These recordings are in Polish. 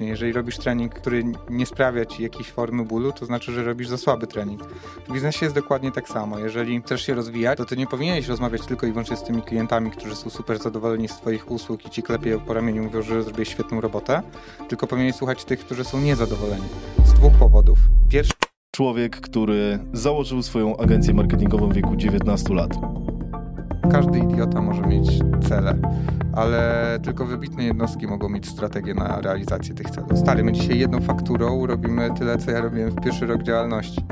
Jeżeli robisz trening, który nie sprawia ci jakiejś formy bólu, to znaczy, że robisz za słaby trening. W biznesie jest dokładnie tak samo. Jeżeli chcesz się rozwijać, to ty nie powinieneś rozmawiać tylko i wyłącznie z tymi klientami, którzy są super zadowoleni z twoich usług i ci klepie po ramieniu mówią, że zrobiłeś świetną robotę, tylko powinieneś słuchać tych, którzy są niezadowoleni. Z dwóch powodów. Pierwszy Człowiek, który założył swoją agencję marketingową w wieku 19 lat. Każdy idiota może mieć cele, ale tylko wybitne jednostki mogą mieć strategię na realizację tych celów. Stary, my dzisiaj jedną fakturą robimy tyle, co ja robiłem w pierwszy rok działalności.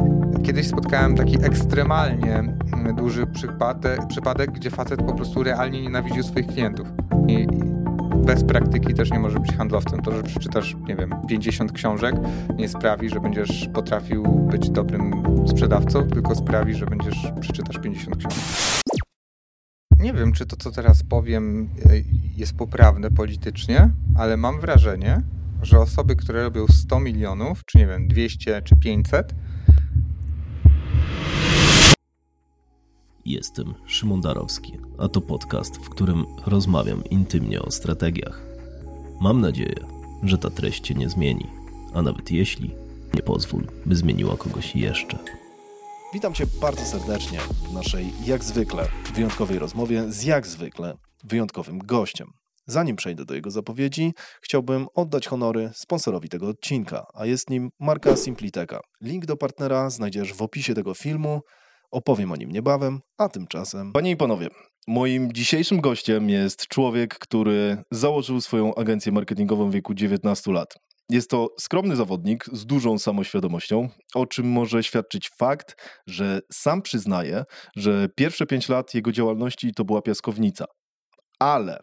Kiedyś spotkałem taki ekstremalnie duży przypadek, przypadek gdzie facet po prostu realnie nienawidził swoich klientów. I bez praktyki też nie może być handlowcem. To, że przeczytasz, nie wiem, 50 książek, nie sprawi, że będziesz potrafił być dobrym sprzedawcą, tylko sprawi, że będziesz przeczytasz 50 książek. Nie wiem, czy to, co teraz powiem, e, jest poprawne politycznie, ale mam wrażenie, że osoby, które robią 100 milionów, czy nie wiem, 200 czy 500, Jestem Szymon Darowski, a to podcast, w którym rozmawiam intymnie o strategiach. Mam nadzieję, że ta treść Cię nie zmieni, a nawet jeśli, nie pozwól, by zmieniła kogoś jeszcze. Witam Cię bardzo serdecznie w naszej, jak zwykle, wyjątkowej rozmowie z jak zwykle wyjątkowym gościem. Zanim przejdę do jego zapowiedzi, chciałbym oddać honory sponsorowi tego odcinka, a jest nim marka Simpliteka. Link do partnera znajdziesz w opisie tego filmu. Opowiem o nim niebawem, a tymczasem. Panie i panowie, moim dzisiejszym gościem jest człowiek, który założył swoją agencję marketingową w wieku 19 lat. Jest to skromny zawodnik z dużą samoświadomością, o czym może świadczyć fakt, że sam przyznaje, że pierwsze 5 lat jego działalności to była piaskownica. Ale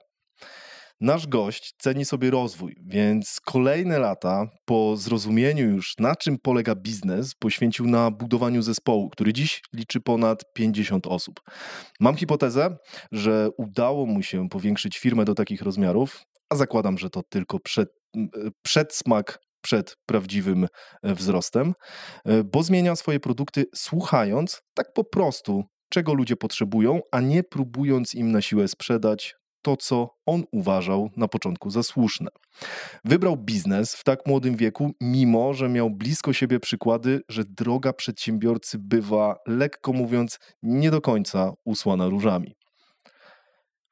Nasz gość ceni sobie rozwój, więc kolejne lata po zrozumieniu już na czym polega biznes poświęcił na budowaniu zespołu, który dziś liczy ponad 50 osób. Mam hipotezę, że udało mu się powiększyć firmę do takich rozmiarów, a zakładam, że to tylko przed, przedsmak przed prawdziwym e, wzrostem, e, bo zmienia swoje produkty słuchając tak po prostu, czego ludzie potrzebują, a nie próbując im na siłę sprzedać to, co on uważał na początku za słuszne. Wybrał biznes w tak młodym wieku, mimo że miał blisko siebie przykłady, że droga przedsiębiorcy bywa, lekko mówiąc, nie do końca usłana różami.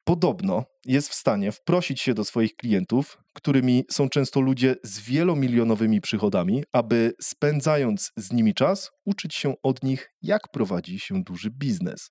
Podobno jest w stanie wprosić się do swoich klientów, którymi są często ludzie z wielomilionowymi przychodami, aby spędzając z nimi czas, uczyć się od nich, jak prowadzi się duży biznes.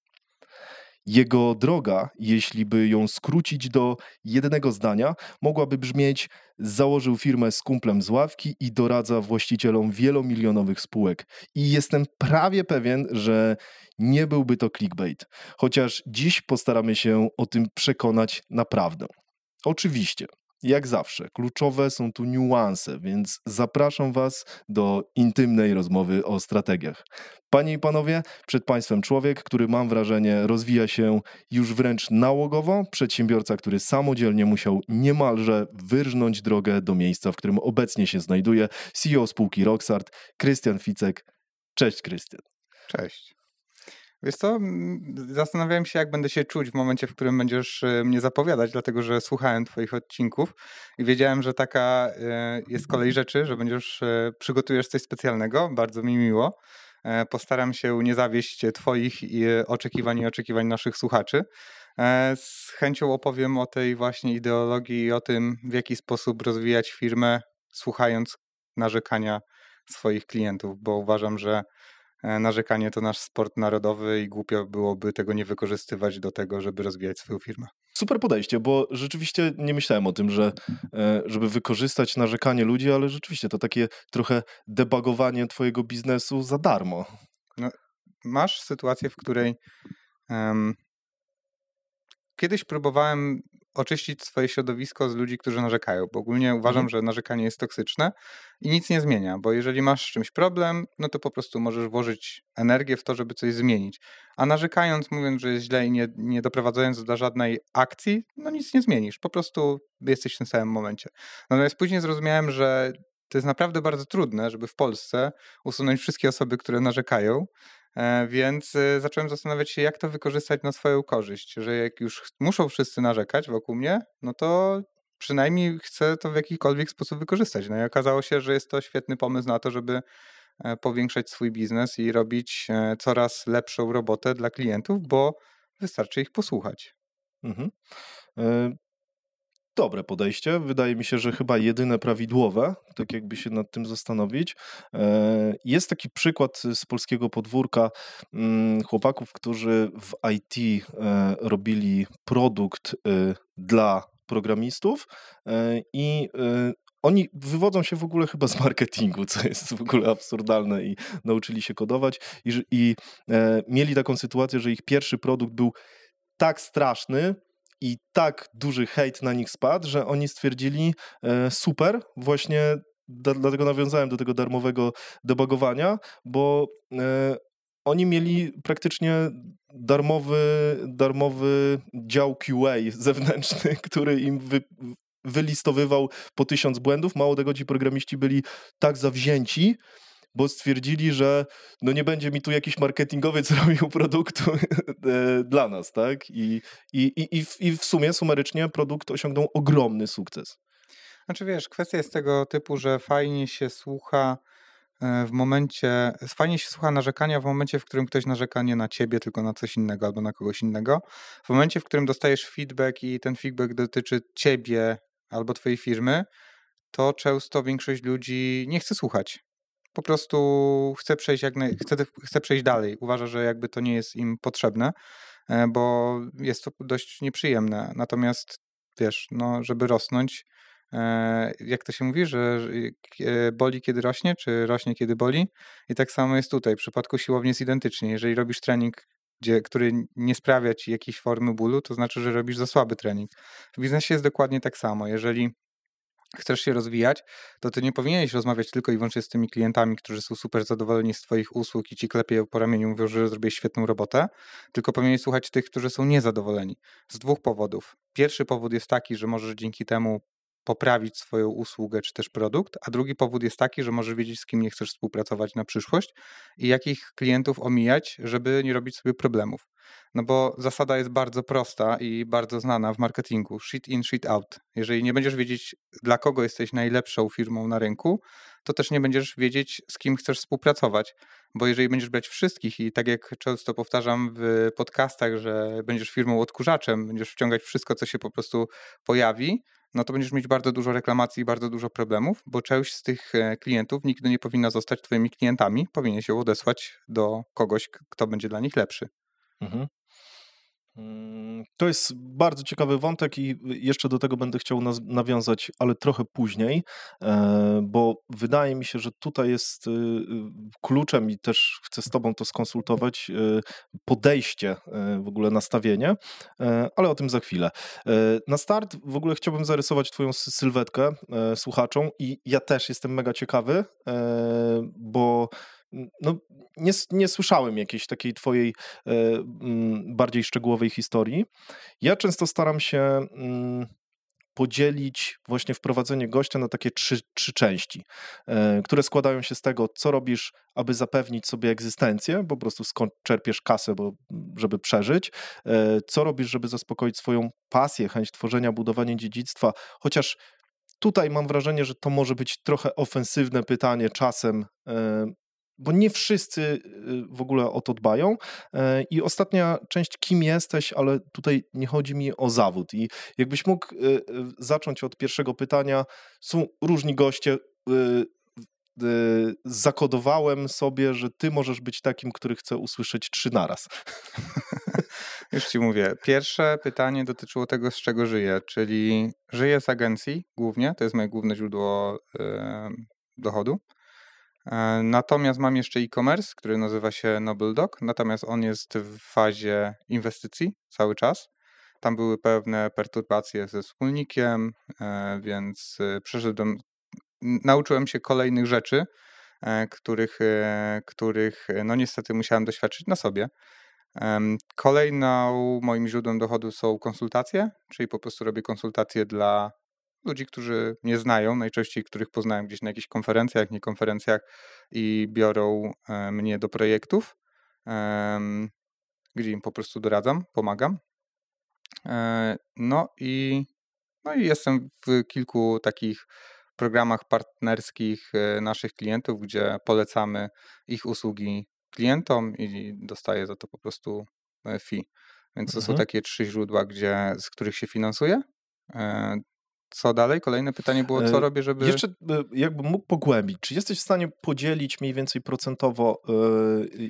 Jego droga, jeśli by ją skrócić do jednego zdania, mogłaby brzmieć: założył firmę z kumplem z ławki i doradza właścicielom wielomilionowych spółek. I jestem prawie pewien, że nie byłby to clickbait, chociaż dziś postaramy się o tym przekonać naprawdę. Oczywiście, jak zawsze, kluczowe są tu niuanse, więc zapraszam Was do intymnej rozmowy o strategiach. Panie i panowie, przed Państwem człowiek, który mam wrażenie rozwija się już wręcz nałogowo, przedsiębiorca, który samodzielnie musiał niemalże wyrżnąć drogę do miejsca, w którym obecnie się znajduje, CEO spółki Roxart, Krystian Ficek. Cześć Krystian. Cześć. Wiesz co, zastanawiałem się, jak będę się czuć w momencie, w którym będziesz e, mnie zapowiadać, dlatego że słuchałem twoich odcinków i wiedziałem, że taka e, jest kolej rzeczy, że będziesz, e, przygotujesz coś specjalnego, bardzo mi miło. Postaram się nie zawieść twoich oczekiwań i oczekiwań naszych słuchaczy. Z chęcią opowiem o tej właśnie ideologii i o tym, w jaki sposób rozwijać firmę, słuchając narzekania swoich klientów, bo uważam, że E, narzekanie to nasz sport narodowy i głupio byłoby tego nie wykorzystywać do tego, żeby rozwijać swoją firmę. Super podejście, bo rzeczywiście nie myślałem o tym, że e, żeby wykorzystać narzekanie ludzi, ale rzeczywiście to takie trochę debagowanie twojego biznesu za darmo. No, masz sytuację, w której um, kiedyś próbowałem oczyścić swoje środowisko z ludzi, którzy narzekają, bo ogólnie uważam, mhm. że narzekanie jest toksyczne i nic nie zmienia, bo jeżeli masz z czymś problem, no to po prostu możesz włożyć energię w to, żeby coś zmienić. A narzekając, mówiąc, że jest źle i nie, nie doprowadzając do żadnej akcji, no nic nie zmienisz, po prostu jesteś w tym samym momencie. Natomiast później zrozumiałem, że to jest naprawdę bardzo trudne, żeby w Polsce usunąć wszystkie osoby, które narzekają, więc e, zacząłem zastanawiać się, jak to wykorzystać na swoją korzyść, że jak już muszą wszyscy narzekać wokół mnie, no to przynajmniej chcę to w jakikolwiek sposób wykorzystać. No i okazało się, że jest to świetny pomysł na to, żeby e, powiększać swój biznes i robić e, coraz lepszą robotę dla klientów, bo wystarczy ich posłuchać. Mhm. E, dobre podejście. Wydaje mi się, że chyba jedyne prawidłowe, tak jakby się nad tym zastanowić. Jest taki przykład z polskiego podwórka mm, chłopaków, którzy w IT robili produkt dla programistów e, i e, oni wywodzą się w ogóle chyba z marketingu, co jest w ogóle absurdalne i nauczyli się kodować i, i e, mieli taką sytuację, że ich pierwszy produkt był tak straszny, i tak duży hejt na nich spadł, że oni stwierdzili e, super, właśnie dlatego nawiązałem do tego darmowego debugowania, bo e, oni mieli praktycznie darmowy, darmowy dział QA zewnętrzny, który im wy, wylistowywał po tysiąc błędów. Mało tego, ci programiści byli tak zawzięci, bo stwierdzili, że no nie będzie mi tu jakiś marketingowiec robił produktu e, dla nas, tak? I, i, i, i w sumie sumarycznie produkt osiągnął ogromny sukces. Znaczy wiesz, kwestia jest tego typu, że fajnie się słucha E, w momencie, fajnie się słucha narzekania w momencie, w którym ktoś narzeka nie na ciebie, tylko na coś innego albo na kogoś innego. W momencie, w którym dostajesz feedback i ten feedback dotyczy ciebie albo twojej firmy, to często większość ludzi nie chce słuchać. Po prostu chce przejść, jak chce, chce przejść dalej. Uważa, że jakby to nie jest im potrzebne, e, bo jest to dość nieprzyjemne. Natomiast wiesz, no, żeby rosnąć, E, jak to się mówi, że e, boli kiedy rośnie, czy rośnie kiedy boli. I tak samo jest tutaj. W przypadku siłowni jest identycznie. Jeżeli robisz trening, gdzie, który nie sprawia ci jakiejś formy bólu, to znaczy, że robisz za słaby trening. W biznesie jest dokładnie tak samo. Jeżeli chcesz się rozwijać, to ty nie powinieneś rozmawiać tylko i wyłącznie z tymi klientami, którzy są super zadowoleni z twoich usług i ci klepią po ramieniu, mówią, że zrobiłeś świetną robotę, tylko powinieneś słuchać tych, którzy są niezadowoleni. Z dwóch powodów. Pierwszy powód jest taki, że możesz dzięki temu poprawić swoją usługę czy też produkt, a drugi powód jest taki, że możesz wiedzieć, z kim nie chcesz współpracować na przyszłość i jakich klientów omijać, żeby nie robić sobie problemów. No bo zasada jest bardzo prosta i bardzo znana w marketingu: shit in, shit out. Jeżeli nie będziesz wiedzieć, dla kogo jesteś najlepszą firmą na rynku, to też nie będziesz wiedzieć, z kim chcesz współpracować. Bo jeżeli będziesz brać wszystkich i tak jak często powtarzam w podcastach, że będziesz firmą odkurzaczem, będziesz wciągać wszystko, co się po prostu pojawi, no to będziesz mieć bardzo dużo reklamacji i bardzo dużo problemów, bo część z tych e, klientów nigdy nie powinna zostać Twoimi klientami, powinien się odesłać do kogoś, kto będzie dla nich lepszy. Mhm. Mm, to jest bardzo ciekawy wątek i jeszcze do tego będę chciał nawiązać, ale trochę później, e, bo wydaje mi się, że tutaj jest y, y, kluczem i też chcę z Tobą to skonsultować, y, podejście, e, w ogóle nastawienie, e, ale o tym za chwilę. Na start w ogóle chciałbym zarysować Twoją sylwetkę słuchaczom i ja też jestem mega ciekawy, bo no, nie, nie słyszałem jakiejś takiej twojej e, bardziej szczegółowej historii. Ja często staram się mm, podzielić właśnie wprowadzenie gościa na takie trzy, trzy części, e, które składają się z tego, co robisz, aby zapewnić sobie egzystencję, po prostu skąd czerpiesz kasę, bo, żeby przeżyć, e, co robisz, żeby zaspokoić swoją pasję, chęć tworzenia, budowania dziedzictwa, chociaż Tutaj mam wrażenie, że to może być trochę ofensywne pytanie czasem, bo nie wszyscy y, w ogóle o to dbają. E, I ostatnia część, kim jesteś, ale tutaj nie chodzi mi o zawód. I jakbyś mógł y, y, zacząć od pierwszego pytania, są różni goście. Zakodowałem sobie, że ty możesz być takim, który chce usłyszeć trzy naraz. Już ci mówię. Pierwsze pytanie dotyczyło tego, z czego żyję, czyli żyję z agencji głównie, to jest moje główne źródło dochodu. E, natomiast mam jeszcze e-commerce, który nazywa się NobleDog, natomiast on jest w fazie inwestycji cały czas. Tam były pewne perturbacje ze wspólnikiem, e, więc e, przeszedłem, nauczyłem się kolejnych rzeczy, których, których no niestety musiałem doświadczyć na sobie. Kolejną moim źródłem dochodu są konsultacje, czyli po prostu robię konsultacje dla ludzi, którzy mnie znają, najczęściej których poznałem gdzieś na jakichś konferencjach, nie konferencjach i biorą e, mnie do projektów, gdzie im po prostu doradzam, pomagam. E, no i No i jestem w kilku takich programach partnerskich e, naszych klientów, gdzie polecamy ich usługi klientom i dostaję za to po prostu fee. Więc to mhm. są takie trzy źródła, gdzie, z których się finansuje. E, co dalej? Kolejne pytanie było, co robię, żeby... Jeszcze jakbym mógł pogłębić, czy jesteś w stanie podzielić mniej więcej procentowo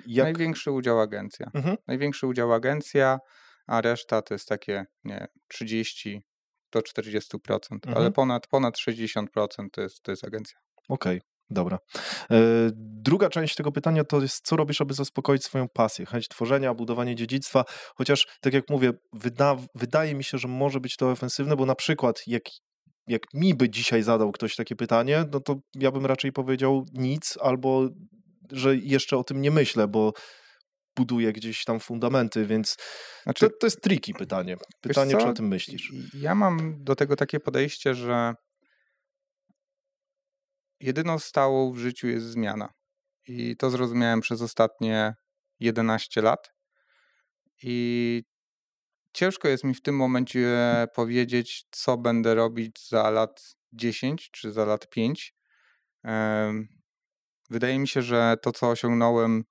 jak... Największy udział agencja. Mhm. Największy udział agencja, a reszta to jest takie, nie 30 do 40%, mhm. ale ponad, ponad 60% to jest, to jest agencja. Okej. Okay. Dobra. E, druga część tego pytania to jest, co robisz, aby zaspokoić swoją pasję, chęć tworzenia, budowanie dziedzictwa, chociaż tak jak mówię, wyda, wydaje mi się, że może być to ofensywne, bo na przykład jak, jak mi by dzisiaj zadał ktoś takie pytanie, no to ja bym raczej powiedział nic, albo że jeszcze o tym nie myślę, bo buduje gdzieś tam fundamenty, więc znaczy, to, to jest tricky pytanie. Pytanie, czy o tym myślisz? Ja mam do tego takie podejście, że jedyną stałą w życiu jest zmiana. I to zrozumiałem przez ostatnie 11 lat. I ciężko jest mi w tym momencie powiedzieć, co będę robić za lat 10 czy za lat 5. Wydaje mi się, że to, co osiągnąłem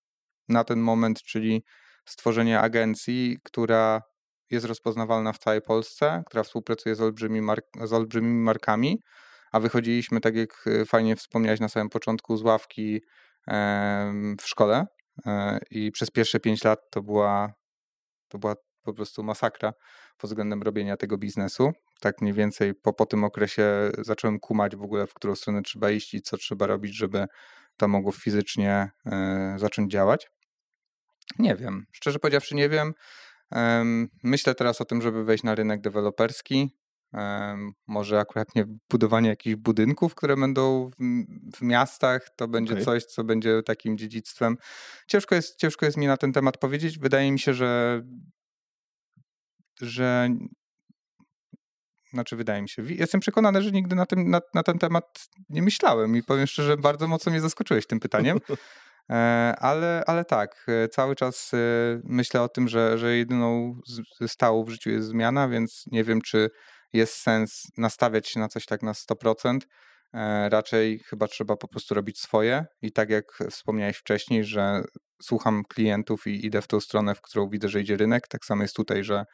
na ten moment, czyli stworzenie agencji, która jest rozpoznawalna w całej Polsce, która współpracuje z, olbrzymi mark z olbrzymimi markami, a wychodziliśmy, tak jak y, fajnie wspomniałeś na samym początku, z ławki w szkole e, i przez pierwsze pięć lat to była, to była po prostu masakra pod względem robienia tego biznesu. Tak mniej więcej po, po tym okresie zacząłem kumać w ogóle, w którą stronę trzeba iść i co trzeba robić, żeby to mogło fizycznie e, zacząć działać. Nie wiem, szczerze powiedziawszy nie wiem. Myślę teraz o tym, żeby wejść na rynek deweloperski. Może akurat nie budowanie jakichś budynków, które będą w, w miastach, to będzie okay. coś, co będzie takim dziedzictwem. Ciężko jest, ciężko jest mi na ten temat powiedzieć. Wydaje mi się, że że znaczy wydaje mi się, jestem przekonany, że nigdy na, tym, na, na ten temat nie myślałem i powiem szczerze, bardzo mocno mnie zaskoczyłeś tym pytaniem. E, ale, ale tak, e, cały czas e, myślę o tym, że, że jedyną stałą w życiu jest zmiana, więc nie wiem, czy jest sens nastawiać się na coś tak na 100%. Raczej chyba trzeba po prostu robić swoje i tak jak wspomniałeś wcześniej, że słucham klientów i idę w tą stronę, w którą widzę, że idzie rynek, tak samo jest tutaj, że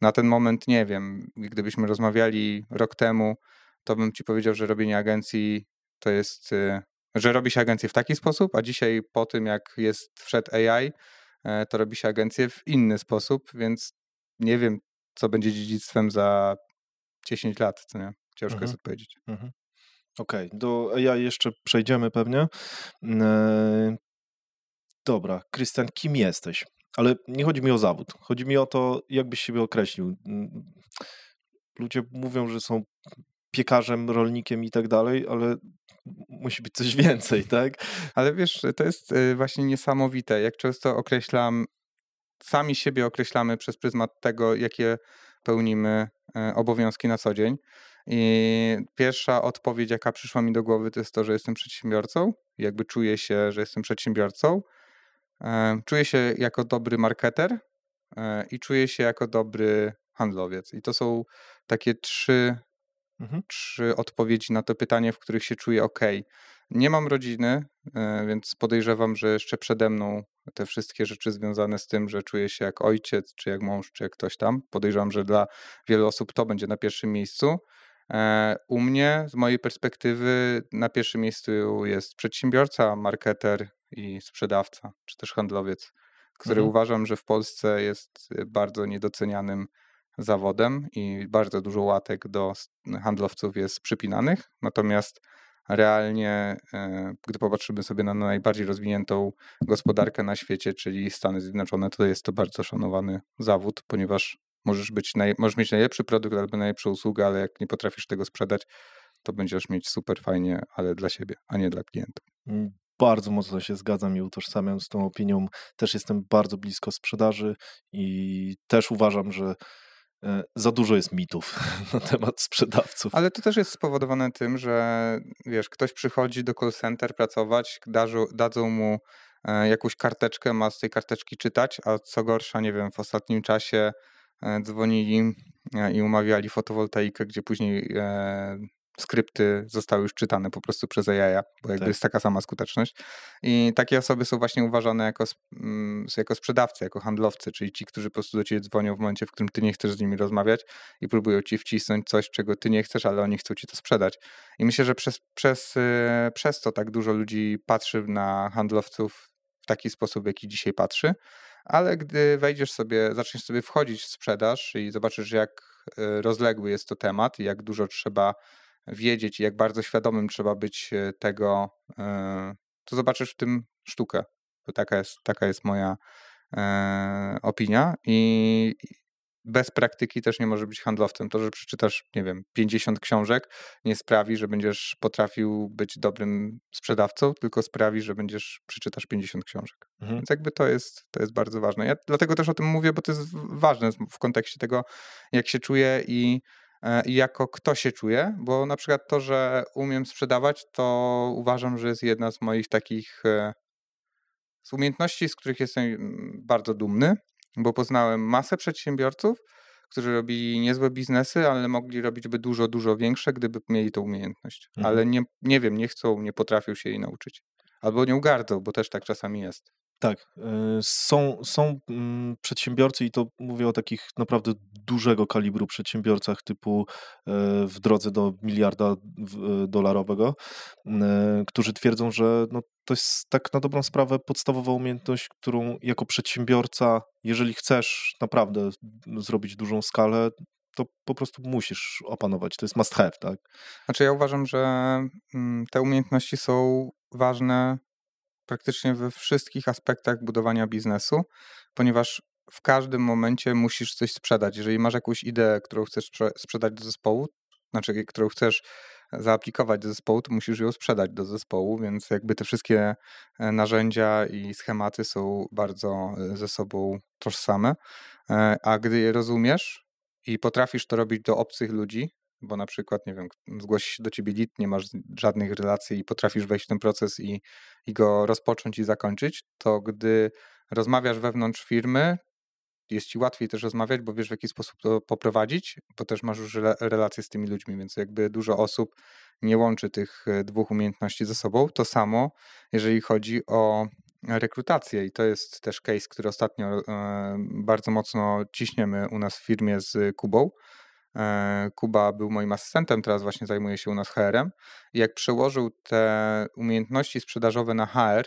na ten moment nie wiem, gdybyśmy rozmawiali rok temu, to bym ci powiedział, że robienie agencji to jest że robi się agencję w taki sposób, a dzisiaj po tym, jak jest wszedł AI, e, to robi się agencję w inny sposób, więc nie wiem, co będzie dziedzictwem za 10 lat, co nie? Ciężko mhm. jest odpowiedzieć. Mhm. Okej, okay. do AI jeszcze przejdziemy pewnie. E, dobra, Krystian, kim jesteś? Ale nie chodzi mi o zawód. Chodzi mi o to, jak byś siebie określił. Ludzie mówią, że są piekarzem, rolnikiem i tak dalej, ale musi być coś więcej, tak? Ale wiesz, to jest y, właśnie niesamowite, jak często określam, sami siebie określamy przez pryzmat tego, jakie pełnimy e, obowiązki na co dzień. I pierwsza odpowiedź, jaka przyszła mi do głowy, to jest to, że jestem przedsiębiorcą. Jakby czuję się, że jestem przedsiębiorcą. E, czuję się jako dobry marketer e, i czuję się jako dobry handlowiec. I to są takie trzy mhm. trzy odpowiedzi na to pytanie, w których się czuję ok. Nie mam rodziny, e, więc podejrzewam, że jeszcze przede mną te wszystkie rzeczy związane z tym, że czuję się jak ojciec, czy jak mąż, czy jak ktoś tam. Podejrzewam, że dla wielu osób to będzie na pierwszym miejscu. U mnie, z mojej perspektywy, na pierwszym miejscu jest przedsiębiorca, marketer i sprzedawca, czy też handlowiec, który mhm. uważam, że w Polsce jest bardzo niedocenianym zawodem i bardzo dużo łatek do handlowców jest przypinanych. Natomiast realnie, e, gdy popatrzymy sobie na najbardziej rozwiniętą gospodarkę na świecie, czyli Stany Zjednoczone, to jest to bardzo szanowany zawód, ponieważ możesz, być naj, możesz mieć najlepszy produkt albo najlepszą usługę, ale jak nie potrafisz tego sprzedać, to będziesz mieć super fajnie, ale dla siebie, a nie dla klientów. Bardzo mocno się zgadzam i utożsamiam z tą opinią. Też jestem bardzo blisko sprzedaży i też uważam, że E, za dużo jest mitów na temat sprzedawców. Ale to też jest spowodowane tym, że wiesz, ktoś przychodzi do call center pracować, dadzą mu e, jakąś karteczkę, ma z tej karteczki czytać, a co gorsza, nie wiem, w ostatnim czasie dzwonili i umawiali fotowoltaikę, gdzie później skrypty zostały już czytane po prostu przez AI, bo jakby tak. jest taka sama skuteczność. I takie osoby są właśnie uważane jako, mm, jako sprzedawcy, jako handlowcy, czyli ci, którzy po prostu do ciebie dzwonią w momencie, w którym ty nie chcesz z nimi rozmawiać i próbują ci wcisnąć coś, czego ty nie chcesz, ale oni chcą ci to sprzedać. I myślę, że przez, przez, y, przez to tak dużo ludzi patrzy na handlowców w taki sposób, w jaki dzisiaj patrzy, ale gdy wejdziesz sobie, zaczniesz sobie wchodzić w sprzedaż i zobaczysz, jak y, rozległy jest to temat i jak dużo trzeba wiedzieć i jak bardzo świadomym trzeba być e, tego, e, to zobaczysz w tym sztukę. Bo taka jest, taka jest moja e, opinia i bez praktyki też nie może być handlowcem. To, że przeczytasz, nie wiem, 50 książek, nie sprawi, że będziesz potrafił być dobrym sprzedawcą, tylko sprawi, że będziesz przeczytasz 50 książek. Mhm. Więc jakby to jest, to jest bardzo ważne. Ja dlatego też o tym mówię, bo to jest ważne w kontekście tego, jak się czuję i i jako kto się czuje, bo na przykład to, że umiem sprzedawać, to uważam, że jest jedna z moich takich e, z umiejętności, z których jestem mm, bardzo dumny, bo poznałem masę przedsiębiorców, którzy robili niezłe biznesy, ale mogli robić by dużo, dużo większe, gdyby mieli tą umiejętność. Mhm. Ale nie, nie wiem, nie chcą, nie potrafią się jej nauczyć. Albo nie ugardzą, bo też tak czasami jest. Tak, e, są, są mm, przedsiębiorcy i to mówię o takich naprawdę dużego kalibru przedsiębiorcach typu e, w drodze do miliarda e, dolarowego, którzy twierdzą, że no, to jest tak na dobrą sprawę podstawowa umiejętność, którą jako przedsiębiorca, jeżeli chcesz naprawdę zrobić dużą skalę, to po prostu musisz opanować. To jest must have, tak? Znaczy ja uważam, że mm, te umiejętności są ważne praktycznie we wszystkich aspektach budowania biznesu, ponieważ w każdym momencie musisz coś sprzedać. Jeżeli masz jakąś ideę, którą chcesz sprzedać do zespołu, znaczy którą chcesz zaaplikować do zespołu, to musisz ją sprzedać do zespołu, więc jakby te wszystkie e, narzędzia i schematy są bardzo e, ze sobą tożsame. E, a gdy je rozumiesz i potrafisz to robić do obcych ludzi, bo na przykład, nie wiem, zgłosi się do ciebie lead, nie masz żadnych relacji i potrafisz wejść w ten proces i, i go rozpocząć i zakończyć, to gdy rozmawiasz wewnątrz firmy, jest ci łatwiej też rozmawiać, bo wiesz w jaki sposób to poprowadzić, bo też masz już relacje z tymi ludźmi, więc jakby dużo osób nie łączy tych e, dwóch umiejętności ze sobą. To samo, jeżeli chodzi o rekrutację i to jest też case, który ostatnio e, bardzo mocno ciśniemy u nas w firmie z Kubą, Kuba był moim asystentem, teraz właśnie zajmuje się u nas HR-em. Jak przełożył te umiejętności sprzedażowe na HR,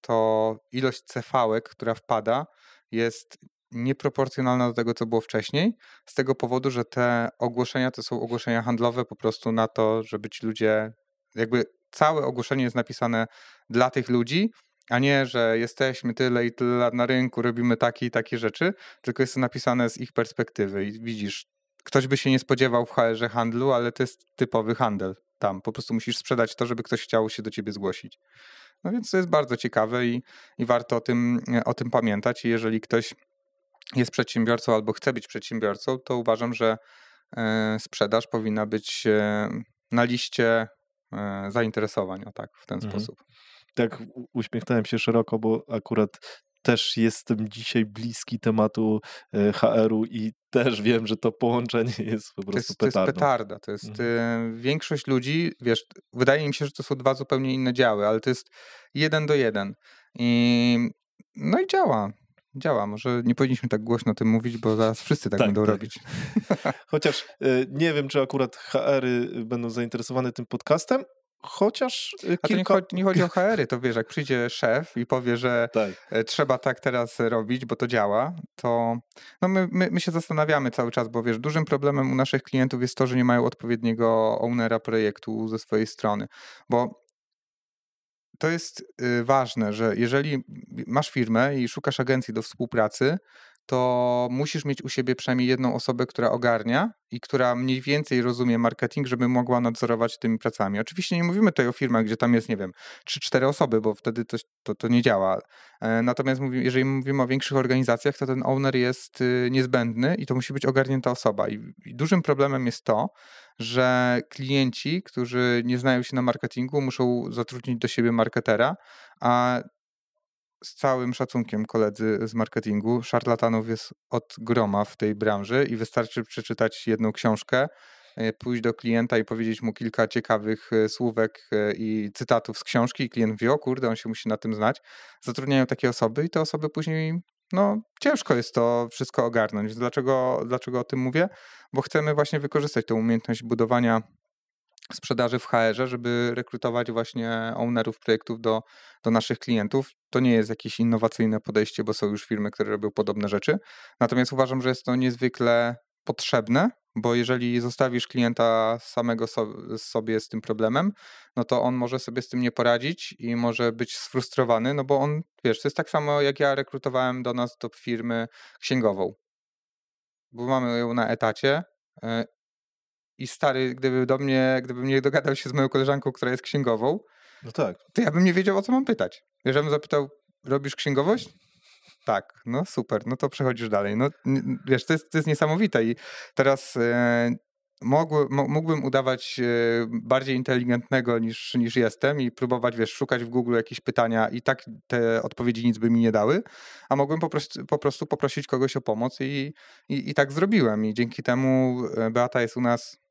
to ilość cv która wpada, jest nieproporcjonalna do tego, co było wcześniej, z tego powodu, że te ogłoszenia to są ogłoszenia handlowe po prostu na to, żeby ci ludzie, jakby całe ogłoszenie jest napisane dla tych ludzi, a nie, że jesteśmy tyle i tyle lat na rynku, robimy takie i takie rzeczy, tylko jest to napisane z ich perspektywy i widzisz, ktoś by się nie spodziewał w HR-ze handlu, ale to jest typowy handel tam. Po prostu musisz sprzedać to, żeby ktoś chciał się do ciebie zgłosić. No więc to jest bardzo ciekawe i, i warto o tym, o tym pamiętać. I jeżeli ktoś jest przedsiębiorcą albo chce być przedsiębiorcą, to uważam, że e, sprzedaż powinna być e, na liście e, zainteresowań, o tak, w ten mhm. sposób. Tak, uśmiechnąłem się szeroko, bo akurat też jestem dzisiaj bliski tematu e, HR-u i też wiem, że to połączenie jest po prostu to jest, petardą. To jest petarda. To jest mhm. E, większość ludzi, wiesz, wydaje mi się, że to są dwa zupełnie inne działy, ale to jest jeden do jeden. I no i działa. Działa. Może nie powinniśmy tak głośno o tym mówić, bo zaraz wszyscy tak, tak będą tak. robić. Chociaż e, nie wiem, czy akurat HR-y będą zainteresowane tym podcastem, Chociaż kilka... nie, chodzi, nie chodzi o HR-y, to wiesz, jak przyjdzie szef i powie, że tak. E, trzeba tak teraz robić, bo to działa, to no my, my, my, się zastanawiamy cały czas, bo wiesz, dużym problemem u naszych klientów jest to, że nie mają odpowiedniego ownera projektu ze swojej strony, bo to jest y, ważne, że jeżeli masz firmę i szukasz agencji do współpracy, to musisz mieć u siebie przynajmniej jedną osobę, która ogarnia i która mniej więcej rozumie marketing, żeby mogła nadzorować tymi pracami. Oczywiście nie mówimy tutaj o firmach, gdzie tam jest, nie wiem, 3-4 osoby, bo wtedy to, to, to nie działa. E, natomiast mówimy, jeżeli mówimy o większych organizacjach, to ten owner jest y, niezbędny i to musi być ogarnięta osoba. I, i dużym problemem jest to, że klienci, którzy nie znają się na marketingu, muszą zatrudnić do siebie marketera, a z całym szacunkiem koledzy z marketingu, szarlatanów jest od groma w tej branży i wystarczy przeczytać jedną książkę, e, pójść do klienta i powiedzieć mu kilka ciekawych e, słówek e, i cytatów z książki i klient wie, o kurde, on się musi na tym znać. Zatrudniają takie osoby i te osoby później no ciężko jest to wszystko ogarnąć. Dlaczego, dlaczego o tym mówię? Bo chcemy właśnie wykorzystać tę umiejętność budowania sprzedaży w HR-ze, żeby rekrutować właśnie ownerów projektów do, do naszych klientów. To nie jest jakieś innowacyjne podejście, bo są już firmy, które robią podobne rzeczy. Natomiast uważam, że jest to niezwykle potrzebne, bo jeżeli zostawisz klienta samego sobie z tym problemem, no to on może sobie z tym nie poradzić i może być sfrustrowany, no bo on, wiesz, to jest tak samo jak ja rekrutowałem do nas do firmy księgową, bo mamy ją na etacie e, i stary, gdyby do mnie, gdybym nie dogadał się z moją koleżanką, która jest księgową, no tak. to ja bym nie wiedział, o co mam pytać. Jeżeli bym zapytał, robisz księgowość? Tak, no super, no to przechodzisz dalej. No wiesz, to jest, to jest niesamowite i teraz e, mógł, mógłbym udawać e, bardziej inteligentnego niż, niż jestem i próbować, wiesz, szukać w Google jakieś pytania i tak te odpowiedzi nic by mi nie dały, a mogłem po prostu, po prostu poprosić kogoś o pomoc i, i, i tak zrobiłem i dzięki temu e, Beata jest u nas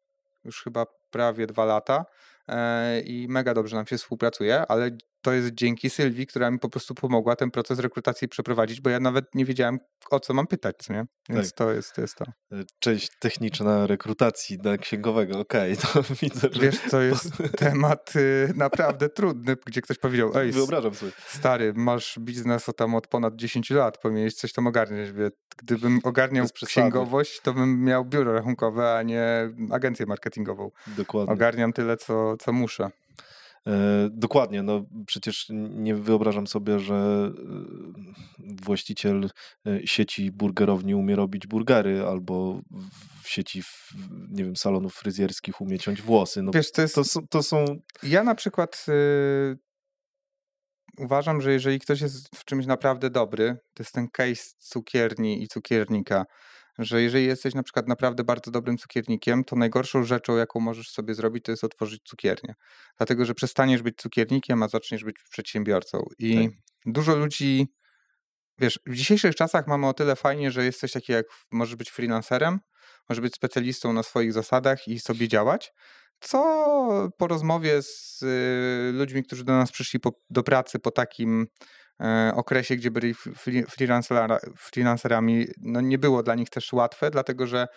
już chyba prawie dwa lata e, i mega dobrze nam się współpracuje, ale to jest dzięki Sylwii, która mi po prostu pomogła ten proces rekrutacji przeprowadzić, bo ja nawet nie wiedziałem, o co mam pytać, co nie? Więc tak. to, jest, to jest to. E, część techniczna rekrutacji na księgowego, okej, okay, to widzę, że... Wiesz, to jest temat y, naprawdę trudny, gdzie ktoś powiedział, ej, Wyobrażam sobie. stary, masz biznes o tam od ponad 10 lat, powinieneś coś tam ogarniać. Gdybym ogarniał księgowość, to bym miał biuro rachunkowe, a nie agencję marketingową. Dokładnie. Ogarniam tyle, co, co muszę. E, dokładnie, no przecież nie wyobrażam sobie, że e, właściciel e, sieci burgerowni umie robić burgery albo w sieci, nie wiem, salonów fryzjerskich umie ciąć włosy. No, Wiesz, to, jest, to, to są... Ja na przykład y, uważam, że jeżeli ktoś jest w czymś naprawdę dobry, to jest ten case cukierni i cukiernika, że jeżeli jesteś na przykład naprawdę bardzo dobrym cukiernikiem, to najgorszą rzeczą, jaką możesz sobie zrobić, to jest otworzyć cukiernię. Dlatego, że przestaniesz być cukiernikiem, a zaczniesz być przedsiębiorcą. I tak. dużo ludzi, wiesz, w dzisiejszych czasach mamy o tyle fajnie, że jesteś taki jak, możesz być freelancerem, możesz być specjalistą na swoich zasadach i sobie działać, co po rozmowie z y, ludźmi, którzy do nas przyszli po, do pracy po takim okresie, gdzie byli freelancerami, no nie było dla nich też łatwe, dlatego że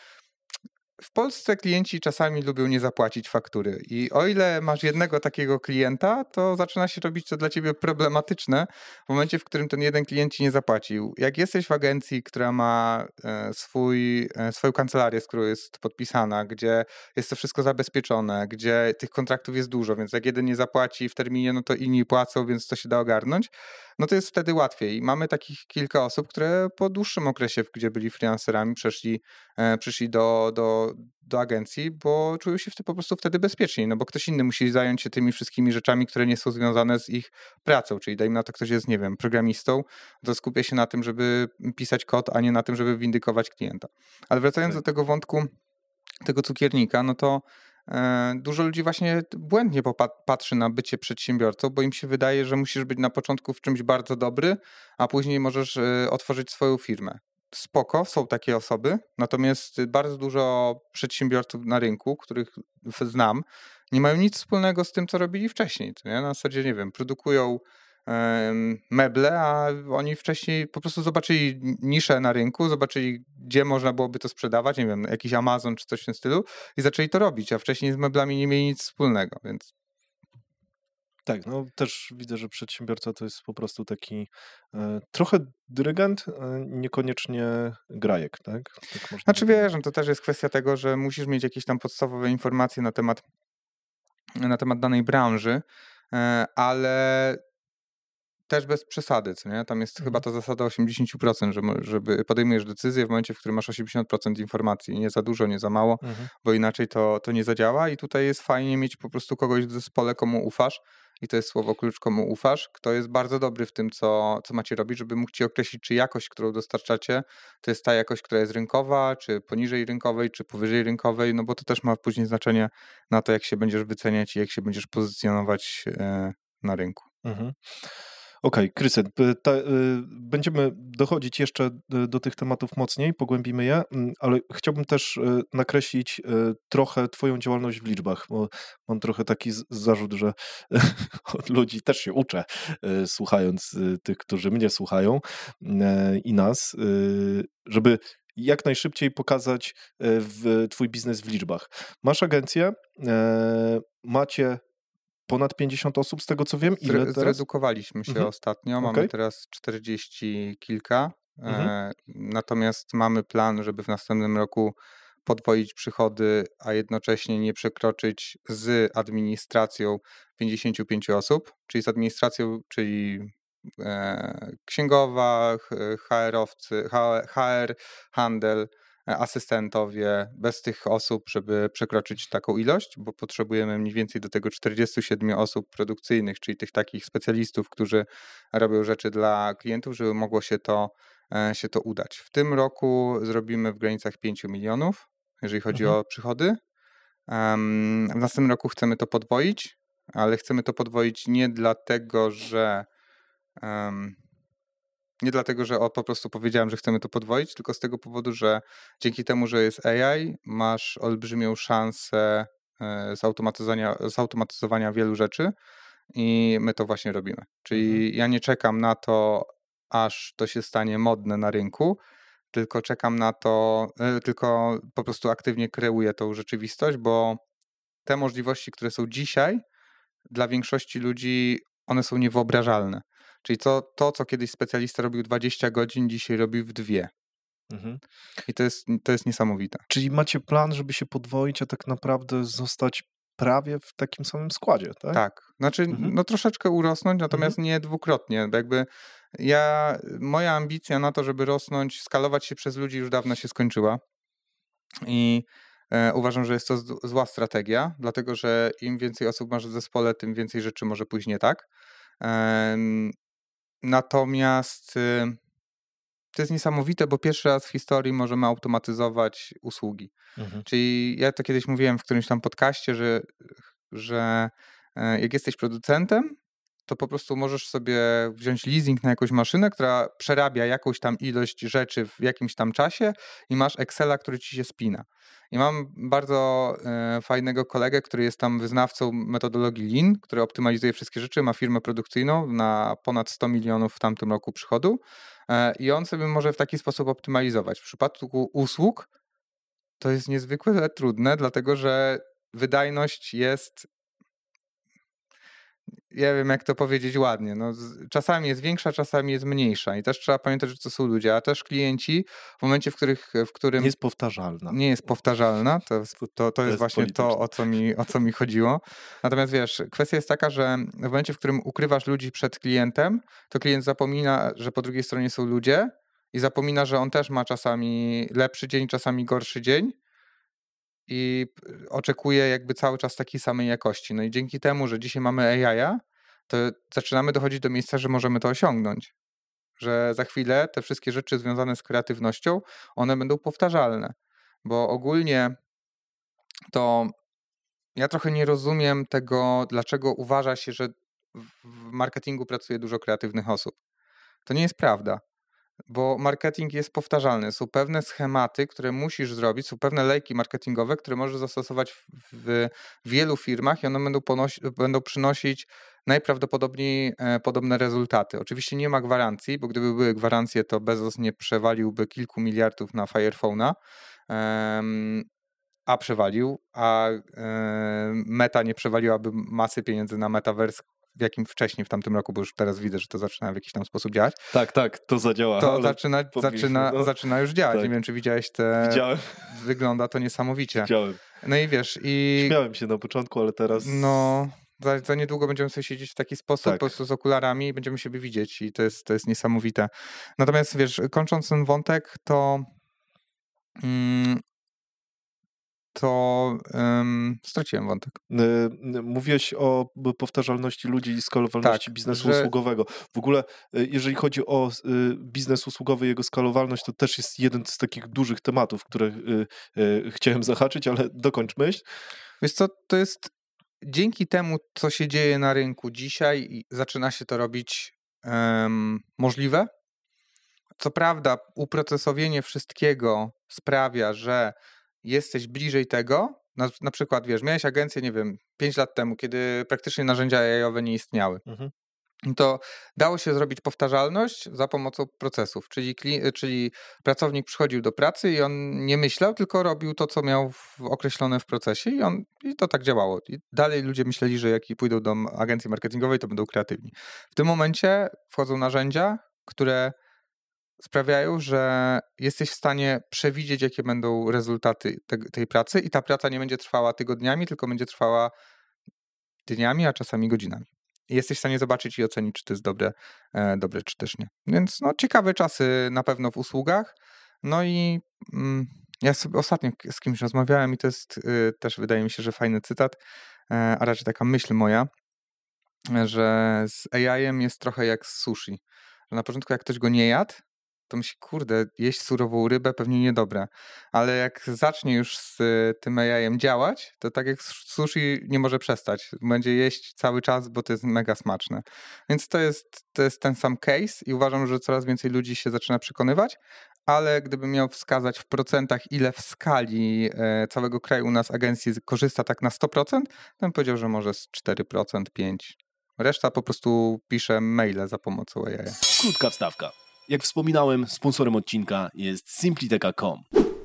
w Polsce klienci czasami lubią nie zapłacić faktury i o ile masz jednego takiego klienta, to zaczyna się robić to dla ciebie problematyczne w momencie, w którym ten jeden klient ci nie zapłacił. Jak jesteś w agencji, która ma e, swój, e, swoją kancelarię, z którą jest podpisana, gdzie jest to wszystko zabezpieczone, gdzie tych kontraktów jest dużo, więc jak jeden nie zapłaci w terminie, no to inni płacą, więc to się da ogarnąć, no to jest wtedy łatwiej. Mamy takich kilka osób, które po dłuższym okresie, gdzie byli freelancerami, przeszli, e, przyszli do, do, do agencji, bo czują się po prostu wtedy bezpieczniej, no bo ktoś inny musi zająć się tymi wszystkimi rzeczami, które nie są związane z ich pracą, czyli dajmy na to ktoś jest, nie wiem, programistą, to skupia się na tym, żeby pisać kod, a nie na tym, żeby windykować klienta. Ale wracając tak. do tego wątku tego cukiernika, no to dużo ludzi właśnie błędnie patrzy na bycie przedsiębiorcą, bo im się wydaje, że musisz być na początku w czymś bardzo dobry, a później możesz e, otworzyć swoją firmę. Spoko, są takie osoby, natomiast bardzo dużo przedsiębiorców na rynku, których znam, nie mają nic wspólnego z tym, co robili wcześniej. Nie? Na zasadzie, nie wiem, produkują meble, a oni wcześniej po prostu zobaczyli niszę na rynku, zobaczyli, gdzie można byłoby to sprzedawać, nie wiem, jakiś Amazon czy coś w tym stylu i zaczęli to robić, a wcześniej z meblami nie mieli nic wspólnego, więc tak, no też widzę, że przedsiębiorca to jest po prostu taki e, trochę dyrygent, e, niekoniecznie grajek, tak? tak znaczy wiesz, no to też jest kwestia tego, że musisz mieć jakieś tam podstawowe informacje na temat, na temat danej branży, e, ale też bez przesady, co nie? Tam jest mhm. chyba ta zasada 80%, że, żeby podejmujesz decyzję w momencie, w którym masz 80% informacji. Nie za dużo, nie za mało, mhm. bo inaczej to, to nie zadziała i tutaj jest fajnie mieć po prostu kogoś w zespole, komu ufasz i to jest słowo klucz, komu ufasz, kto jest bardzo dobry w tym, co, co macie robić, żeby mógł ci określić, czy jakość, którą dostarczacie, to jest ta jakość, która jest rynkowa, czy poniżej rynkowej, czy powyżej rynkowej, no bo to też ma później znaczenie na to, jak się będziesz wyceniać i jak się będziesz pozycjonować e, na rynku. Mhm. Okej, Krystian, y, ta- y, będziemy dochodzić jeszcze y, do tych tematów mocniej, pogłębimy je, mm, ale chciałbym też y, nakreślić y, trochę Twoją działalność w liczbach, bo mam trochę taki zarzut, że od ludzi też się uczę, słuchając tych, którzy mnie słuchają i nas, żeby jak najszybciej pokazać w Twój biznes w liczbach. Masz agencję, macie ponad 50 osób, z tego co wiem. Ile teraz? Zredukowaliśmy się Mhm. ostatnio, mamy Okej. teraz 40 kilka. Mhm. E, natomiast mamy plan, żeby w następnym roku podwoić przychody, a jednocześnie nie przekroczyć z administracją 55 osób, czyli z administracją, czyli e, księgowa, HR-owcy, HR, handel, asystentowie, bez tych osób, żeby przekroczyć taką ilość, bo potrzebujemy mniej więcej do tego 47 osób produkcyjnych, czyli tych takich specjalistów, którzy robią rzeczy dla klientów, żeby mogło się to, e, się to udać. W tym roku zrobimy w granicach 5 milionów, jeżeli chodzi Mhm. o przychody. W następnym roku chcemy to podwoić, ale chcemy to podwoić nie dlatego, że nie dlatego, że o, po prostu powiedziałem, że chcemy to podwoić, tylko z tego powodu, że dzięki temu, że jest AI, masz olbrzymią szansę e, zautomatyzowania, zautomatyzowania wielu rzeczy i my to właśnie robimy. Czyli ja nie czekam na to, aż to się stanie modne na rynku, tylko czekam na to, e, tylko po prostu aktywnie kreuję tą rzeczywistość, bo te możliwości, które są dzisiaj, dla większości ludzi one są niewyobrażalne. Czyli to, to, co kiedyś specjalista robił 20 godzin, dzisiaj robi w dwie. Mhm. I to jest, to jest niesamowite. Czyli macie plan, żeby się podwoić, a tak naprawdę zostać prawie w takim samym składzie, tak? Tak. Znaczy, Mhm. no troszeczkę urosnąć, natomiast nie dwukrotnie. Jakby ja, moja ambicja na to, żeby rosnąć, skalować się przez ludzi już dawno się skończyła. I e, uważam, że jest to zła strategia, dlatego że im więcej osób masz w zespole, tym więcej rzeczy może pójść nie tak. Natomiast y, to jest niesamowite, bo pierwszy raz w historii możemy automatyzować usługi. Mhm. Czyli ja to kiedyś mówiłem w którymś tam podcaście, że, że e, jak jesteś producentem, to po prostu możesz sobie wziąć leasing na jakąś maszynę, która przerabia jakąś tam ilość rzeczy w jakimś tam czasie i masz Excela, który ci się spina. I mam bardzo e, fajnego kolegę, który jest tam wyznawcą metodologii Lean, który optymalizuje wszystkie rzeczy, ma firmę produkcyjną na ponad 100 milionów w tamtym roku przychodu e, i on sobie może w taki sposób optymalizować. W przypadku usług to jest niezwykle trudne, dlatego że wydajność jest. Ja wiem, jak to powiedzieć ładnie. No, czasami jest większa, czasami jest mniejsza. I też trzeba pamiętać, że to są ludzie, a też klienci w momencie, w, których, w którym Nie jest powtarzalna. nie jest powtarzalna, to, jest- to, to jest jest właśnie to, polityczne. o co, mi, o co mi chodziło. Natomiast wiesz, kwestia jest taka, że w momencie, w którym ukrywasz ludzi przed klientem, to klient zapomina, że po drugiej stronie są ludzie i zapomina, że on też ma czasami lepszy dzień, czasami gorszy dzień i oczekuje jakby cały czas takiej samej jakości. No i dzięki temu, że dzisiaj mamy AI, to zaczynamy dochodzić do miejsca, że możemy to osiągnąć. Że za chwilę te wszystkie rzeczy związane z kreatywnością, one będą powtarzalne. Bo ogólnie to ja trochę nie rozumiem tego, dlaczego uważa się, że w marketingu pracuje dużo kreatywnych osób. To nie jest prawda, bo marketing jest powtarzalny. Są pewne schematy, które musisz zrobić, są pewne lejki marketingowe, które możesz zastosować w, wielu firmach i one będą, ponosi, będą przynosić najprawdopodobniej e, podobne rezultaty. Oczywiście nie ma gwarancji, bo gdyby były gwarancje, to Bezos nie przewaliłby kilku miliardów na Firephone'a. a przewalił, a e, Meta nie przewaliłaby masy pieniędzy na Metaverse, w jakim wcześniej w tamtym roku, bo już teraz widzę, że to zaczyna w jakiś tam sposób działać, Tak, tak, to zadziała. to zaczyna, zaczyna, no. zaczyna już działać. Tak. Nie wiem, czy widziałeś te... Widziałem, Wygląda to niesamowicie. widziałem. No i wiesz, i Śmiałem się na początku, ale teraz... no... Za, za niedługo będziemy sobie siedzieć w taki sposób, Tak. po prostu z okularami i będziemy siebie widzieć i to jest, to jest niesamowite. Natomiast wiesz, kończąc ten wątek, to mm, to um, straciłem wątek. Mówiłeś o powtarzalności ludzi i skalowalności Tak, biznesu że- usługowego. W ogóle, y, jeżeli chodzi o y, biznes usługowy i jego skalowalność, to też jest jeden z takich dużych tematów, które y, chciałem zahaczyć, ale dokończ myśl. Wiesz co, to jest dzięki temu, co się dzieje na rynku dzisiaj zaczyna się to robić um, możliwe. Co prawda, uprocesowienie wszystkiego sprawia, że jesteś bliżej tego. Na, na przykład, wiesz, miałeś agencję, nie wiem, 5 lat temu, kiedy praktycznie narzędzia AI-owe nie istniały. Mhm to dało się zrobić powtarzalność za pomocą procesów, czyli, czyli pracownik przychodził do pracy i on nie myślał, tylko robił to, co miał w, określone w procesie i, on, i to tak działało. I dalej ludzie myśleli, że jak pójdą do agencji marketingowej, to będą kreatywni. W tym momencie wchodzą narzędzia, które sprawiają, że jesteś w stanie przewidzieć, jakie będą rezultaty te, tej pracy i ta praca nie będzie trwała tygodniami, tylko będzie trwała dniami, a czasami godzinami jesteś w stanie zobaczyć i ocenić, czy to jest dobre, e, dobre czy też nie. Więc no, ciekawe czasy na pewno w usługach. No i mm, ja sobie ostatnio z kimś rozmawiałem i to jest y, też wydaje mi się, że fajny cytat, e, a raczej taka myśl moja, że z AI-em jest trochę jak z sushi. Że na początku jak ktoś go nie jadł, to myśli, kurde, jeść surową rybę pewnie niedobre. Ale jak zacznie już z y, tym AI działać, to tak jak sushi nie może przestać. Będzie jeść cały czas, bo to jest mega smaczne. Więc to jest, to jest ten sam case i uważam, że coraz więcej ludzi się zaczyna przekonywać, ale gdybym miał wskazać w procentach, ile w skali e, całego kraju u nas agencji korzysta tak na 100%, to bym powiedział, że może z 4%, 5%. Reszta po prostu pisze maile za pomocą AI. Krótka wstawka. Jak wspominałem, sponsorem odcinka jest simpliteka.com.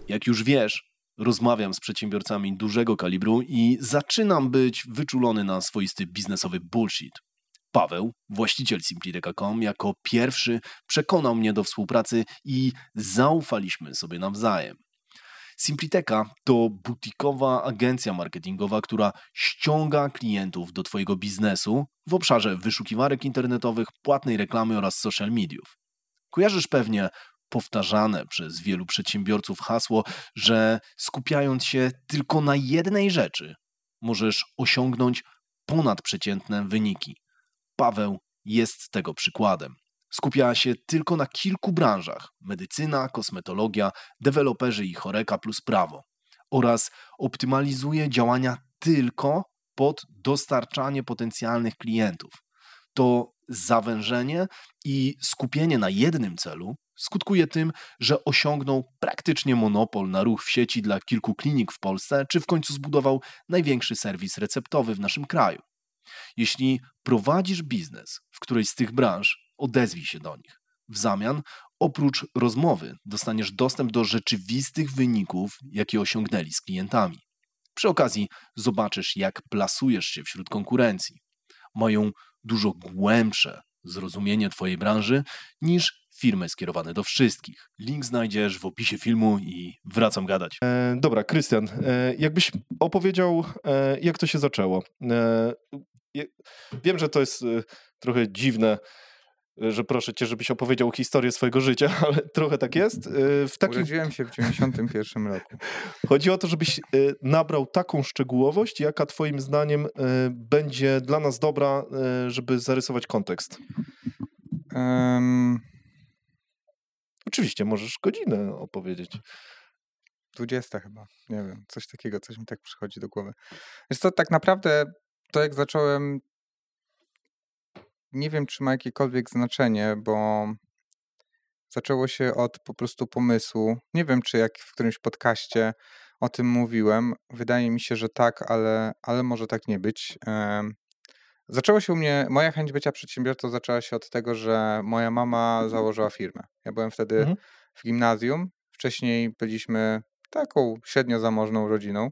Jak już wiesz, rozmawiam z przedsiębiorcami dużego kalibru i zaczynam być wyczulony na swoisty biznesowy bullshit. Paweł, właściciel simpliteka.com, jako pierwszy przekonał mnie do współpracy i zaufaliśmy sobie nawzajem. Simpliteka to butikowa agencja marketingowa, która ściąga klientów do Twojego biznesu w obszarze wyszukiwarek internetowych, płatnej reklamy oraz social mediów. Kojarzysz pewnie powtarzane przez wielu przedsiębiorców hasło, że skupiając się tylko na jednej rzeczy, możesz osiągnąć ponadprzeciętne wyniki. Paweł jest tego przykładem. Skupia się tylko na kilku branżach: medycyna, kosmetologia, deweloperzy i choreka plus prawo oraz optymalizuje działania tylko pod dostarczanie potencjalnych klientów. To zawężenie i skupienie na jednym celu skutkuje tym, że osiągnął praktycznie monopol na ruch w sieci dla kilku klinik w Polsce, czy w końcu zbudował największy serwis receptowy w naszym kraju. Jeśli prowadzisz biznes w którejś z tych branż, odezwij się do nich. W zamian, oprócz rozmowy, dostaniesz dostęp do rzeczywistych wyników, jakie osiągnęli z klientami. Przy okazji zobaczysz, jak plasujesz się wśród konkurencji. Mają dużo głębsze zrozumienie Twojej branży niż firmy skierowane do wszystkich. Link znajdziesz w opisie filmu i wracam gadać. E, dobra, Krystian, e, jakbyś opowiedział, e, jak to się zaczęło. E, wiem, że to jest e, trochę dziwne że proszę cię, żebyś opowiedział historię swojego życia, ale trochę tak jest. Y, w takim... Urodziłem się w 91 roku. Chodzi o to, żebyś y, nabrał taką szczegółowość, jaka twoim zdaniem y, będzie dla nas dobra, żeby zarysować kontekst. Um... Oczywiście, możesz godzinę opowiedzieć. 20 chyba, nie wiem, coś takiego, coś mi tak przychodzi do głowy. Wiesz to tak naprawdę to jak zacząłem nie wiem, czy ma jakiekolwiek znaczenie, bo zaczęło się od po prostu pomysłu. Nie wiem, czy jak w którymś podcaście o tym mówiłem. Wydaje mi się, że tak, ale, ale może tak nie być. Zaczęło się u mnie, moja chęć bycia przedsiębiorcą zaczęła się od tego, że moja mama założyła firmę. Ja byłem wtedy mhm. w gimnazjum. Wcześniej byliśmy taką średnio zamożną rodziną.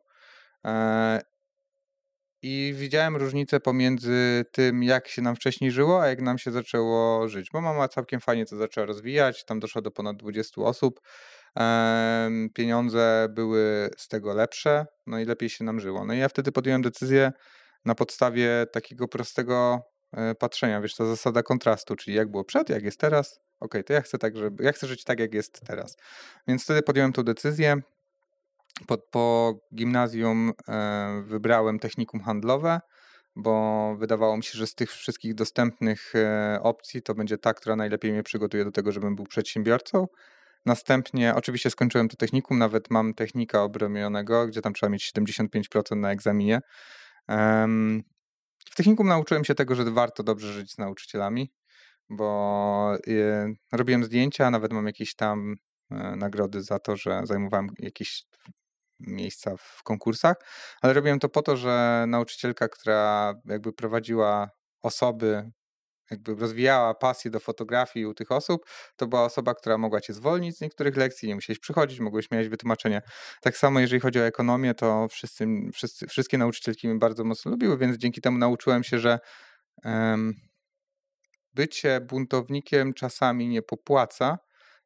I widziałem różnicę pomiędzy tym, jak się nam wcześniej żyło, a jak nam się zaczęło żyć. Bo mama całkiem fajnie to zaczęła rozwijać, tam doszło do ponad 20 osób. Pieniądze były z tego lepsze, no i lepiej się nam żyło. No i ja wtedy podjąłem decyzję na podstawie takiego prostego e, patrzenia, wiesz, ta zasada kontrastu, czyli jak było przed, jak jest teraz. Okej, okay, to ja chcę tak, żeby, ja chcę żyć tak, jak jest teraz. Więc wtedy podjąłem tę decyzję. Po, po gimnazjum e, wybrałem technikum handlowe, bo wydawało mi się, że z tych wszystkich dostępnych e, opcji to będzie ta, która najlepiej mnie przygotuje do tego, żebym był przedsiębiorcą. Następnie oczywiście skończyłem to technikum, nawet mam technika obronionego, gdzie tam trzeba mieć 75% na egzaminie. W technikum nauczyłem się tego, że warto dobrze żyć z nauczycielami, bo robiłem zdjęcia, nawet mam jakieś tam nagrody za to, że zajmowałem jakieś miejsca w konkursach, ale robiłem to po to, że nauczycielka, która jakby prowadziła osoby jakby rozwijała pasję do fotografii u tych osób, to była osoba, która mogła cię zwolnić z niektórych lekcji, nie musiałeś przychodzić, mogłeś mieć wytłumaczenie. Tak samo jeżeli chodzi o ekonomię, to wszyscy, wszyscy, wszystkie nauczycielki mnie bardzo mocno lubiły, więc dzięki temu nauczyłem się, że um, bycie buntownikiem czasami nie popłaca,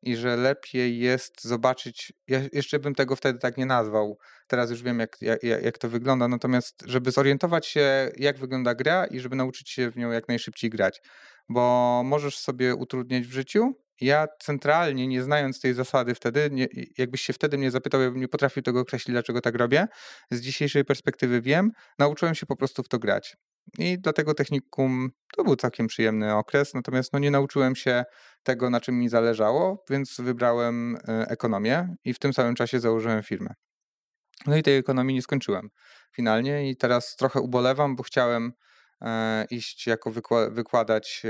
i że lepiej jest zobaczyć, ja jeszcze bym tego wtedy tak nie nazwał, teraz już wiem jak, jak, jak to wygląda, natomiast żeby zorientować się jak wygląda gra i żeby nauczyć się w nią jak najszybciej grać, bo możesz sobie utrudniać w życiu, ja centralnie, nie znając tej zasady wtedy, nie, jakbyś się wtedy mnie zapytał, ja bym nie potrafił tego określić, dlaczego tak robię. Z dzisiejszej perspektywy wiem, nauczyłem się po prostu w to grać. I dlatego technikum to był całkiem przyjemny okres, natomiast no nie nauczyłem się tego, na czym mi zależało, więc wybrałem e, ekonomię i w tym samym czasie założyłem firmę. No i tej ekonomii nie skończyłem finalnie i teraz trochę ubolewam, bo chciałem iść jako wykładać e,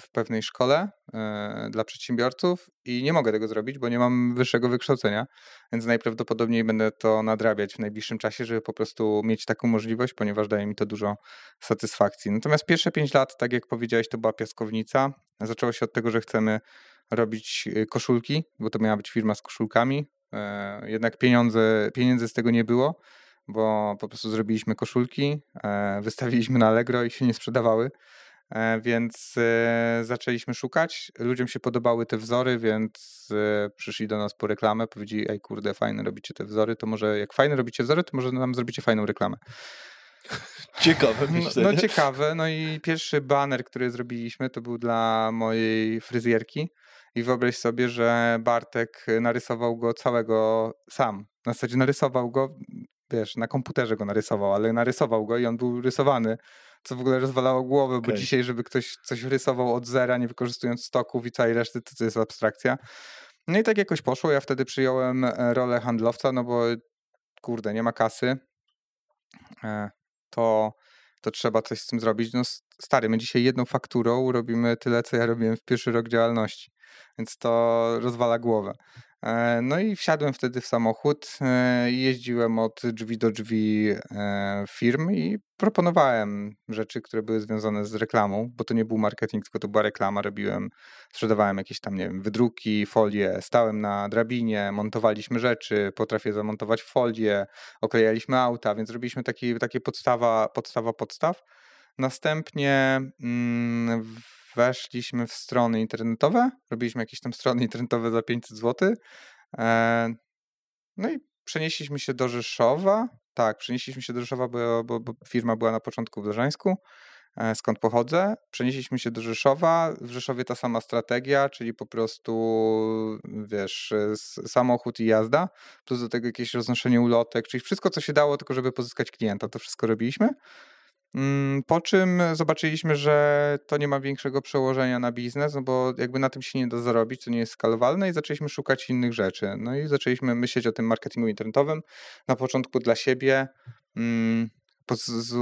w pewnej szkole e, dla przedsiębiorców i nie mogę tego zrobić, bo nie mam wyższego wykształcenia, więc najprawdopodobniej będę to nadrabiać w najbliższym czasie, żeby po prostu mieć taką możliwość, ponieważ daje mi to dużo satysfakcji. Natomiast pierwsze pięć lat, tak jak powiedziałeś, to była piaskownica. Zaczęło się od tego, że chcemy robić koszulki, bo to miała być firma z koszulkami. Jednak pieniądze, pieniędzy z tego nie było bo po prostu zrobiliśmy koszulki, e, wystawiliśmy na Allegro i się nie sprzedawały, e, więc e, zaczęliśmy szukać. Ludziom się podobały te wzory, więc przyszli do nas po reklamę, powiedzieli, ej kurde, fajne robicie te wzory, to może jak fajne robicie wzory, to może nam zrobicie fajną reklamę. Ciekawe myślę. No, no ciekawe, no i pierwszy banner, który zrobiliśmy, to był dla mojej fryzjerki. I wyobraź sobie, że Bartek narysował go całego sam. Na zasadzie narysował go, wiesz, na komputerze go narysował, ale narysował go i on był rysowany, co w ogóle rozwalało głowę, okay. bo dzisiaj, żeby ktoś coś rysował od zera, nie wykorzystując stoków i całej reszty, to, to jest abstrakcja. No i tak jakoś poszło. Ja wtedy przyjąłem e, rolę handlowca, no bo kurde, nie ma kasy. E, to, to trzeba coś z tym zrobić. No stary, my dzisiaj jedną fakturą robimy tyle, co ja robiłem w pierwszy rok działalności, więc to rozwala głowę. E, no i wsiadłem wtedy w samochód e, jeździłem od drzwi do drzwi e, firm i proponowałem rzeczy, które były związane z reklamą, bo to nie był marketing, tylko to była reklama. Robiłem, sprzedawałem jakieś tam, nie wiem, wydruki, folie, stałem na drabinie, montowaliśmy rzeczy, potrafię zamontować folię, oklejaliśmy auta, więc robiliśmy taki, takie podstawa, podstawa podstaw. Następnie mm, weszliśmy w strony internetowe, robiliśmy jakieś tam strony internetowe za 500 zł. E, no i przenieśliśmy się do Rzeszowa. Tak, przenieśliśmy się do Rzeszowa, bo, bo, bo firma była na początku w Leżańsku, e, skąd pochodzę. Przenieśliśmy się do Rzeszowa. W Rzeszowie ta sama strategia, czyli po prostu, wiesz, samochód i jazda, plus do tego jakieś roznoszenie ulotek, czyli wszystko, co się dało, tylko żeby pozyskać klienta, to wszystko robiliśmy. Mm, po czym zobaczyliśmy, że to nie ma większego przełożenia na biznes, no bo jakby na tym się nie da zarobić, to nie jest skalowalne i zaczęliśmy szukać innych rzeczy. No i zaczęliśmy myśleć o tym marketingu internetowym. Na początku dla siebie mm,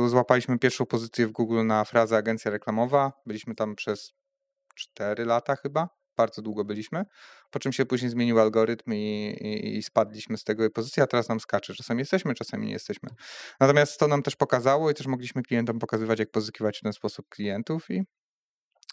złapaliśmy pierwszą pozycję w Google na frazę agencja reklamowa. Byliśmy tam przez 4 lata chyba bardzo długo byliśmy, po czym się później zmienił algorytm i, i, i, spadliśmy z tego pozycji, a teraz nam skacze. Czasami jesteśmy, czasami nie jesteśmy. Natomiast to nam też pokazało i też mogliśmy klientom pokazywać, jak pozyskiwać w ten sposób klientów i,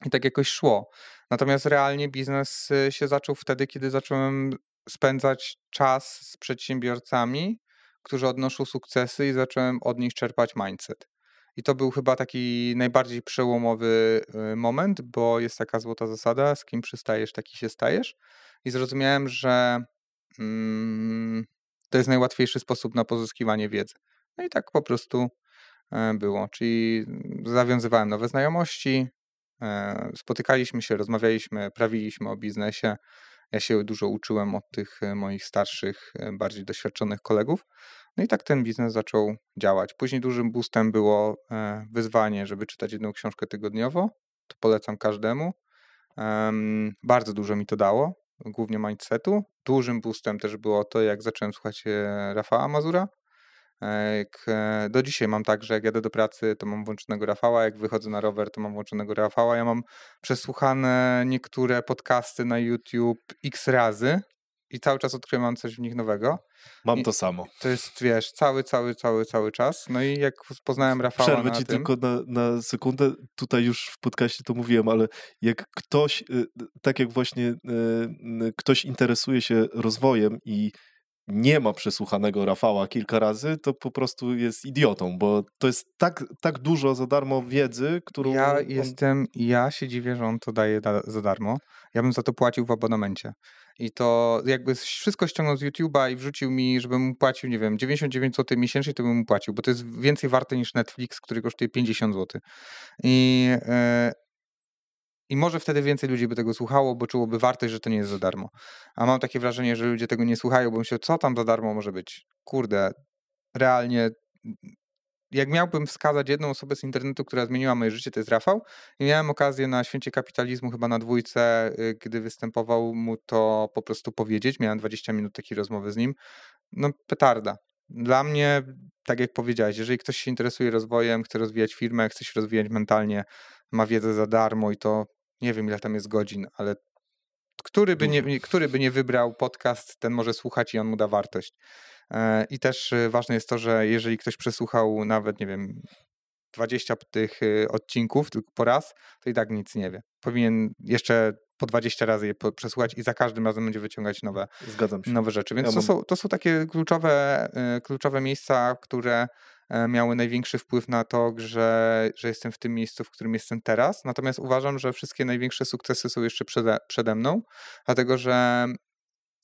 i tak jakoś szło. Natomiast realnie biznes y, się zaczął wtedy, kiedy zacząłem spędzać czas z przedsiębiorcami, którzy odnoszą sukcesy i zacząłem od nich czerpać mindset. I to był chyba taki najbardziej przełomowy y, moment, bo jest taka złota zasada, z kim przystajesz, taki się stajesz. I zrozumiałem, że mm, to jest najłatwiejszy sposób na pozyskiwanie wiedzy. No i tak po prostu e, było. Czyli zawiązywałem nowe znajomości, e, spotykaliśmy się, rozmawialiśmy, prawiliśmy o biznesie. Ja się dużo uczyłem od tych e, moich starszych, bardziej doświadczonych kolegów. No i tak ten biznes zaczął działać. Później dużym boostem było e, wyzwanie, żeby czytać jedną książkę tygodniowo. To polecam każdemu. Bardzo dużo mi to dało, głównie mindsetu. Dużym boostem też było to, jak zacząłem słuchać e, Rafała Mazura. Do dzisiaj mam tak, że jak jadę do pracy, to mam włączonego Rafała, jak wychodzę na rower, to mam włączonego Rafała. Ja mam przesłuchane niektóre podcasty na YouTube x razy i cały czas odkrywam coś w nich nowego. Mam I to samo. To jest, wiesz, cały, cały, cały, cały czas. No i jak poznałem Rafała Przerwę na ci tym, tylko na, na sekundę. Tutaj już w podcaście to mówiłem, ale jak ktoś, y, tak jak właśnie y, y, ktoś interesuje się rozwojem i nie ma przesłuchanego Rafała kilka razy, to po prostu jest idiotą, bo to jest tak, tak dużo za darmo wiedzy, którą. Ja on- jestem, ja się dziwię, że on to daje da, za darmo. Ja bym za to płacił w abonamencie. I to jakby wszystko ściągnął z YouTube'a i wrzucił mi, żebym mu płacił, nie wiem, 99 zł miesięcznie, to bym mu płacił, bo to jest więcej warte niż Netflix, który kosztuje 50 zł. I, e, I może wtedy więcej ludzi by tego słuchało, bo czułoby wartość, że to nie jest za darmo. A mam takie wrażenie, że ludzie tego nie słuchają, bo myślą, co tam za darmo może być. Kurde, realnie jak miałbym wskazać jedną osobę z internetu, która zmieniła moje życie, to jest Rafał. I miałem okazję na święcie kapitalizmu, chyba na dwójce, y, gdy występował mu to po prostu powiedzieć. Miałem 20 minut takiej rozmowy z nim. No, petarda. Dla mnie, tak jak powiedziałeś, jeżeli ktoś się interesuje rozwojem, chce rozwijać firmę, chce się rozwijać mentalnie, ma wiedzę za darmo i to nie wiem, ile tam jest godzin, ale który by, nie, który by nie wybrał podcast, ten może słuchać i on mu da wartość. E, I też y, ważne jest to, że jeżeli ktoś przesłuchał nawet, nie wiem, 20 tych y, odcinków tylko po raz, to i tak nic nie wie. Powinien jeszcze po 20 razy je przesłuchać i za każdym razem będzie wyciągać nowe, nowe rzeczy. Więc Ja to, mam- są, to są takie kluczowe, kluczowe miejsca, które e, miały największy wpływ na to, że, że jestem w tym miejscu, w którym jestem teraz. Natomiast uważam, że wszystkie największe sukcesy są jeszcze przede, przede mną, dlatego że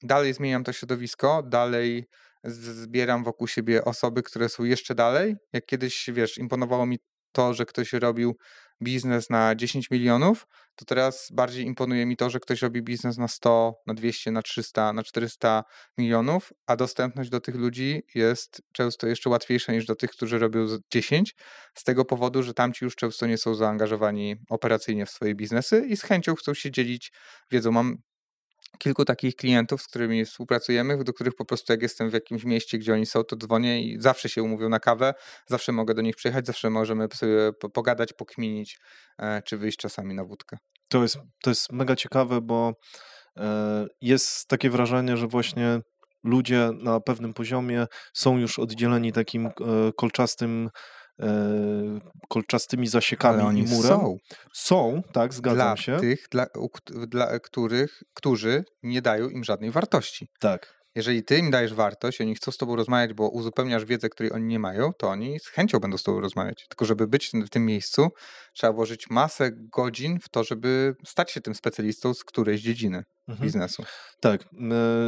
dalej zmieniam to środowisko, dalej zbieram wokół siebie osoby, które są jeszcze dalej. Jak kiedyś, wiesz, imponowało mi to, że ktoś robił biznes na 10 milionów, to teraz bardziej imponuje mi to, że ktoś robi biznes na 100, na 200, na 300, na 400 milionów, a dostępność do tych ludzi jest często jeszcze łatwiejsza niż do tych, którzy robią z 10, z tego powodu, że tamci już często nie są zaangażowani operacyjnie w swoje biznesy i z chęcią chcą się dzielić wiedzą. Mam kilku takich klientów, z którymi współpracujemy, do których po prostu jak jestem w jakimś mieście, gdzie oni są, to dzwonię i zawsze się umówią na kawę, zawsze mogę do nich przyjechać, zawsze możemy sobie po- pogadać, pokminić, e, czy wyjść czasami na wódkę. To jest, to jest mega ciekawe, bo e, jest takie wrażenie, że właśnie ludzie na pewnym poziomie są już oddzieleni takim e, kolczastym, kolczastymi zasiekami Ale oni murem. są Są, tak, zgadzam dla się. tych, dla, dla których, którzy nie dają im żadnej wartości. Tak. Jeżeli ty im dajesz wartość, oni chcą z tobą rozmawiać, bo uzupełniasz wiedzę, której oni nie mają, to oni z chęcią będą z tobą rozmawiać. Tylko żeby być w tym miejscu, trzeba włożyć masę godzin w to, żeby stać się tym specjalistą z którejś dziedziny Mhm. biznesu. Tak. e,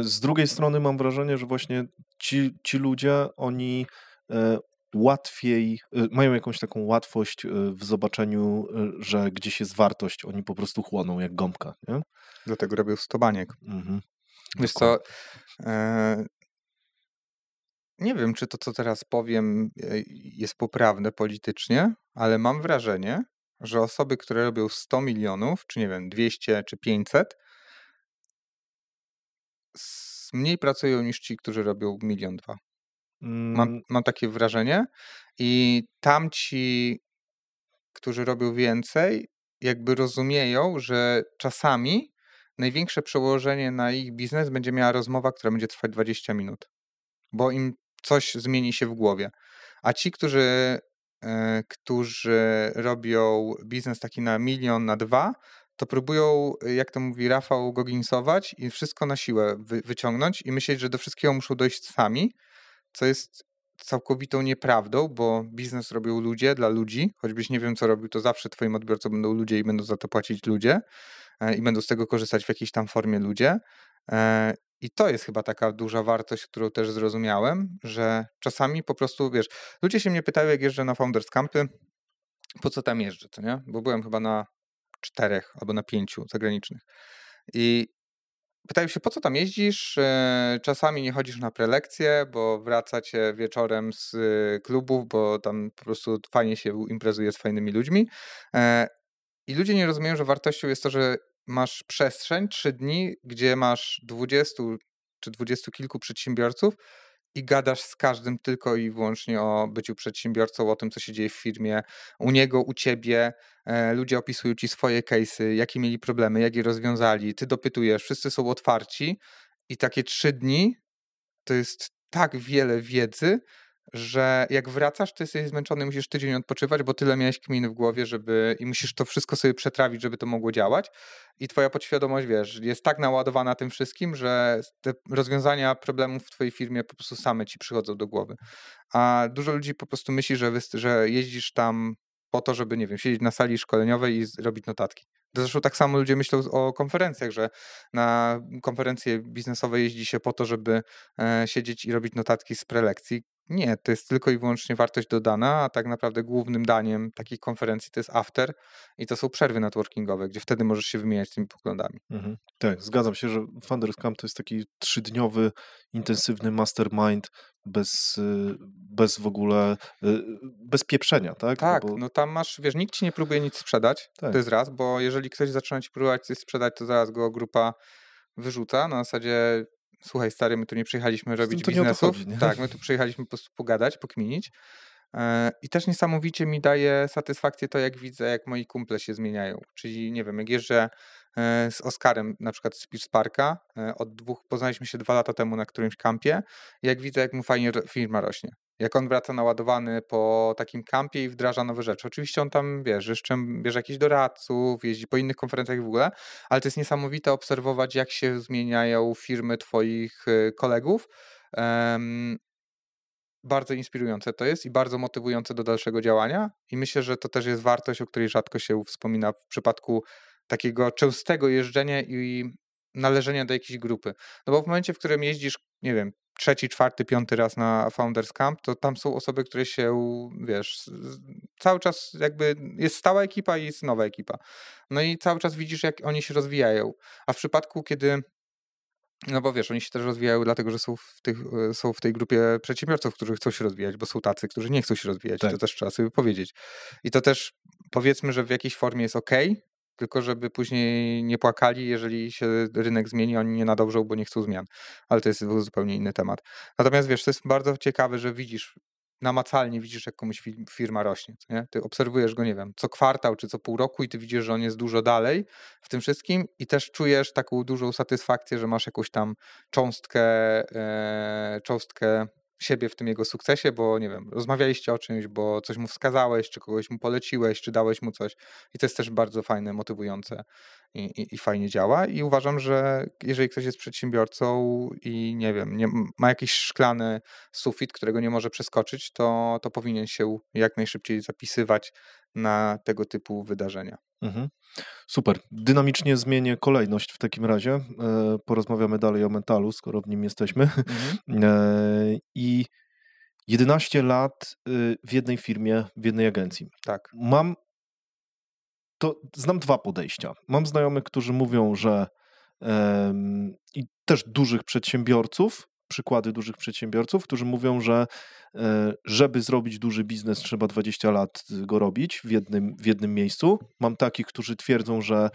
Z drugiej strony mam wrażenie, że właśnie ci, ci ludzie, oni e, łatwiej, e, mają jakąś taką łatwość e, w zobaczeniu, e, że gdzieś jest wartość. Oni po prostu chłoną jak gąbka. Nie? Dlatego robią stobaniek. Mhm. Wiesz co, e, nie wiem, czy to, co teraz powiem, e, jest poprawne politycznie, ale mam wrażenie, że osoby, które robią 100 milionów, czy nie wiem, 200 czy 500, s- mniej pracują niż ci, którzy robią milion dwa. Mam, Mm, mam takie wrażenie i tamci, którzy robią więcej, jakby rozumieją, że czasami największe przełożenie na ich biznes będzie miała rozmowa, która będzie trwać 20 minut, bo im coś zmieni się w głowie. A ci, którzy, e, którzy robią biznes taki na milion, na dwa, to próbują, jak to mówi Rafał, goginsować i wszystko na siłę wy, wyciągnąć i myśleć, że do wszystkiego muszą dojść sami, co jest całkowitą nieprawdą, bo biznes robią ludzie dla ludzi. Choćbyś nie wiem, co robił, to zawsze twoim odbiorcą będą ludzie i będą za to płacić ludzie e, i będą z tego korzystać w jakiejś tam formie ludzie. E, I to jest chyba taka duża wartość, którą też zrozumiałem, że czasami po prostu, wiesz, ludzie się mnie pytają, jak jeżdżę na Founders Campy, po co tam jeżdżę, to nie? Bo byłem chyba na czterech albo na pięciu zagranicznych. I pytają się, po co tam jeździsz? E, Czasami nie chodzisz na prelekcje, bo wracacie wieczorem z e, klubów, bo tam po prostu fajnie się imprezuje z fajnymi ludźmi. E, I ludzie nie rozumieją, że wartością jest to, że masz przestrzeń, trzy dni, gdzie masz 20 czy dwudziestu kilku przedsiębiorców i gadasz z każdym tylko i wyłącznie o byciu przedsiębiorcą, o tym, co się dzieje w firmie, u niego, u ciebie. E, ludzie opisują ci swoje case'y, jakie mieli problemy, jak je rozwiązali. Ty dopytujesz, wszyscy są otwarci i takie trzy dni to jest tak wiele wiedzy, że jak wracasz, to jesteś zmęczony, musisz tydzień odpoczywać, bo tyle miałeś kminy w głowie, żeby i musisz to wszystko sobie przetrawić, żeby to mogło działać. I twoja podświadomość, wiesz, jest tak naładowana tym wszystkim, że te rozwiązania problemów w twojej firmie po prostu same ci przychodzą do głowy. A dużo ludzi po prostu myśli, że, że jeździsz tam po to, żeby, nie wiem, siedzieć na sali szkoleniowej i robić notatki. Zresztą tak samo ludzie myślą o konferencjach, że na konferencje biznesowe jeździ się po to, żeby e, siedzieć i robić notatki z prelekcji. Nie, to jest tylko i wyłącznie wartość dodana, a tak naprawdę głównym daniem takiej konferencji to jest after i to są przerwy networkingowe, gdzie wtedy możesz się wymieniać tymi poglądami. Mhm. Tak, zgadzam się, że Founders Camp to jest taki trzydniowy, intensywny mastermind bez, y, bez w ogóle, y, bez pieprzenia, tak? Tak, no, bo... no tam masz, wiesz, nikt ci nie próbuje nic sprzedać, tak. to jest raz, bo jeżeli ktoś zaczyna ci próbować coś sprzedać, to zaraz go grupa wyrzuca na zasadzie słuchaj stary, my tu nie przyjechaliśmy robić biznesów. Chodzi, tak, my tu przyjechaliśmy po prostu pogadać, pokminić. E, I też niesamowicie mi daje satysfakcję to, jak widzę, jak moi kumple się zmieniają. Czyli, nie wiem, jak jeżdżę e, z Oskarem, na przykład z Peach Parka, e, od dwóch, poznaliśmy się dwa lata temu na którymś kampie, jak widzę, jak mu fajnie firma rośnie jak on wraca naładowany po takim kampie i wdraża nowe rzeczy. Oczywiście on tam, wiesz, jeszcze bierze jakichś doradców, jeździ po innych konferencjach w ogóle, ale to jest niesamowite obserwować, jak się zmieniają firmy twoich y, kolegów. Um, bardzo inspirujące to jest i bardzo motywujące do dalszego działania i myślę, że to też jest wartość, o której rzadko się wspomina w przypadku takiego częstego jeżdżenia i należenia do jakiejś grupy. No bo w momencie, w którym jeździsz, nie wiem, trzeci, czwarty, piąty raz na Founders Camp, to tam są osoby, które się, wiesz, cały czas jakby jest stała ekipa i jest nowa ekipa. No i cały czas widzisz, jak oni się rozwijają. A w przypadku, kiedy no bo wiesz, oni się też rozwijają, dlatego że są w, tych, są w tej grupie przedsiębiorców, którzy chcą się rozwijać, bo są tacy, którzy nie chcą się rozwijać. Tak. To też trzeba sobie powiedzieć. I to też powiedzmy, że w jakiejś formie jest ok, tylko żeby później nie płakali, jeżeli się rynek zmieni, oni nie nadążą, bo nie chcą zmian. Ale to jest zupełnie inny temat. Natomiast wiesz, to jest bardzo ciekawe, że widzisz, namacalnie widzisz, jak komuś firma rośnie. Nie? Ty obserwujesz go, nie wiem, co kwartał czy co pół roku i ty widzisz, że on jest dużo dalej w tym wszystkim i też czujesz taką dużą satysfakcję, że masz jakąś tam cząstkę, e, cząstkę siebie w tym jego sukcesie, bo nie wiem, rozmawialiście o czymś, bo coś mu wskazałeś, czy kogoś mu poleciłeś, czy dałeś mu coś. I to jest też bardzo fajne, motywujące i, i, i fajnie działa. I uważam, że jeżeli ktoś jest przedsiębiorcą i nie wiem, nie, ma jakiś szklany sufit, którego nie może przeskoczyć, to, to powinien się jak najszybciej zapisywać na tego typu wydarzenia. Mhm. Super. Dynamicznie zmienię kolejność w takim razie. E, porozmawiamy dalej o mentalu, skoro w nim jesteśmy. Mhm. E, I 11 lat y, w jednej firmie, w jednej agencji. Tak. Mam to znam dwa podejścia. Mam znajomych, którzy mówią, że i też dużych przedsiębiorców, przykłady dużych przedsiębiorców, którzy mówią, że e, żeby zrobić duży biznes, trzeba 20 lat go robić w jednym, w jednym miejscu. Mam takich, którzy twierdzą, że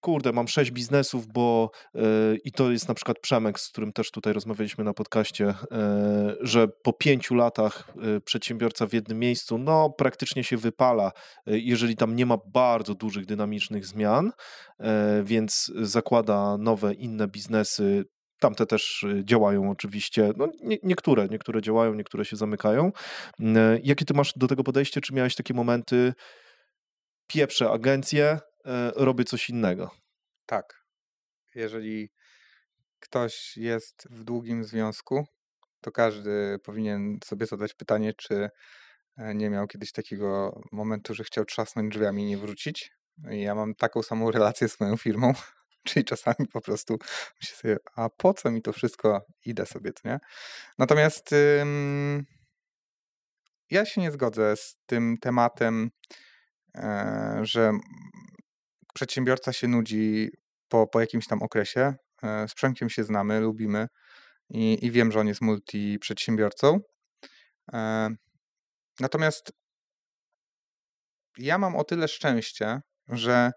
kurde, mam sześć biznesów, bo yy, i to jest na przykład Przemek, z którym też tutaj rozmawialiśmy na podcaście, yy, że po pięciu latach yy, przedsiębiorca w jednym miejscu, no praktycznie się wypala, jeżeli tam nie ma bardzo dużych, dynamicznych zmian, więc zakłada nowe, inne biznesy, Tamte też działają oczywiście. No, nie, niektóre, niektóre działają, niektóre się zamykają. Jakie ty masz do tego podejście? Czy miałeś takie momenty, pieprze agencję, E, robię coś innego. Tak. Jeżeli ktoś jest w długim związku, to każdy powinien sobie zadać pytanie, czy e, nie miał kiedyś takiego momentu, że chciał trzasnąć drzwiami i nie wrócić. Ja mam taką samą relację z moją firmą, czyli czasami po prostu myślę sobie, a po co mi to wszystko, idę sobie, to nie? Natomiast ym, ja się nie zgodzę z tym tematem, e, że przedsiębiorca się nudzi po, po jakimś tam okresie. E, z Przemkiem się znamy, lubimy i, i wiem, że on jest multi-przedsiębiorcą. E, natomiast ja mam o tyle szczęście, że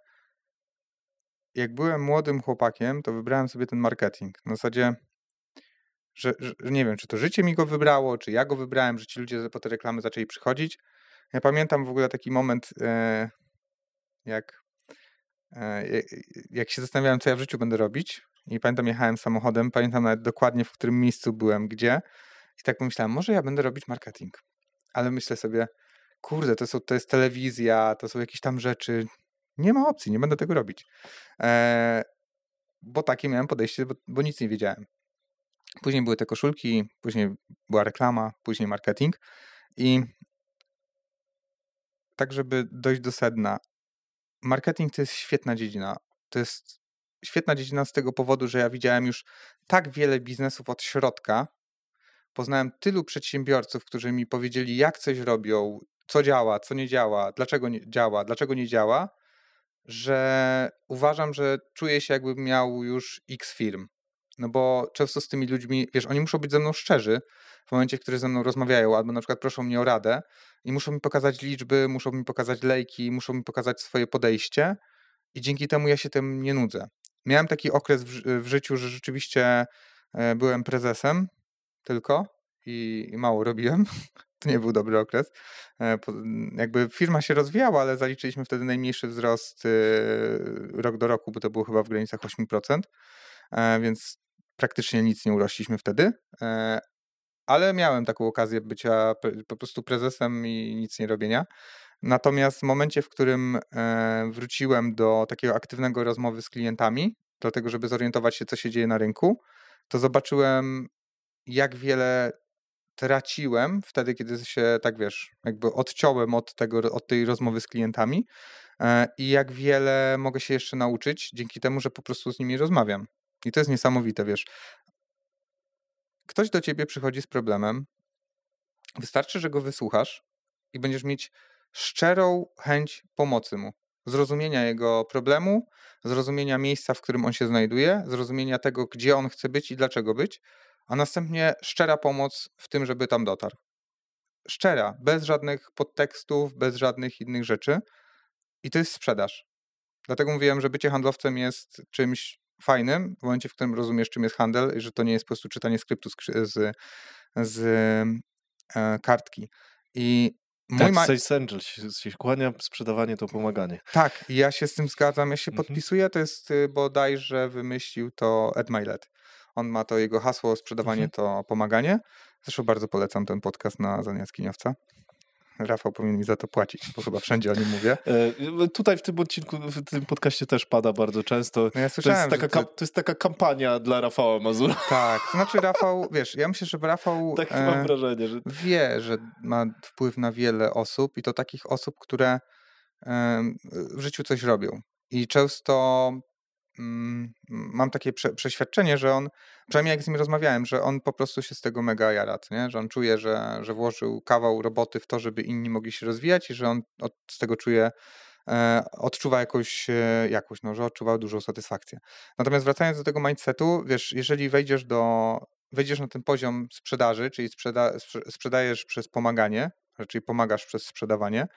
jak byłem młodym chłopakiem, to wybrałem sobie ten marketing. Na zasadzie Że, że, nie wiem, czy to życie mi go wybrało, czy ja go wybrałem, że ci ludzie po te reklamy zaczęli przychodzić. Ja pamiętam w ogóle taki moment, e, jak, e, jak się zastanawiałem, co ja w życiu będę robić. I pamiętam, jechałem samochodem, pamiętam nawet dokładnie, w którym miejscu byłem, gdzie. I tak pomyślałem, może ja będę robić marketing. Ale myślę sobie, kurde, to, są, to jest telewizja, to są jakieś tam rzeczy. Nie ma opcji, nie będę tego robić. E, bo takie miałem podejście, bo, bo nic nie wiedziałem. Później były te koszulki, później była reklama, później marketing. I tak, żeby dojść do sedna, marketing to jest świetna dziedzina. To jest świetna dziedzina z tego powodu, że ja widziałem już tak wiele biznesów od środka. Poznałem tylu przedsiębiorców, którzy mi powiedzieli, jak coś robią, co działa, co nie działa, dlaczego nie działa, dlaczego nie działa, że uważam, że czuję się, jakbym miał już x firm. No bo często z tymi ludźmi, wiesz, oni muszą być ze mną szczerzy w momencie, w którym ze mną rozmawiają, albo na przykład proszą mnie o radę i muszą mi pokazać liczby, muszą mi pokazać lejki, muszą mi pokazać swoje podejście i dzięki temu ja się tym nie nudzę. Miałem taki okres w, w życiu, że rzeczywiście e, byłem prezesem tylko i, i mało robiłem. To nie był dobry okres. E, jakby firma się rozwijała, ale zaliczyliśmy wtedy najmniejszy wzrost e, rok do roku, bo to było chyba w granicach 8%, więc praktycznie nic nie urośliśmy wtedy. Ale miałem taką okazję bycia po prostu prezesem i nic nie robienia. Natomiast w momencie, w którym e, wróciłem do takiego aktywnego rozmowy z klientami, dlatego żeby zorientować się, co się dzieje na rynku, to zobaczyłem, jak wiele traciłem wtedy, kiedy się, tak wiesz, jakby odciąłem od, tego, od tej rozmowy z klientami e, i jak wiele mogę się jeszcze nauczyć dzięki temu, że po prostu z nimi rozmawiam. I to jest niesamowite, wiesz. Ktoś do ciebie przychodzi z problemem, wystarczy, że go wysłuchasz i będziesz mieć szczerą chęć pomocy mu, zrozumienia jego problemu, zrozumienia miejsca, w którym on się znajduje, zrozumienia tego, gdzie on chce być i dlaczego być, a następnie szczera pomoc w tym, żeby tam dotarł. Szczera, bez żadnych podtekstów, bez żadnych innych rzeczy. I to jest sprzedaż. Dlatego mówiłem, że bycie handlowcem jest czymś fajnym, w momencie, w którym rozumiesz, czym jest handel, i że to nie jest po prostu czytanie skryptu z, z, e, kartki. I Mój tak, Sales Angel się, się kłania, sprzedawanie to pomaganie. Tak, ja się z tym zgadzam, ja się mhm. podpisuję, to jest y, bodajże wymyślił to Ed Milet. On ma to jego hasło, sprzedawanie mhm. to pomaganie. Zresztą bardzo polecam ten podcast na Zaniackiniowca. Rafał powinien mi za to płacić, bo chyba wszędzie o nim mówię. E, tutaj w tym odcinku, w tym podcaście też pada bardzo często. No ja to, jest taka, ty... to jest taka kampania dla Rafała Mazura. Tak, to znaczy Rafał, wiesz, ja myślę, że Rafał tak e, mam wrażenie, że... wie, że ma wpływ na wiele osób i to takich osób, które e, w życiu coś robią. I często mam takie prze, przeświadczenie, że on, przynajmniej jak z nim rozmawiałem, że on po prostu się z tego mega jara, nie? że on czuje, że, że włożył kawał roboty w to, żeby inni mogli się rozwijać i że on od, z tego czuje, e, odczuwa jakąś, e, jakąś, no, że odczuwa dużą satysfakcję. Natomiast wracając do tego mindsetu, wiesz, jeżeli wejdziesz do, wejdziesz na ten poziom sprzedaży, czyli sprzeda, sprzedajesz przez pomaganie, czyli pomagasz przez sprzedawanie,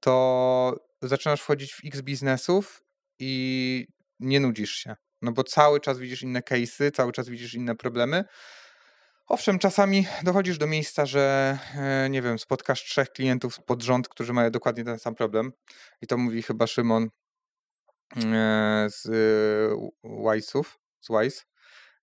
to zaczynasz wchodzić w x biznesów i nie nudzisz się. No bo cały czas widzisz inne case'y, cały czas widzisz inne problemy. Owszem, czasami dochodzisz do miejsca, że e, nie wiem, spotkasz trzech klientów pod rząd, którzy mają dokładnie ten sam problem. I to mówi chyba Szymon e, z Wise'ów, z Wise,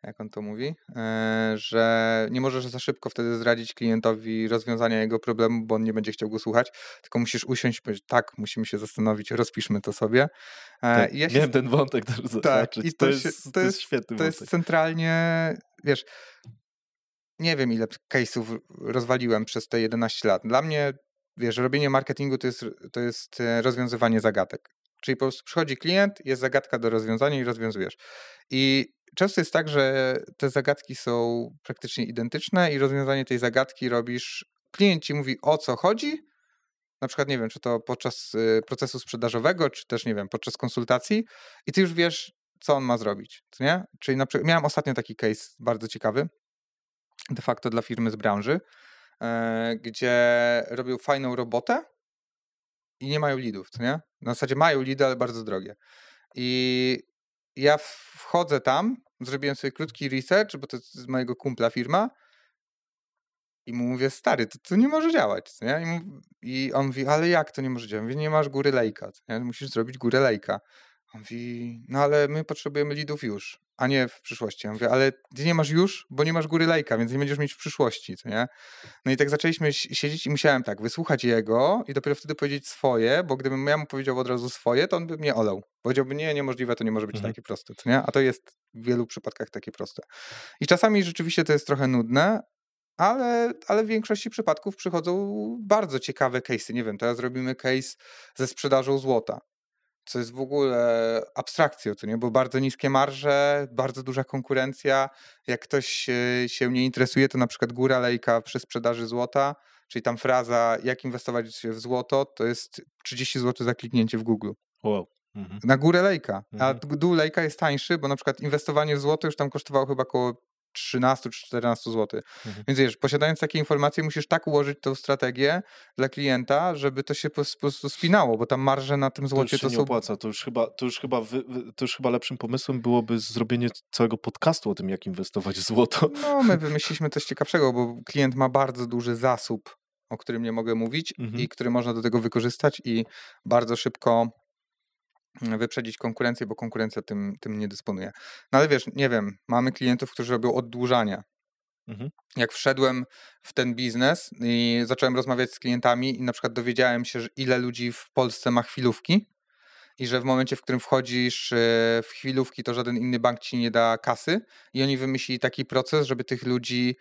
jak on to mówi, e, że nie możesz za szybko wtedy zradzić klientowi rozwiązania jego problemu, bo on nie będzie chciał go słuchać, tylko musisz usiąść i powiedzieć, tak, musimy się zastanowić, rozpiszmy to sobie. E, tak, ja się... Miałem ten wątek też tak, i to, to, jest, to, to jest świetny To wątek. jest centralnie, wiesz, nie wiem ile case'ów rozwaliłem przez te 11 lat. Dla mnie, wiesz, robienie marketingu to jest, to jest e, rozwiązywanie zagadek. Czyli po prostu przychodzi klient, jest zagadka do rozwiązania i rozwiązujesz. I często jest tak, że te zagadki są praktycznie identyczne i rozwiązanie tej zagadki robisz. Klient ci mówi o co chodzi, na przykład nie wiem, czy to podczas y, procesu sprzedażowego, czy też nie wiem, podczas konsultacji, i ty już wiesz, co on ma zrobić. Nie? Czyli na przykład miałem ostatnio taki case bardzo ciekawy, de facto dla firmy z branży, e, gdzie robią fajną robotę i nie mają lidów, nie? Na zasadzie mają lidy, ale bardzo drogie. I ja wchodzę tam, zrobiłem sobie krótki research, bo to z mojego kumpla firma i mu mówię, stary, to, to nie może działać, nie? I, mu, I, on mówi, ale jak to nie może działać? Mówię, nie masz góry lejka, nie? musisz zrobić górę lejka. On mówi, no ale my potrzebujemy lidów już, a nie w przyszłości. Ja mówię, ale ty nie masz już, bo nie masz góry lejka, więc nie będziesz mieć w przyszłości, co nie? No i tak zaczęliśmy siedzieć i musiałem tak, wysłuchać jego i dopiero wtedy powiedzieć swoje, bo gdybym ja mu powiedział od razu swoje, to on by mnie olał. Powiedziałby, nie, niemożliwe, to nie może być mhm. takie proste, co nie? A to jest w wielu przypadkach takie proste. I czasami rzeczywiście to jest trochę nudne, ale, ale w większości przypadków przychodzą bardzo ciekawe case'y. Nie wiem, teraz robimy case ze sprzedażą złota co jest w ogóle abstrakcją, to nie? Bo bardzo niskie marże, bardzo duża konkurencja. Jak ktoś się nie interesuje, to na przykład góra lejka przy sprzedaży złota, czyli tam fraza jak inwestować w złoto, to jest 30 zł za kliknięcie w Google. Wow. Mhm. Na górę lejka. A mhm. dół lejka jest tańszy, bo na przykład inwestowanie w złoto już tam kosztowało chyba około 13 czy 14 zł. Mhm. Więc wiesz, posiadając takie informacje, musisz tak ułożyć tą strategię dla klienta, żeby to się po prostu spinało, bo tam marże na tym złocie to, to są. Nie opłaca. To już chyba, to już chyba, wy, to już chyba lepszym pomysłem byłoby zrobienie całego podcastu o tym, jak inwestować w złoto. No, my wymyśliliśmy coś ciekawszego, bo klient ma bardzo duży zasób, o którym nie mogę mówić mhm. i który można do tego wykorzystać i bardzo szybko wyprzedzić konkurencję, bo konkurencja tym, tym nie dysponuje. No ale wiesz, nie wiem, mamy klientów, którzy robią oddłużania. Mhm. Jak wszedłem w ten biznes i zacząłem rozmawiać z klientami i na przykład dowiedziałem się, ile ludzi w Polsce ma chwilówki i że w momencie, w którym wchodzisz e, w chwilówki, to żaden inny bank ci nie da kasy i oni wymyślili taki proces, żeby tych ludzi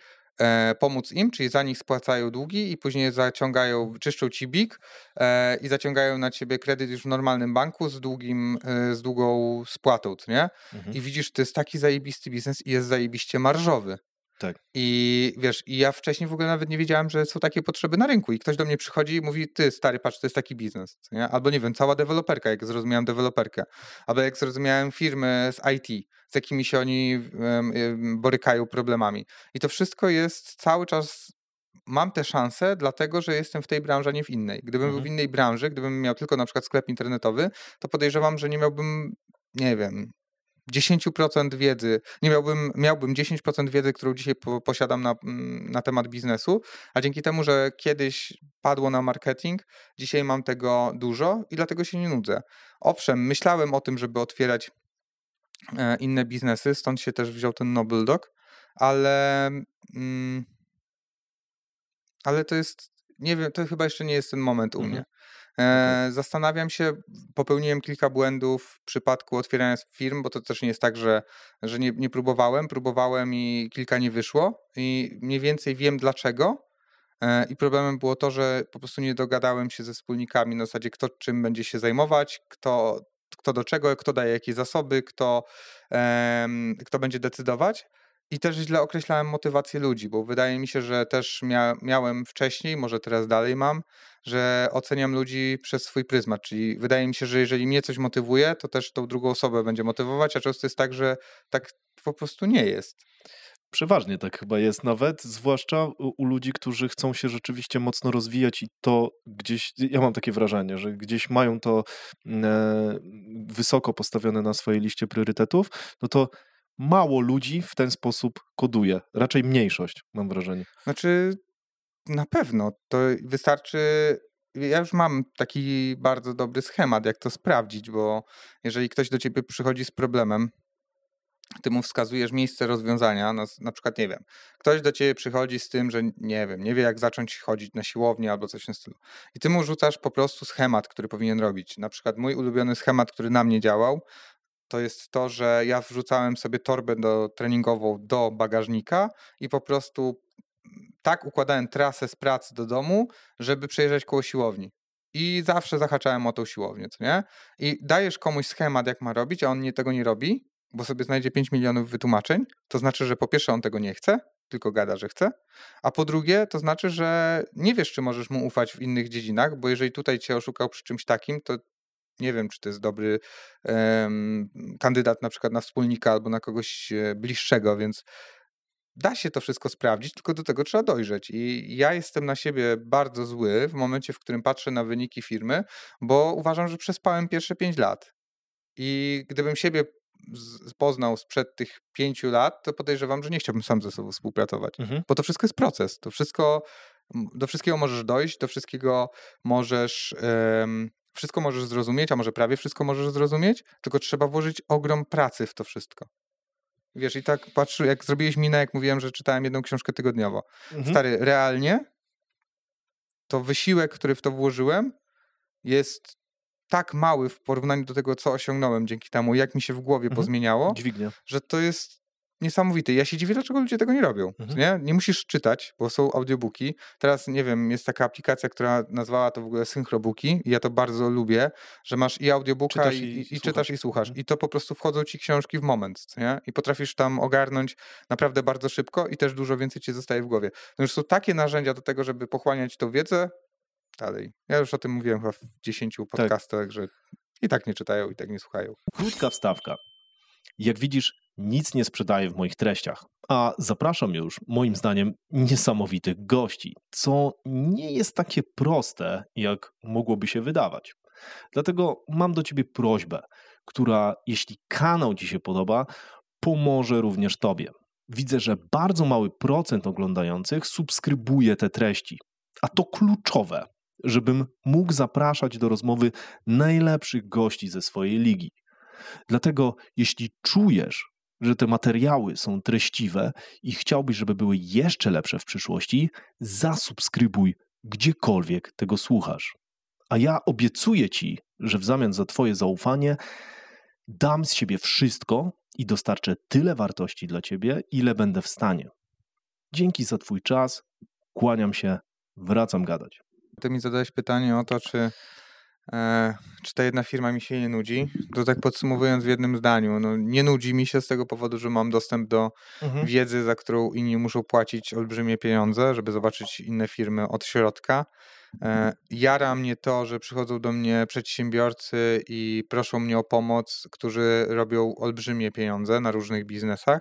pomóc im, czyli za nich spłacają długi i później zaciągają, czyszczą ci BIK e, i zaciągają na ciebie kredyt już w normalnym banku z długim, e, z długą spłatą, nie? Mhm. I widzisz, to jest taki zajebisty biznes i jest zajebiście marżowy. Tak. I wiesz, i ja wcześniej w ogóle nawet nie wiedziałem, że są takie potrzeby na rynku. I ktoś do mnie przychodzi i mówi: Ty, stary, patrz, to jest taki biznes. Nie? Albo nie wiem, cała deweloperka, jak zrozumiałem deweloperkę. Albo jak zrozumiałem firmy z IT, z jakimi się oni borykają problemami. I to wszystko jest cały czas. Mam tę szansę, dlatego że jestem w tej branży, a nie w innej. Gdybym mhm. był w innej branży, gdybym miał tylko na przykład sklep internetowy, to podejrzewam, że nie miałbym, nie wiem, 10% wiedzy, nie miałbym, miałbym 10% wiedzy, którą dzisiaj po, posiadam na, mm, na temat biznesu, a dzięki temu, że kiedyś padło na marketing, dzisiaj mam tego dużo i dlatego się nie nudzę. Owszem, myślałem o tym, żeby otwierać e, inne biznesy, stąd się też wziął ten Noble Dog, ale mm, ale to jest, nie wiem, to chyba jeszcze nie jest ten moment u mhm. mnie. E, zastanawiam się, popełniłem kilka błędów w przypadku otwierania firm, bo to też nie jest tak, że, że nie, nie próbowałem. Próbowałem i kilka nie wyszło i mniej więcej wiem dlaczego. E, I problemem było to, że po prostu nie dogadałem się ze wspólnikami na zasadzie, kto czym będzie się zajmować, kto, kto do czego, kto daje jakie zasoby, kto, kto będzie decydować. I też źle określałem motywację ludzi, bo wydaje mi się, że też mia miałem wcześniej, może teraz dalej mam, że oceniam ludzi przez swój pryzmat. Czyli wydaje mi się, że jeżeli mnie coś motywuje, to też tą drugą osobę będzie motywować, a często jest tak, że tak po prostu nie jest. Przeważnie tak chyba jest nawet, zwłaszcza u, ludzi, którzy chcą się rzeczywiście mocno rozwijać i to gdzieś, ja mam takie wrażenie, że gdzieś mają to mm, e, wysoko postawione na swojej liście priorytetów, no to mało ludzi w ten sposób koduje. Raczej mniejszość, mam wrażenie. Znaczy, na pewno. To wystarczy. Ja już mam taki bardzo dobry schemat, jak to sprawdzić, bo jeżeli ktoś do ciebie przychodzi z problemem, ty mu wskazujesz miejsce rozwiązania, na, przykład, nie wiem, ktoś do ciebie przychodzi z tym, że nie wiem, nie wie jak zacząć chodzić na siłownię albo coś w tym stylu. I ty mu rzucasz po prostu schemat, który powinien robić. Na przykład mój ulubiony schemat, który na mnie działał, to jest to, że ja wrzucałem sobie torbę do, treningową do bagażnika i po prostu tak układałem trasę z pracy do domu, żeby przejeżdżać koło siłowni. I zawsze zahaczałem o tą siłownię, co nie? I dajesz komuś schemat, jak ma robić, a on nie, tego nie robi, bo sobie znajdzie 5 milionów wytłumaczeń, to znaczy, że po pierwsze on tego nie chce, tylko gada, że chce, a po drugie to znaczy, że nie wiesz, czy możesz mu ufać w innych dziedzinach, bo jeżeli tutaj cię oszukał przy czymś takim, to nie wiem, czy to jest dobry um, kandydat na przykład na wspólnika albo na kogoś e, bliższego, więc da się to wszystko sprawdzić, tylko do tego trzeba dojrzeć. I ja jestem na siebie bardzo zły w momencie, w którym patrzę na wyniki firmy, bo uważam, że przespałem pierwsze pięć lat. I gdybym siebie poznał sprzed tych pięciu lat, to podejrzewam, że nie chciałbym sam ze sobą współpracować. Mhm. Bo to wszystko jest proces. To wszystko, do wszystkiego możesz dojść, do wszystkiego możesz. Um, wszystko możesz zrozumieć, a może prawie wszystko możesz zrozumieć, tylko trzeba włożyć ogrom pracy w to wszystko. Wiesz, i tak patrzę, jak zrobiłeś minę, jak mówiłem, że czytałem jedną książkę tygodniowo. Mhm. Stary, realnie to wysiłek, który w to włożyłem, jest tak mały w porównaniu do tego, co osiągnąłem dzięki temu, jak mi się w głowie mhm. pozmieniało, Dźwignia. że to jest niesamowite. Ja się dziwię, dlaczego ludzie tego nie robią. Mhm. Nie? nie musisz czytać, bo są audiobooki. Teraz, nie wiem, jest taka aplikacja, która nazwała to w ogóle Synchrobooki i ja to bardzo lubię, że masz i audiobooka czytasz i, i, i, czytasz i słuchasz. Mhm. I to po prostu wchodzą ci książki w moment, nie? I potrafisz tam ogarnąć naprawdę bardzo szybko i też dużo więcej ci zostaje w głowie. No już są takie narzędzia do tego, żeby pochłaniać tą wiedzę dalej. Ja już o tym mówiłem chyba w 10 tak. podcastach, tak. że i tak nie czytają, i tak nie słuchają. Krótka wstawka. Jak widzisz, nic nie sprzedaję w moich treściach, a zapraszam już, moim zdaniem, niesamowitych gości, co nie jest takie proste, jak mogłoby się wydawać. Dlatego mam do Ciebie prośbę, która, jeśli kanał Ci się podoba, pomoże również Tobie. Widzę, że bardzo mały procent oglądających subskrybuje te treści, a to kluczowe, żebym mógł zapraszać do rozmowy najlepszych gości ze swojej ligi. Dlatego, jeśli czujesz, że te materiały są treściwe i chciałbyś, żeby były jeszcze lepsze w przyszłości, zasubskrybuj gdziekolwiek tego słuchasz. A ja obiecuję Ci, że w zamian za Twoje zaufanie dam z siebie wszystko i dostarczę tyle wartości dla Ciebie, ile będę w stanie. Dzięki za Twój czas. Kłaniam się, wracam gadać. Ty mi zadałeś pytanie o to, czy czy ta jedna firma mi się nie nudzi? To tak podsumowując w jednym zdaniu, no nie nudzi mi się z tego powodu, że mam dostęp do mhm. wiedzy, za którą inni muszą płacić olbrzymie pieniądze, żeby zobaczyć inne firmy od środka. E, jara mnie to, że przychodzą do mnie przedsiębiorcy i proszą mnie o pomoc, którzy robią olbrzymie pieniądze na różnych biznesach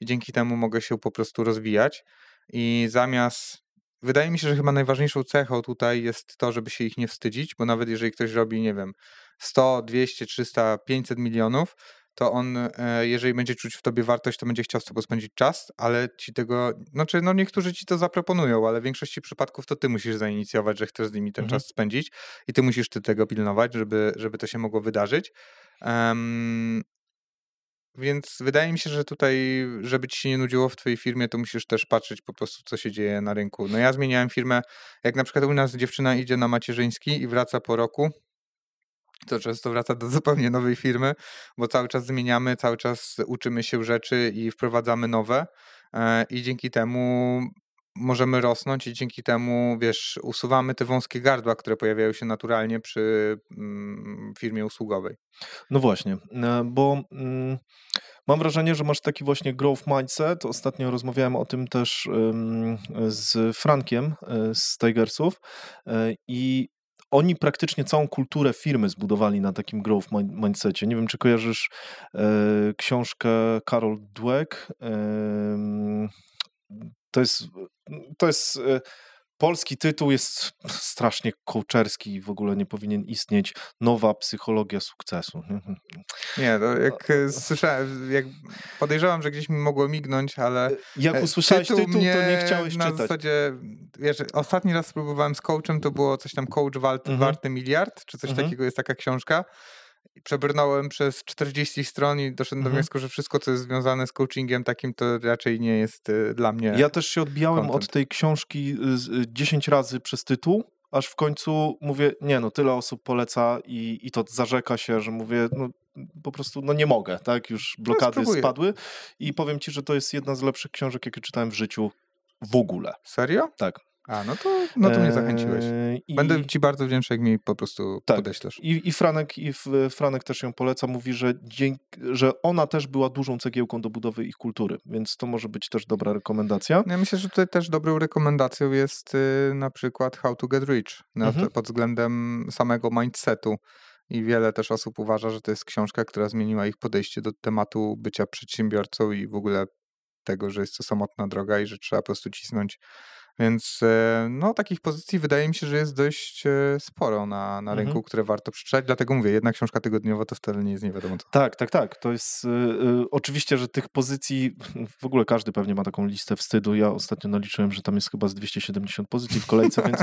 i dzięki temu mogę się po prostu rozwijać. I zamiast wydaje mi się, że chyba najważniejszą cechą tutaj jest to, żeby się ich nie wstydzić, bo nawet jeżeli ktoś robi, nie wiem, 100, 200, 300, 500 milionów, to on, e, jeżeli będzie czuć w tobie wartość, to będzie chciał z tobą spędzić czas, ale ci tego, znaczy no niektórzy ci to zaproponują, ale w większości przypadków to ty musisz zainicjować, że chcesz z nimi ten mhm. czas spędzić i ty musisz ty tego pilnować, żeby, żeby to się mogło wydarzyć. Um, więc wydaje mi się, że tutaj, żeby ci się nie nudziło w twojej firmie, to musisz też patrzeć po prostu, co się dzieje na rynku. No ja zmieniałem firmę, jak na przykład u nas dziewczyna idzie na macierzyński i wraca po roku, to często wraca do zupełnie nowej firmy, bo cały czas zmieniamy, cały czas uczymy się rzeczy i wprowadzamy nowe e, i dzięki temu możemy rosnąć i dzięki temu, wiesz, usuwamy te wąskie gardła, które pojawiają się naturalnie przy mm, firmie usługowej. No właśnie, e, bo mm, mam wrażenie, że masz taki właśnie growth mindset. Ostatnio rozmawiałem o tym też z Frankiem e, z Tigersów e, i oni praktycznie całą kulturę firmy zbudowali na takim growth mindsetie. Nie wiem, czy kojarzysz książkę Carol Dweck, to jest, to jest e, polski tytuł jest strasznie kołczerski i w ogóle nie powinien istnieć. Nowa psychologia sukcesu. Nie, to jak e, słyszałem, jak podejrzewam, że gdzieś mi mogło mignąć, ale e, jak usłyszałeś tytuł, tytuł to nie chciałeś na czytać. Na zasadzie, wiesz, ostatni raz spróbowałem z coachem, to było coś tam coach wart, mhm. warty miliard, czy coś mhm. takiego jest taka książka przebrnąłem przez 40 stron i doszedłem mhm. do wniosku, że wszystko, co jest związane z coachingiem takim, to raczej nie jest y, dla mnie. Ja też się odbijałem content. od tej książki 10 razy przez tytuł, aż w końcu mówię, nie no, tyle osób poleca i, i to zarzeka się, że mówię, no po prostu no nie mogę, tak, już no, blokady no, spadły i powiem ci, że to jest jedna z lepszych książek, jakie czytałem w życiu w ogóle. Serio? Tak. A, no to, no to mnie zachęciłeś. Eee, Będę I... ci bardzo wdzięczny, jak mi po prostu tak. podeślesz. I, I, Franek, I Franek też ją poleca, mówi, że, dzięki, że ona też była dużą cegiełką do budowy ich kultury, więc to może być też dobra rekomendacja. Ja myślę, że tutaj też dobrą rekomendacją jest y, na przykład How to Get Rich mhm. pod względem samego mindsetu. I wiele też osób uważa, że to jest książka, która zmieniła ich podejście do tematu bycia przedsiębiorcą i w ogóle tego, że jest to samotna droga i że trzeba po prostu cisnąć Więc e, no, takich pozycji wydaje mi się, że jest dość e, sporo na, na rynku, mhm. które warto przeczytać. Dlatego mówię, jedna książka tygodniowo to wcale nie jest nie wiadomo co. Tak, tak, tak. To jest y, oczywiście, że tych pozycji, w ogóle każdy pewnie ma taką listę wstydu. Ja ostatnio naliczyłem, że tam jest chyba z 270 pozycji w kolejce, więc...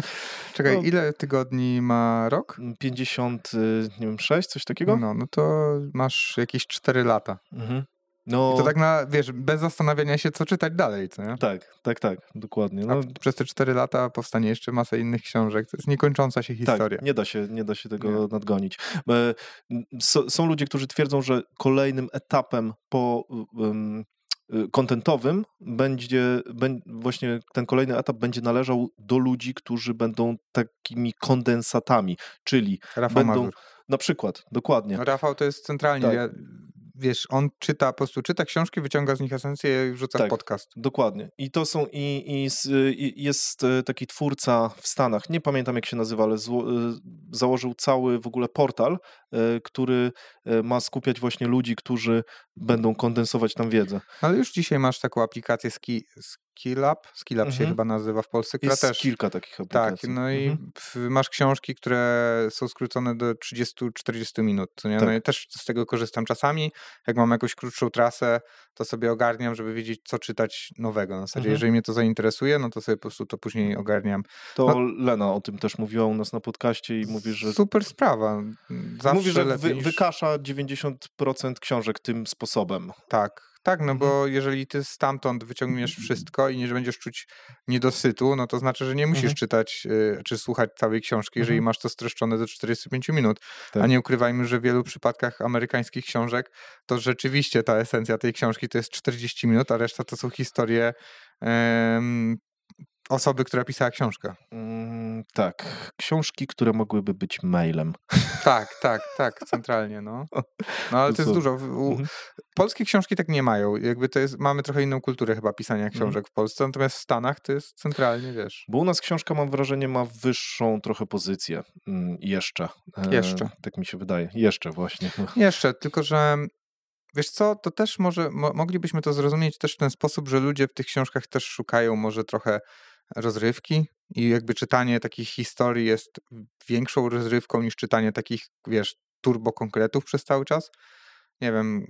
Czekaj, no, ile tygodni ma rok? 50, y, nie wiem, 6, coś takiego? No, no to masz jakieś 4 lata. Mhm. No, I to tak na, wiesz, bez zastanawiania się, co czytać dalej, co nie? Tak, tak, tak, dokładnie. No. Przez te cztery lata powstanie jeszcze masa innych książek. To jest niekończąca się tak, historia. Tak, nie da się, nie da się tego nie. nadgonić. są ludzie, którzy twierdzą, że kolejnym etapem po um, kontentowym będzie, właśnie ten kolejny etap będzie należał do ludzi, którzy będą takimi kondensatami, czyli Rafał będą Mazur. na przykład, dokładnie. No, Rafał to jest centralnie. Tak. Ja wiesz, on czyta, po prostu czyta książki, wyciąga z nich esencję i wrzuca tak, w podcast. Dokładnie. I to są, i, i, i, jest e, taki twórca w Stanach, nie pamiętam jak się nazywa, ale zło, e, założył cały w ogóle portal, e, który ma skupiać właśnie ludzi, którzy będą kondensować tam wiedzę. Ale już dzisiaj masz taką aplikację Ski, Skillup, Skillup mhm. się chyba nazywa w Polsce, która Jest też... kilka takich tak, aplikacji. Tak, no mhm. i masz książki, które są skrócone do 30-40 minut, nie? Tak. No i też z tego korzystam czasami, jak mam jakąś krótszą trasę, to sobie ogarniam, żeby wiedzieć, co czytać nowego. Na zasadzie, mhm. jeżeli mnie to zainteresuje, no to sobie po prostu to później ogarniam. To no, Lena o tym też mówiła u nas na podcaście i mówi, że... Super sprawa. Zawsze mówi, że wy, niż... wykasza 90% książek tym sposobem. Tak, tak, no mhm. bo jeżeli ty stamtąd wyciągniesz wszystko i nie będziesz czuć niedosytu, no to znaczy, że nie musisz mhm. czytać y, czy słuchać całej książki, jeżeli mhm. masz to streszczone do 45 minut. Tak. A nie ukrywajmy, że w wielu przypadkach amerykańskich książek to rzeczywiście ta esencja tej książki to jest 40 minut, a reszta to są historie osoby, która pisała książkę. Mm, tak, książki, które mogłyby być mailem. Tak, tak, tak, centralnie, no. No ale to jest dużo. Mhm. Polskie książki tak nie mają. Jakby to jest, mamy trochę inną kulturę chyba pisania mhm. książek w Polsce, natomiast w Stanach to jest centralnie, wiesz. Bo u nas książka, mam wrażenie, ma wyższą trochę pozycję. Mm, jeszcze. E, jeszcze. Tak mi się wydaje. Jeszcze właśnie. Jeszcze, tylko że Wiesz co, to też może, mo, moglibyśmy to zrozumieć też w ten sposób, że ludzie w tych książkach też szukają może trochę rozrywki i jakby czytanie takich historii jest większą rozrywką niż czytanie takich, wiesz, turbo konkretów przez cały czas. Nie wiem,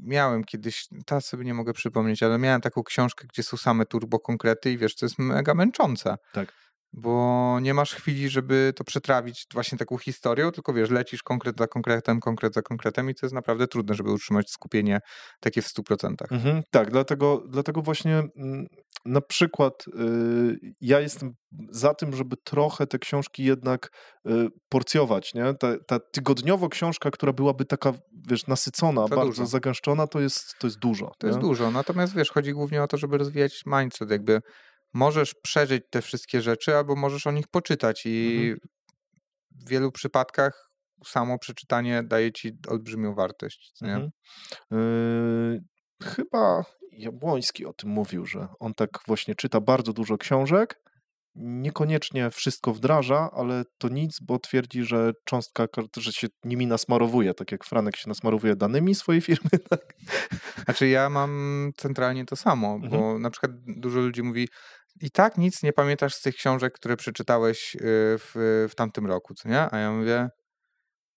miałem kiedyś, teraz sobie nie mogę przypomnieć, ale miałem taką książkę, gdzie są same turbo konkrety i wiesz, to jest mega męczące. Tak bo nie masz chwili, żeby to przetrawić właśnie taką historią, tylko wiesz, lecisz konkret za konkretem, konkret za konkretem i to jest naprawdę trudne, żeby utrzymać skupienie takie w 100%. Mhm, tak, dlatego, dlatego właśnie mm, na przykład y, ja jestem za tym, żeby trochę te książki jednak y, porcjować, nie? Ta, ta tygodniowo książka, która byłaby taka, wiesz, nasycona, to bardzo dużo. zagęszczona, to jest, to jest dużo. To nie? jest dużo, natomiast wiesz, chodzi głównie o to, żeby rozwijać mindset, jakby możesz przeżyć te wszystkie rzeczy, albo możesz o nich poczytać i mhm. w wielu przypadkach samo przeczytanie daje ci olbrzymią wartość. Mhm. Yy, chyba Jabłoński o tym mówił, że on tak właśnie czyta bardzo dużo książek, niekoniecznie wszystko wdraża, ale to nic, bo twierdzi, że cząstka, że się nimi nasmarowuje, tak jak Franek się nasmarowuje danymi swojej firmy. Tak? Znaczy ja mam centralnie to samo, mhm. bo na przykład dużo ludzi mówi, i tak nic nie pamiętasz z tych książek, które przeczytałeś y, w, w tamtym roku, co nie? A ja mówię,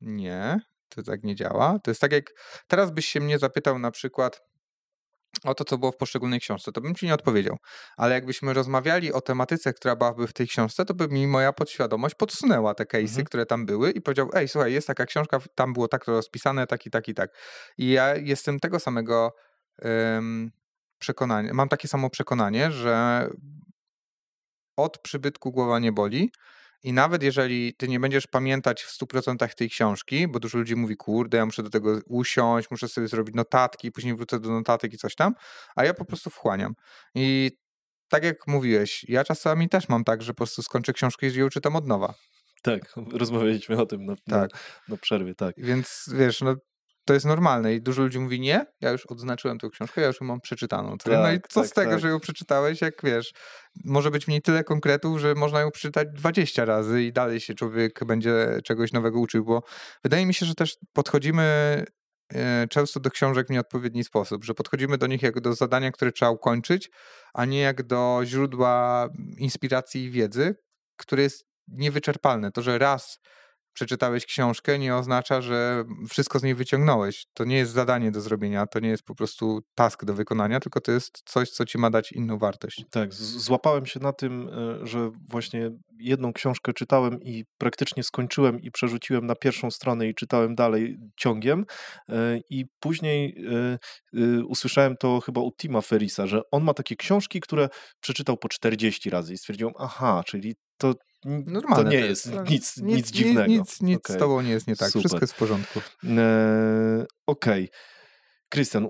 nie, to tak nie działa. To jest tak jak, teraz byś się mnie zapytał na przykład o to, co było w poszczególnej książce, to bym ci nie odpowiedział. Ale jakbyśmy rozmawiali o tematyce, która byłaby w tej książce, to by mi moja podświadomość podsunęła te case'y, mhm. które tam były i powiedział, ej, słuchaj, jest taka książka, tam było tak to rozpisane, tak i tak i tak. I ja jestem tego samego um, przekonania, mam takie samo przekonanie, że od przybytku głowa nie boli. I nawet jeżeli ty nie będziesz pamiętać w 100% tej książki, bo dużo ludzi mówi, kurde, ja muszę do tego usiąść, muszę sobie zrobić notatki, później wrócę do notatek i coś tam, a ja po prostu wchłaniam. I tak jak mówiłeś, ja czasami też mam tak, że po prostu skończę książkę i ją czytam od nowa. Tak, rozmawialiśmy o tym na, tak. na, na przerwie, tak. Więc wiesz, no to jest normalne i dużo ludzi mówi nie, ja już odznaczyłem tę książkę, ja już ją mam przeczytaną. Tak, no i co tak, z tego, tak. że ją przeczytałeś, jak wiesz, może być w niej tyle konkretów, że można ją przeczytać 20 razy i dalej się człowiek będzie czegoś nowego uczył, bo wydaje mi się, że też podchodzimy e, często do książek w nieodpowiedni sposób, że podchodzimy do nich jak do zadania, które trzeba ukończyć, a nie jak do źródła inspiracji i wiedzy, które jest niewyczerpalne. To, że raz przeczytałeś książkę, nie oznacza, że wszystko z niej wyciągnąłeś. To nie jest zadanie do zrobienia, to nie jest po prostu task do wykonania, tylko to jest coś, co ci ma dać inną wartość. Tak, złapałem się na tym, e, że właśnie jedną książkę czytałem i praktycznie skończyłem i przerzuciłem na pierwszą stronę i czytałem dalej ciągiem e, i później e, usłyszałem to chyba u Tima Ferisa, że on ma takie książki, które przeczytał po 40 razy i stwierdziłem, aha, czyli to Normalne to nie jest nic, nic, nic dziwnego. Nic, nic okay. z tobą nie jest nie tak. Super. Wszystko jest w porządku. E, Okej. Okay. Krystian, e,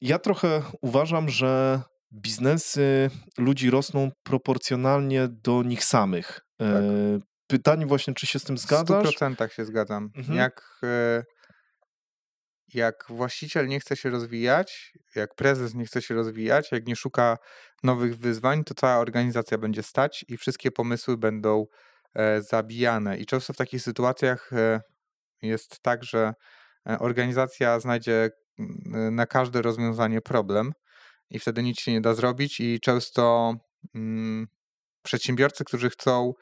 ja trochę uważam, że biznesy ludzi rosną proporcjonalnie do nich samych. Tak. Pytanie właśnie, czy się z tym zgadzasz? W 100% się zgadzam. Mhm. Jak e, jak właściciel nie chce się rozwijać, jak prezes nie chce się rozwijać, jak nie szuka nowych wyzwań, to cała organizacja będzie stać i wszystkie pomysły będą e, zabijane. I często w takich sytuacjach e, jest tak, że e, organizacja znajdzie mm, na każde rozwiązanie problem i wtedy nic się nie da zrobić i często mm, przedsiębiorcy, którzy chcą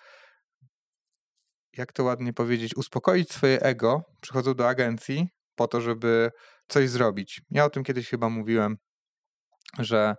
jak to ładnie powiedzieć, uspokoić swoje ego, przychodzą do agencji po to, żeby coś zrobić. Ja o tym kiedyś chyba mówiłem, że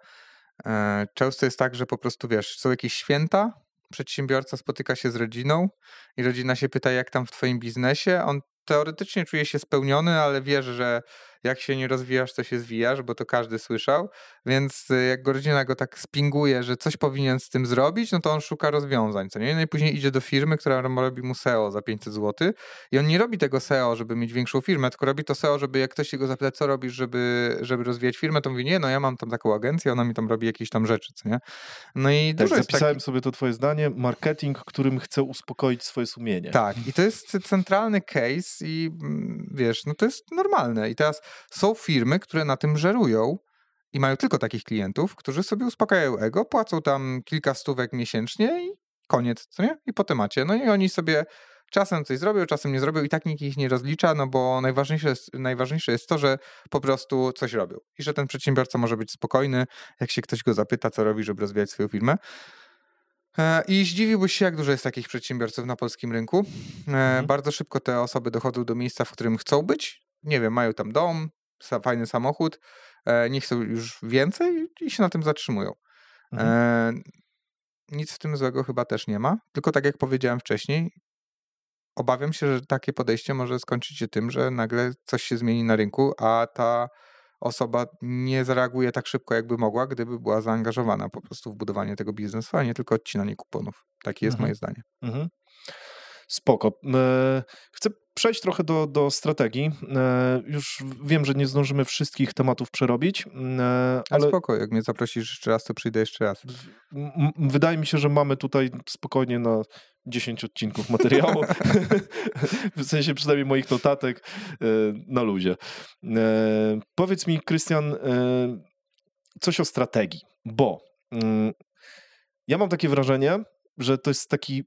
e, często jest tak, że po prostu wiesz, są jakieś święta, przedsiębiorca spotyka się z rodziną i rodzina się pyta, jak tam w twoim biznesie. On teoretycznie czuje się spełniony, ale wiesz, że jak się nie rozwijasz, to się zwijasz, bo to każdy słyszał, więc y, jak go rodzina go tak spinguje, że coś powinien z tym zrobić, no to on szuka rozwiązań, co nie? No i później idzie do firmy, która robi mu SEO za 500 zł i on nie robi tego SEO, żeby mieć większą firmę, tylko robi to SEO, żeby jak ktoś się go zapyta, co robisz, żeby, żeby rozwijać firmę, to mówi, nie, no ja mam tam taką agencję, ona mi tam robi jakieś tam rzeczy, co nie? No i tak, dużo zapisałem taki... sobie to twoje zdanie, marketing, którym chce uspokoić swoje sumienie. Tak, i to jest centralny case i mm, wiesz, no to jest normalne i teraz są firmy, które na tym żerują i mają tylko takich klientów, którzy sobie uspokajają ego, płacą tam kilka stówek miesięcznie i koniec, co nie? I po temacie. No i oni sobie czasem coś zrobią, czasem nie zrobią i tak nikt ich nie rozlicza, no bo najważniejsze jest, najważniejsze jest to, że po prostu coś robią i że ten przedsiębiorca może być spokojny, jak się ktoś go zapyta, co robi, żeby rozwijać swoją firmę. E, I zdziwiłbyś się, jak dużo jest takich przedsiębiorców na polskim rynku. E, mhm. Bardzo szybko te osoby dochodzą do miejsca, w którym chcą być. Nie wiem, mają tam dom, fajny samochód, e, nie chcą już więcej i się na tym zatrzymują. Mhm. E, nic w tym złego chyba też nie ma, tylko tak jak powiedziałem wcześniej, obawiam się, że takie podejście może skończyć się tym, że nagle coś się zmieni na rynku, a ta osoba nie zareaguje tak szybko, jakby mogła, gdyby była zaangażowana po prostu w budowanie tego biznesu, a nie tylko odcinanie kuponów. Takie jest mhm. moje zdanie. Mhm. Spoko. E, chcę przejść trochę do, do strategii. E, już wiem, że nie zdążymy wszystkich tematów przerobić. E, ale spoko, jak mnie zaprosisz jeszcze raz, to przyjdę jeszcze raz. Wydaje mi się, że mamy tutaj spokojnie na 10 odcinków materiału. w sensie przynajmniej moich notatek na luzie. Powiedz mi, Krystian, coś o strategii, bo mm, ja mam takie wrażenie, że to jest taki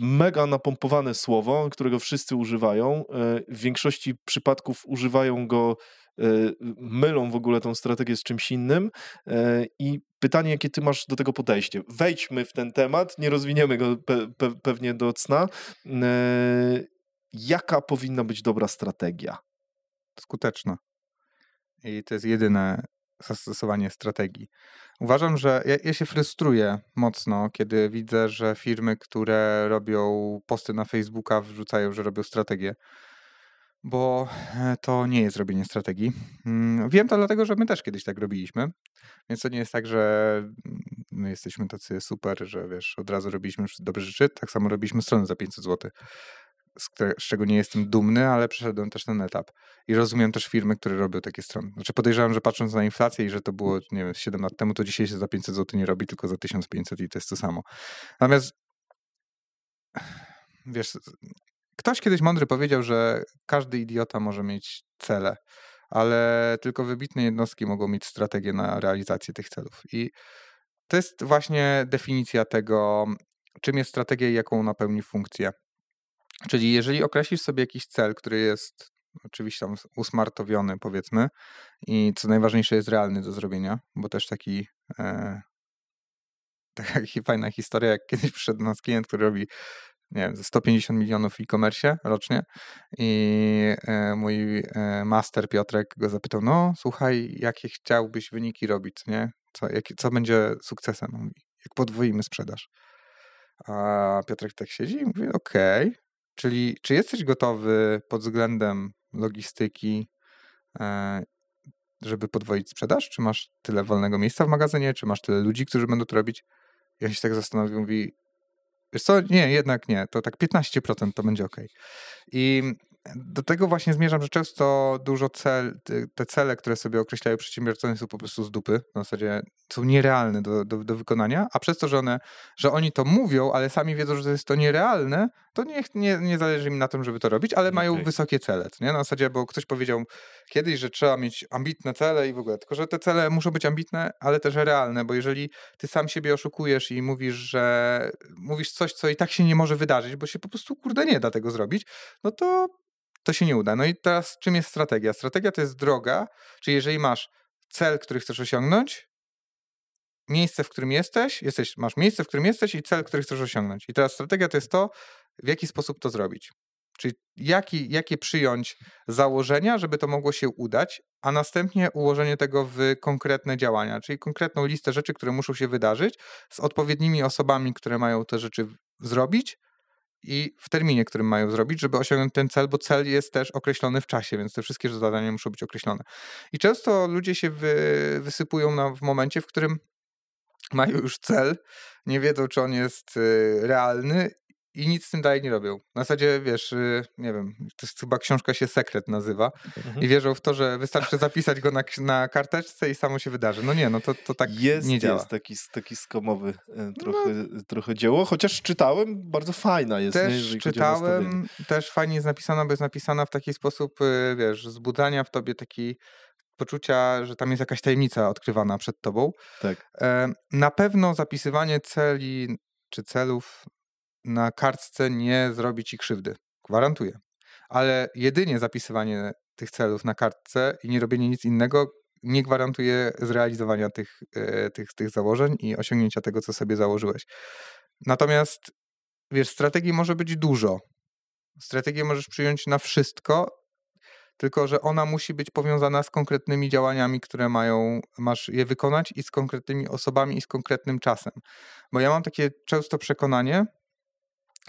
mega napompowane słowo, którego wszyscy używają. E, w większości przypadków używają go, e, mylą w ogóle tą strategię z czymś innym. E, I pytanie, jakie ty masz do tego podejście? Wejdźmy w ten temat, nie rozwiniemy go pe pe pewnie do cna. Jaka powinna być dobra strategia? Skuteczna. I to jest jedyne zastosowanie strategii. Uważam, że ja, ja, się frustruję mocno, kiedy widzę, że firmy, które robią posty na Facebooka, wrzucają, że robią strategię. Bo e, to nie jest robienie strategii. Mm, wiem to dlatego, że my też kiedyś tak robiliśmy. Więc to nie jest tak, że my jesteśmy tacy super, że wiesz, od razu robiliśmy dobre rzeczy. Tak samo robiliśmy stronę za 500 zł z, czego nie jestem dumny, ale przeszedłem też ten etap. I rozumiem też firmy, które robią takie strony. Znaczy podejrzewam, że patrząc na inflację i że to było, nie wiem, 7 lat temu, to dzisiaj się za 500 zł nie robi, tylko za 1500 i to jest to samo. Natomiast wiesz, ktoś kiedyś mądry powiedział, że każdy idiota może mieć cele, ale tylko wybitne jednostki mogą mieć strategię na realizację tych celów. I to jest właśnie definicja tego, czym jest strategia i jaką ona pełni funkcję. Czyli jeżeli określisz sobie jakiś cel, który jest oczywiście tam usmartowiony powiedzmy i co najważniejsze jest realny do zrobienia, bo też taki e, taka fajna historia, jak kiedyś przyszedł do nas klient, który robi nie wiem, 150 milionów w e-commerce rocznie i e, mój e, master Piotrek go zapytał, no słuchaj, jakie chciałbyś wyniki robić, nie? Co, jak, co będzie sukcesem? On mówi, jak podwoimy sprzedaż. A Piotrek tak siedzi i mówi, okej, okay. Czyli czy jesteś gotowy pod względem logistyki, e, żeby podwoić sprzedaż? Czy masz tyle wolnego miejsca w magazynie? Czy masz tyle ludzi, którzy będą to robić? Ja się tak zastanowił, mówi, Wiesz co, nie, jednak nie, to tak 15% to będzie ok. I do tego właśnie zmierzam, że często dużo cel, te cele, które sobie określają przedsiębiorcy, są po prostu z dupy, w zasadzie są nierealne do, do, do, wykonania, a przez to, że, one, że oni to mówią, ale sami wiedzą, że jest to nierealne, to nie, nie, nie zależy im na tym, żeby to robić, ale mają okay. wysokie cele, nie? Na zasadzie, bo ktoś powiedział kiedyś, że trzeba mieć ambitne cele i w ogóle, tylko że te cele muszą być ambitne, ale też realne, bo jeżeli ty sam siebie oszukujesz i mówisz, że mówisz coś, co i tak się nie może wydarzyć, bo się po prostu, kurde, nie da tego zrobić, no to to się nie uda. No i teraz czym jest strategia? Strategia to jest droga, czyli jeżeli masz cel, który chcesz osiągnąć, miejsce, w którym jesteś, jesteś, masz miejsce, w którym jesteś i cel, który chcesz osiągnąć. I teraz strategia to jest to, w jaki sposób to zrobić. Czyli jaki, jakie przyjąć założenia, żeby to mogło się udać, a następnie ułożenie tego w konkretne działania, czyli konkretną listę rzeczy, które muszą się wydarzyć z odpowiednimi osobami, które mają te rzeczy zrobić, i w terminie, którym mają zrobić, żeby osiągnąć ten cel, bo cel jest też określony w czasie, więc te wszystkie zadania muszą być określone. I często ludzie się wy, wysypują na, w momencie, w którym mają już cel, nie wiedzą, czy on jest y, realny i nic z tym dalej nie robią. Na zasadzie, wiesz, y, nie wiem, to jest chyba książka się Sekret nazywa mhm. i wierzą w to, że wystarczy zapisać go na, na karteczce i samo się wydarzy. No nie, no to, to tak jest, nie działa. Jest taki, taki skomowy e, trochę, no, trochę dzieło, chociaż czytałem, bardzo fajna jest. Też nie, czytałem, też fajnie jest napisana, bo jest napisana w taki sposób, y, wiesz, zbudzania w tobie taki poczucia, że tam jest jakaś tajemnica odkrywana przed tobą. Tak. E, na pewno zapisywanie celi czy celów na kartce nie zrobi ci krzywdy. Gwarantuję. Ale jedynie zapisywanie tych celów na kartce i nie robienie nic innego nie gwarantuje zrealizowania tych, e, tych, tych założeń i osiągnięcia tego, co sobie założyłeś. Natomiast wiesz, strategii może być dużo. Strategię możesz przyjąć na wszystko, tylko że ona musi być powiązana z konkretnymi działaniami, które mają, masz je wykonać i z konkretnymi osobami i z konkretnym czasem. Bo ja mam takie często przekonanie,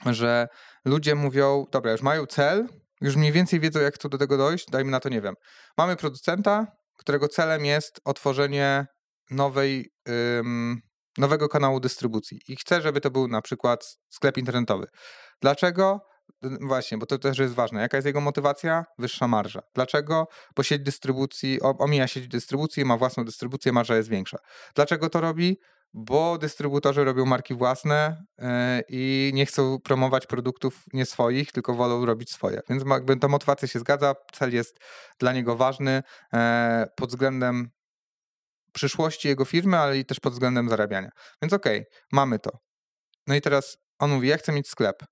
że ludzie mówią, dobra, już mają cel, już mniej więcej wiedzą, jak chcą do tego dojść, dajmy na to, nie wiem. Mamy producenta, którego celem jest otworzenie nowej, ym, nowego kanału dystrybucji i chce, żeby to był na przykład sklep internetowy. Dlaczego? Właśnie, bo to też jest ważne. Jaka jest jego motywacja? Wyższa marża. Dlaczego? Bo sieć dystrybucji, omija sieć dystrybucji, ma własną dystrybucję, marża jest większa. Dlaczego to robi? Bo dystrybutorzy robią marki własne e, i nie chcą promować produktów nie swoich, tylko wolą robić swoje. Więc jakby ta motywacja się zgadza, cel jest dla niego ważny e, pod względem przyszłości jego firmy, ale i też pod względem zarabiania. Więc okej, okay, mamy to. No i teraz on mówi, ja chcę mieć sklep,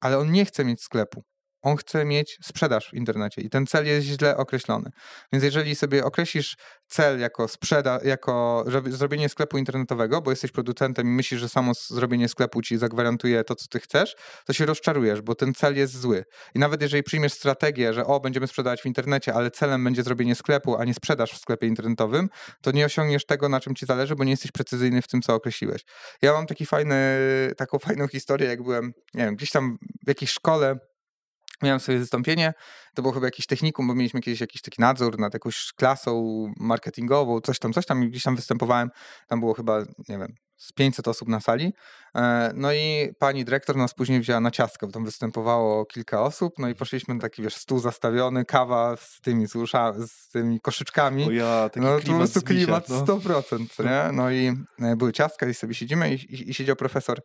ale on nie chce mieć sklepu on chce mieć sprzedaż w internecie i ten cel jest źle określony. Więc jeżeli sobie określisz cel jako sprzeda, jako zrobienie sklepu internetowego, bo jesteś producentem i myślisz, że samo zrobienie sklepu ci zagwarantuje to, co ty chcesz, to się rozczarujesz, bo ten cel jest zły. I nawet jeżeli przyjmiesz strategię, że o, będziemy sprzedawać w internecie, ale celem będzie zrobienie sklepu, a nie sprzedaż w sklepie internetowym, to nie osiągniesz tego, na czym ci zależy, bo nie jesteś precyzyjny w tym, co określiłeś. Ja mam taki fajny, taką fajną historię, jak byłem, nie wiem, gdzieś tam w jakiejś szkole, miałem sobie wystąpienie, to było chyba jakiś technikum, bo mieliśmy kiedyś jakiś taki nadzór nad jakąś klasą marketingową, coś tam, coś tam i gdzieś tam występowałem, tam było chyba, nie wiem, z 500 osób na sali. E, no i pani dyrektor nas później wzięła na ciastko, bo tam występowało kilka osób, no i poszliśmy na taki, wiesz, stół zastawiony, kawa z tymi, z, usza, z tymi koszyczkami. O ja, taki no, klimat po prostu klimat no. 100%, nie? No i e, były ciastka i sobie siedzimy i, i, i siedział profesor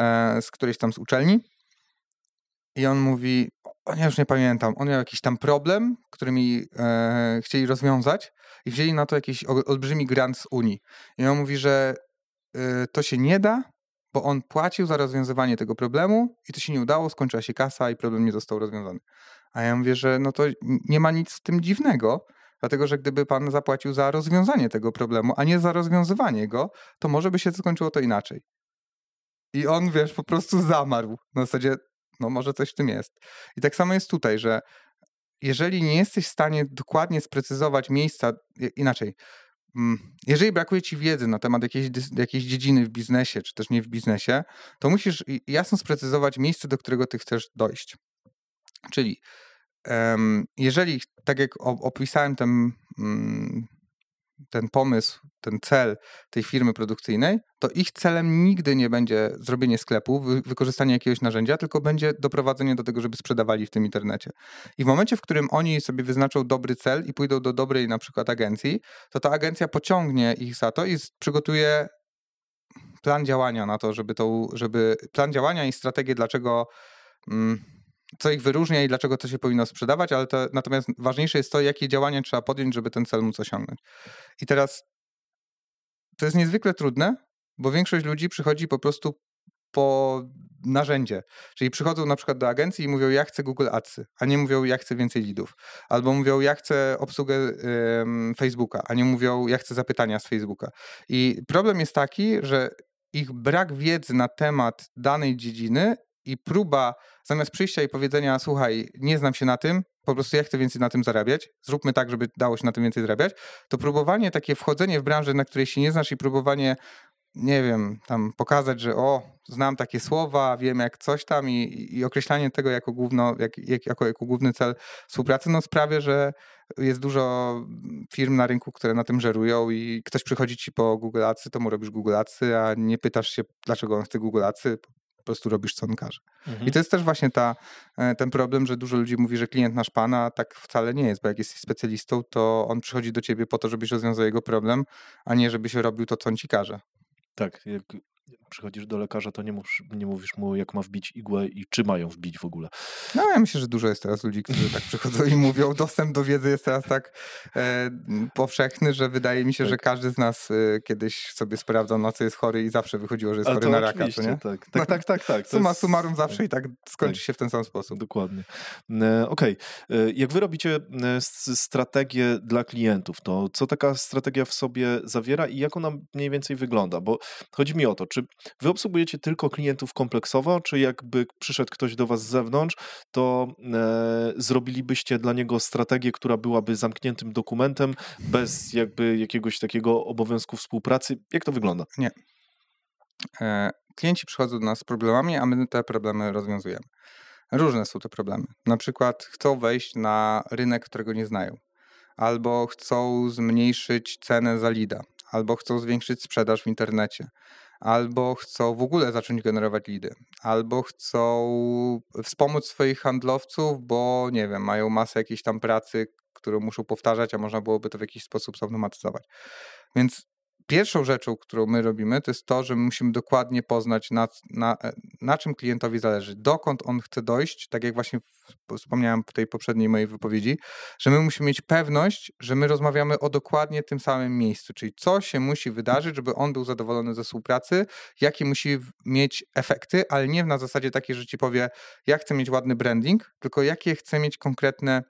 e, z którejś tam z uczelni i on mówi, ja już nie pamiętam, on miał jakiś tam problem, który mi e, chcieli rozwiązać i wzięli na to jakiś olbrzymi grant z Unii. I on mówi, że e, to się nie da, bo on płacił za rozwiązywanie tego problemu i to się nie udało, skończyła się kasa i problem nie został rozwiązany. A ja mówię, że no to nie ma nic w tym dziwnego, dlatego że gdyby pan zapłacił za rozwiązanie tego problemu, a nie za rozwiązywanie go, to może by się skończyło to inaczej. I on, wiesz, po prostu zamarł. Na zasadzie, no może coś w tym jest. I tak samo jest tutaj, że jeżeli nie jesteś w stanie dokładnie sprecyzować miejsca, inaczej, mm, jeżeli brakuje ci wiedzy na temat jakiejś, jakiejś dziedziny w biznesie, czy też nie w biznesie, to musisz jasno sprecyzować miejsce, do którego ty chcesz dojść. Czyli jeżeli, tak jak opisałem ten, mm, ten pomysł, ten cel tej firmy produkcyjnej, to ich celem nigdy nie będzie zrobienie sklepu, wykorzystanie jakiegoś narzędzia, tylko będzie doprowadzenie do tego, żeby sprzedawali w tym internecie. I w momencie, w którym oni sobie wyznaczą dobry cel i pójdą do dobrej na przykład agencji, to ta agencja pociągnie ich za to i przygotuje plan działania na to, żeby to, żeby plan działania i strategię, dlaczego mm, co ich wyróżnia i dlaczego to się powinno sprzedawać, ale to, natomiast ważniejsze jest to, jakie działania trzeba podjąć, żeby ten cel móc osiągnąć. I teraz to jest niezwykle trudne, bo większość ludzi przychodzi po prostu po narzędzie. Czyli przychodzą na przykład do agencji i mówią, ja chcę Google Adsy, a nie mówią, ja chcę więcej lidów. Albo mówią, ja chcę obsługę Facebooka, a nie mówią, ja chcę zapytania z Facebooka. I problem jest taki, że ich brak wiedzy na temat danej dziedziny i próba zamiast przyjścia i powiedzenia, słuchaj, nie znam się na tym, po prostu ja chcę więcej na tym zarabiać, zróbmy tak, żeby dało się na tym więcej zarabiać, to próbowanie, takie wchodzenie w branżę, na której się nie znasz i próbowanie, nie wiem, tam pokazać, że o, znam takie słowa, wiem jak coś tam i, i określanie tego jako, główno, jak, jak, jako, jako główny cel współpracy, no sprawia, że jest dużo firm na rynku, które na tym żerują i ktoś przychodzi ci po Google Adsy, to mu robisz Google Adsy, a nie pytasz się, dlaczego on chce Google Adsy, prostu robisz, co on każe. Mhm. I to jest też właśnie ta, e, ten problem, że dużo ludzi mówi, że klient nasz pana, a tak wcale nie jest, bo jak jesteś specjalistą, to on przychodzi do ciebie po to, żebyś rozwiązał jego problem, a nie żebyś robił to, co on ci każe. Tak, przychodzisz do lekarza, to nie, mów, nie mówisz mu, jak ma wbić igłę i czy mają wbić w ogóle. No, ja myślę, że dużo jest teraz ludzi, którzy tak przychodzą i mówią. Dostęp do wiedzy jest teraz tak e, powszechny, że wydaje mi się, tak. że każdy z nas e, kiedyś sobie sprawdzał, na co jest chory i zawsze wychodziło, że jest chory na raka, co nie? Tak, tak, tak, tak. tak. Suma jest... summarum zawsze i tak skończy tak. się w ten sam sposób. Dokładnie. E, Okej. Okay. E, jak wy robicie strategię dla klientów, to co taka strategia w sobie zawiera i jak ona mniej więcej wygląda? Bo chodzi mi o to, czy wy obsługujecie tylko klientów kompleksowo, czy jakby przyszedł ktoś do was z zewnątrz, to e, zrobilibyście dla niego strategię, która byłaby zamkniętym dokumentem, bez jakby jakiegoś takiego obowiązku współpracy? Jak to wygląda? Nie. E, klienci przychodzą do nas z problemami, a my te problemy rozwiązujemy. Różne są te problemy. Na przykład chcą wejść na rynek, którego nie znają, albo chcą zmniejszyć cenę za lida, albo chcą zwiększyć sprzedaż w internecie, albo chcą w ogóle zacząć generować lidy, albo chcą wspomóc swoich handlowców, bo nie wiem, mają masę jakiejś tam pracy, którą muszą powtarzać, a można byłoby to w jakiś sposób zautomatyzować. Więc pierwszą rzeczą, którą my robimy, to jest to, że musimy dokładnie poznać, na, na, e, na czym klientowi zależy, dokąd on chce dojść, tak jak właśnie wspomniałem w tej poprzedniej mojej wypowiedzi, że my musimy mieć pewność, że my rozmawiamy o dokładnie tym samym miejscu, czyli co się musi wydarzyć, żeby on był zadowolony ze współpracy, jakie musi mieć efekty, ale nie na zasadzie takiej, że ci powie, ja chcę mieć ładny branding, tylko jakie chcę mieć konkretne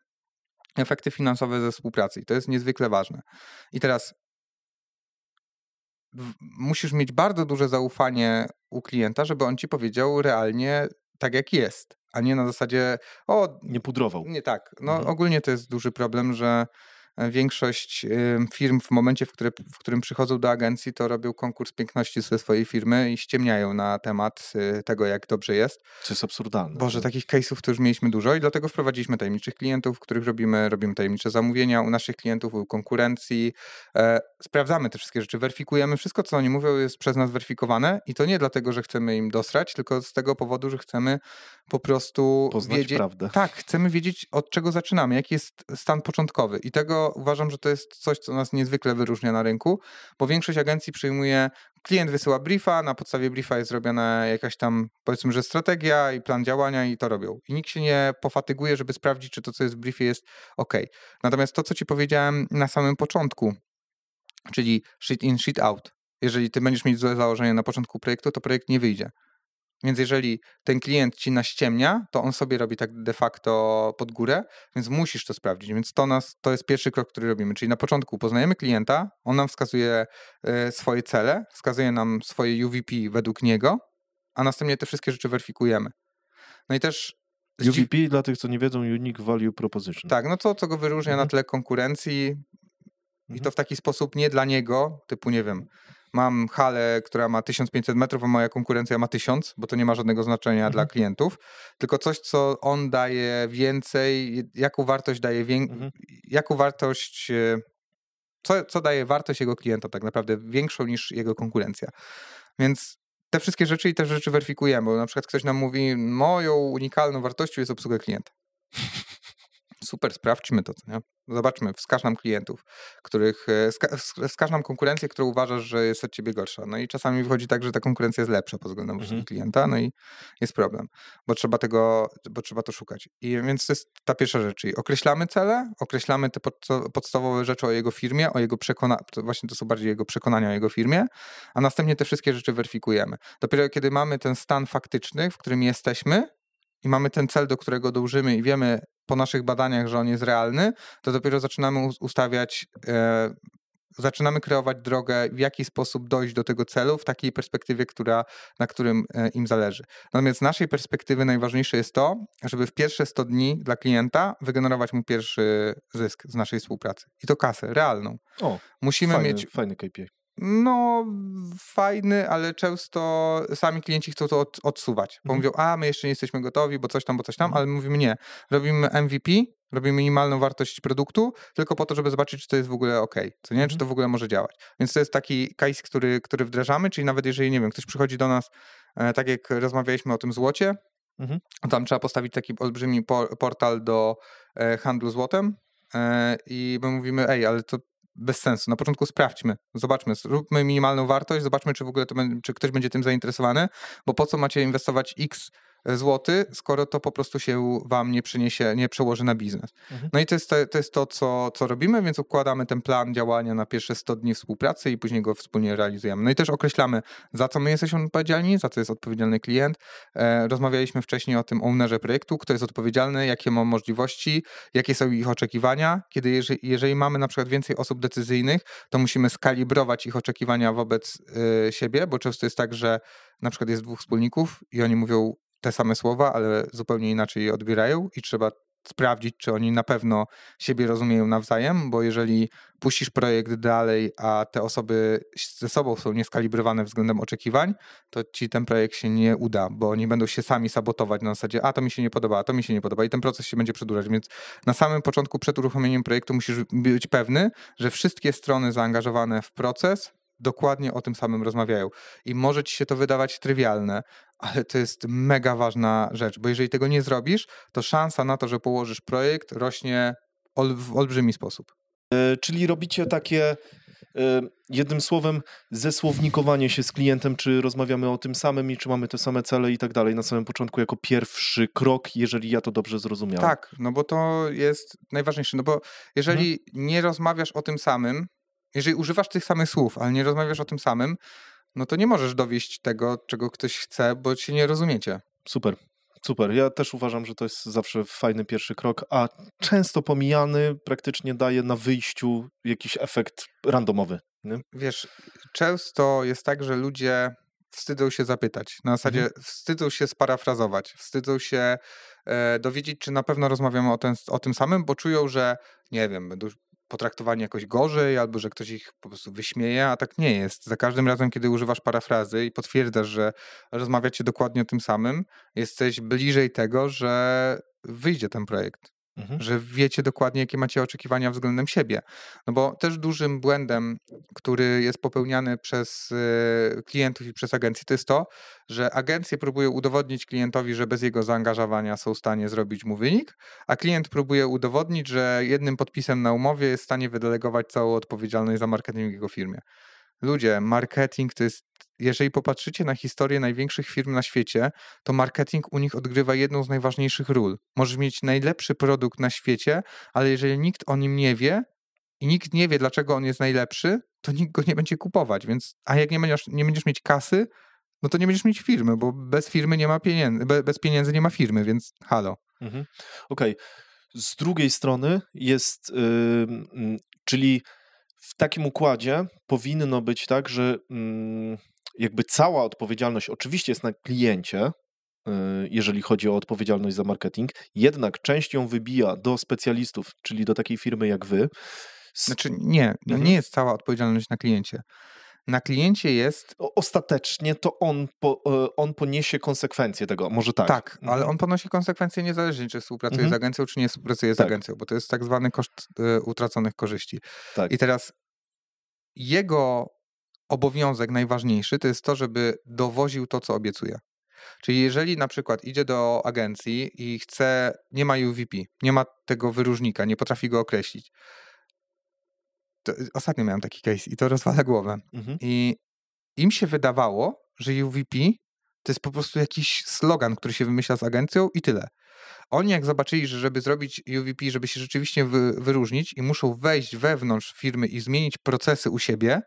efekty finansowe ze współpracy. I to jest niezwykle ważne. I teraz musisz mieć bardzo duże zaufanie u klienta, żeby on ci powiedział realnie tak, jak jest, a nie na zasadzie o... Nie pudrował. Nie tak. No mhm. ogólnie to jest duży problem, że większość firm w momencie, w, w, którym przychodzą do agencji, to robią konkurs piękności ze swojej firmy i ściemniają na temat y, tego, jak dobrze jest. Co jest absurdalne. Boże, takich case'ów to już mieliśmy dużo i dlatego wprowadziliśmy tajemniczych klientów, których robimy, robimy tajemnicze zamówienia u naszych klientów, u konkurencji. E, sprawdzamy te wszystkie rzeczy, weryfikujemy. Wszystko, co oni mówią, jest przez nas weryfikowane i to nie dlatego, że chcemy im dosrać, tylko z tego powodu, że chcemy po prostu Poznać wiedzieć. prawdę. Tak, chcemy wiedzieć, od czego zaczynamy, jaki jest stan początkowy. I tego uważam, że to jest coś, co nas niezwykle wyróżnia na rynku, bo większość agencji przyjmuje, klient wysyła briefa, na podstawie briefa jest zrobiona jakaś tam, powiedzmy, że strategia i plan działania i to robią. I nikt się nie pofatyguje, żeby sprawdzić, czy to, co jest w briefie jest ok. Natomiast to, co ci powiedziałem na samym początku, czyli shit in, shit out, Jeżeli ty będziesz mieć złe założenie na początku projektu, to projekt nie wyjdzie. Więc jeżeli ten klient ci naściemnia, to on sobie robi tak de facto pod górę, więc musisz to sprawdzić. Więc to, nas, to jest pierwszy krok, który robimy. Czyli na początku poznajemy klienta, on nam wskazuje e, swoje cele, wskazuje nam swoje UVP według niego, a następnie te wszystkie rzeczy weryfikujemy. No i też UVP dla tych, co nie wiedzą, Unique Value Proposition. Tak, no to, co go wyróżnia mhm. na tle konkurencji mhm. i to w taki sposób nie dla niego, typu nie wiem, mam halę, która ma 1500 metrów, a moja konkurencja ma 1000, bo to nie ma żadnego znaczenia mhm. dla klientów, tylko coś, co on daje więcej, jaką wartość daje, wię... mhm. jaką wartość, e, co, co daje wartość jego klientom tak naprawdę większą niż jego konkurencja. Więc te wszystkie rzeczy i te rzeczy weryfikujemy, bo na przykład ktoś nam mówi, moją unikalną wartością jest obsługa klienta. Super, sprawdźmy to, nie? Zobaczmy, wskaż nam klientów, których, e, wskaż nam konkurencję, którą uważasz, że jest od ciebie gorsza. No i czasami wychodzi tak, że ta konkurencja jest lepsza pod względem mhm. klienta, no i jest problem, bo trzeba tego, bo trzeba to szukać. I więc to jest ta pierwsza rzecz, czyli określamy cele, określamy te podstawowe rzeczy o jego firmie, o jego przekonaniu, właśnie to są bardziej jego przekonania o jego firmie, a następnie te wszystkie rzeczy weryfikujemy. Dopiero kiedy mamy ten stan faktyczny, w którym jesteśmy, i mamy ten cel, do którego dążymy i wiemy po naszych badaniach, że on jest realny, to dopiero zaczynamy ustawiać, e, zaczynamy kreować drogę, w jaki sposób dojść do tego celu w takiej perspektywie, która, na którym e, im zależy. Natomiast z naszej perspektywy najważniejsze jest to, żeby w pierwsze 100 dni dla klienta wygenerować mu pierwszy zysk z naszej współpracy. I to kasę realną. O, Musimy fajny, mieć. Fajny KPI. No, fajny, ale często sami klienci chcą to od, odsuwać. Bo mhm. mówią, a my jeszcze nie jesteśmy gotowi, bo coś tam, bo coś tam, mhm. ale mówimy nie. Robimy MVP, robimy minimalną wartość produktu, tylko po to, żeby zobaczyć, czy to jest w ogóle ok, co nie, mhm. czy to w ogóle może działać. Więc to jest taki case, który, który wdrażamy, czyli nawet jeżeli, nie wiem, ktoś przychodzi do nas, e, tak jak rozmawialiśmy o tym złocie, mhm. tam trzeba postawić taki olbrzymi por portal do e, handlu złotem, e, i my mówimy, ej, ale to bez sensu. Na początku sprawdźmy, zobaczmy, zróbmy minimalną wartość, zobaczmy, czy w ogóle to, czy ktoś będzie tym zainteresowany, bo po co macie inwestować x złoty, skoro to po prostu się wam nie przyniesie, nie przełoży na biznes. Mhm. No i to jest to, to, jest to co, co robimy, więc układamy ten plan działania na pierwsze 100 dni współpracy i później go wspólnie realizujemy. No i też określamy, za co my jesteśmy odpowiedzialni, za co jest odpowiedzialny klient. E, rozmawialiśmy wcześniej o tym ownerze projektu, kto jest odpowiedzialny, jakie ma możliwości, jakie są ich oczekiwania. Kiedy jeżeli, jeżeli mamy na przykład więcej osób decyzyjnych, to musimy skalibrować ich oczekiwania wobec y, siebie, bo często jest tak, że na przykład jest dwóch wspólników i oni mówią te same słowa, ale zupełnie inaczej je odbierają i trzeba sprawdzić, czy oni na pewno siebie rozumieją nawzajem, bo jeżeli puścisz projekt dalej, a te osoby ze sobą są nieskalibrowane względem oczekiwań, to ci ten projekt się nie uda, bo oni będą się sami sabotować na zasadzie, a to mi się nie podoba, a to mi się nie podoba i ten proces się będzie przedłużać, więc na samym początku przed uruchomieniem projektu musisz być pewny, że wszystkie strony zaangażowane w proces dokładnie o tym samym rozmawiają. I może ci się to wydawać trywialne, ale to jest mega ważna rzecz, bo jeżeli tego nie zrobisz, to szansa na to, że położysz projekt rośnie w olbrzymi sposób. E, czyli robicie takie e, jednym słowem zesłownikowanie się z klientem, czy rozmawiamy o tym samym i czy mamy te same cele i tak dalej na samym początku jako pierwszy krok, jeżeli ja to dobrze zrozumiałem. Tak, no bo to jest najważniejsze, no bo jeżeli mhm. nie rozmawiasz o tym samym, jeżeli używasz tych samych słów, ale nie rozmawiasz o tym samym, no to nie możesz dowieść tego, czego ktoś chce, bo się nie rozumiecie. Super. Super. Ja też uważam, że to jest zawsze fajny pierwszy krok, a często pomijany praktycznie daje na wyjściu jakiś efekt randomowy. Nie? Wiesz, często jest tak, że ludzie wstydzą się zapytać. Na zasadzie mhm. wstydzą się sparafrazować, wstydzą się e, dowiedzieć, czy na pewno rozmawiamy o, ten, o tym samym, bo czują, że nie wiem, będą potraktowani jakoś gorzej, albo że ktoś ich po prostu wyśmieje, a tak nie jest. Za każdym razem, kiedy używasz parafrazy i potwierdzasz, że rozmawiacie dokładnie o tym samym, jesteś bliżej tego, że wyjdzie ten projekt. Mhm. Że wiecie dokładnie, jakie macie oczekiwania względem siebie. No bo też dużym błędem, który jest popełniany przez y, klientów i przez agencje, to jest to, że agencje próbują udowodnić klientowi, że bez jego zaangażowania są w stanie zrobić mu wynik, a klient próbuje udowodnić, że jednym podpisem na umowie jest w stanie wydelegować całą odpowiedzialność za marketing w jego firmie. Ludzie, marketing to jest, jeżeli popatrzycie na historię największych firm na świecie, to marketing u nich odgrywa jedną z najważniejszych ról. Możesz mieć najlepszy produkt na świecie, ale jeżeli nikt o nim nie wie, i nikt nie wie, dlaczego on jest najlepszy, to nikt go nie będzie kupować. Więc, a jak nie będziesz, nie będziesz mieć kasy, no to nie będziesz mieć firmy, bo bez firmy nie ma pieniędzy, bez pieniędzy nie ma firmy, więc halo. Mhm. Okej. Okay. Z drugiej strony jest, yy, czyli w takim układzie powinno być tak, że yy, jakby cała odpowiedzialność oczywiście jest na kliencie, y, jeżeli chodzi o odpowiedzialność za marketing, jednak część ją wybija do specjalistów, czyli do takiej firmy jak wy. Znaczy nie, no mhm. nie jest cała odpowiedzialność na kliencie. Na kliencie jest. Ostatecznie to on, po, e, on poniesie konsekwencje tego, może tak. Tak, mhm. ale on ponosi konsekwencje niezależnie, czy współpracuje mhm. z agencją, czy nie współpracuje z tak. agencją, bo to jest tak zwany koszt y, utraconych korzyści. Tak. I teraz jego obowiązek najważniejszy to jest to, żeby dowoził to, co obiecuje. Czyli jeżeli na przykład idzie do agencji i chce, nie ma UVP, nie ma tego wyróżnika, nie potrafi go określić. To, ostatnio miałem taki case i to rozwala głowę. Mhm. I im się wydawało, że UVP to jest po prostu jakiś slogan, który się wymyśla z agencją i tyle. Oni jak zobaczyli, że żeby zrobić UVP, żeby się rzeczywiście wy, wyróżnić i muszą wejść wewnątrz firmy i zmienić procesy u siebie,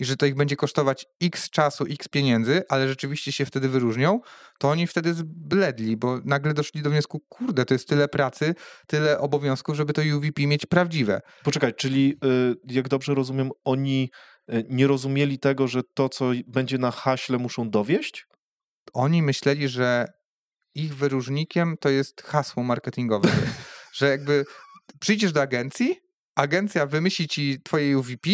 i że to ich będzie kosztować x czasu, x pieniędzy, ale rzeczywiście się wtedy wyróżnią, to oni wtedy zbledli, bo nagle doszli do wniosku, kurde, to jest tyle pracy, tyle obowiązków, żeby to UVP mieć prawdziwe. Poczekaj, czyli y, jak dobrze rozumiem, oni y, nie rozumieli tego, że to, co będzie na haśle, muszą dowieść? Oni myśleli, że ich wyróżnikiem to jest hasło marketingowe, że jakby przyjdziesz do agencji, agencja wymyśli ci twoje UVP,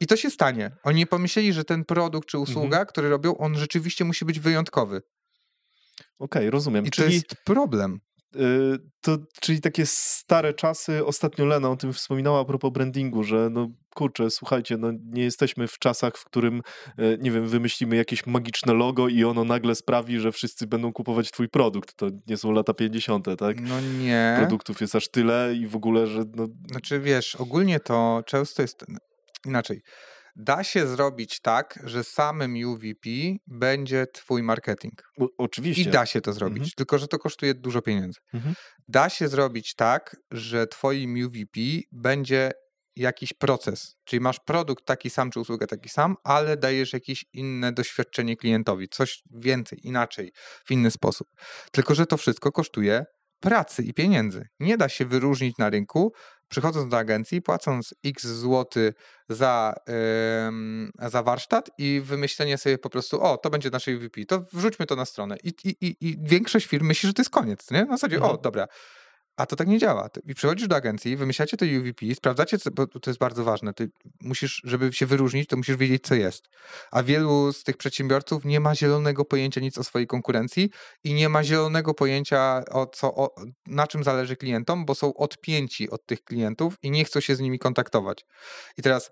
i to się stanie. Oni nie pomyśleli, że ten produkt czy usługa, mhm. który robią, on rzeczywiście musi być wyjątkowy. Okej, okay, rozumiem. I czyli, to jest problem. Yy, to, czyli takie stare czasy, ostatnio Lena o tym wspominała a propos brandingu, że no kurczę, słuchajcie, no nie jesteśmy w czasach, w którym, yy, nie wiem, wymyślimy jakieś magiczne logo i ono nagle sprawi, że wszyscy będą kupować twój produkt. To nie są lata 50., tak? No nie. Produktów jest aż tyle i w ogóle, że... No... Znaczy wiesz, ogólnie to często jest inaczej. Da się zrobić tak, że samym UVP będzie twój marketing. Oczywiście. I da się to zrobić, mhm. tylko że to kosztuje dużo pieniędzy. Mhm. Da się zrobić tak, że twoim UVP będzie jakiś proces, czyli masz produkt taki sam, czy usługę taki sam, ale dajesz jakieś inne doświadczenie klientowi, coś więcej, inaczej, w inny sposób. Tylko, że to wszystko kosztuje pracy i pieniędzy. Nie da się wyróżnić na rynku, przychodząc do agencji, płacąc x złoty za, yy, za warsztat i wymyślenie sobie po prostu, o, to będzie nasze UVP, to wrzućmy to na stronę. I, i, i, i większość firm myśli, że to jest koniec, nie? Na zasadzie, mhm. o, dobra, a to tak nie działa. I przychodzisz do agencji, wymyślacie to UVP, sprawdzacie, co, bo to jest bardzo ważne. Ty musisz, żeby się wyróżnić, to musisz wiedzieć, co jest. A wielu z tych przedsiębiorców nie ma zielonego pojęcia nic o swojej konkurencji i nie ma zielonego pojęcia, o co, o, na czym zależy klientom, bo są odpięci od tych klientów i nie chcą się z nimi kontaktować. I teraz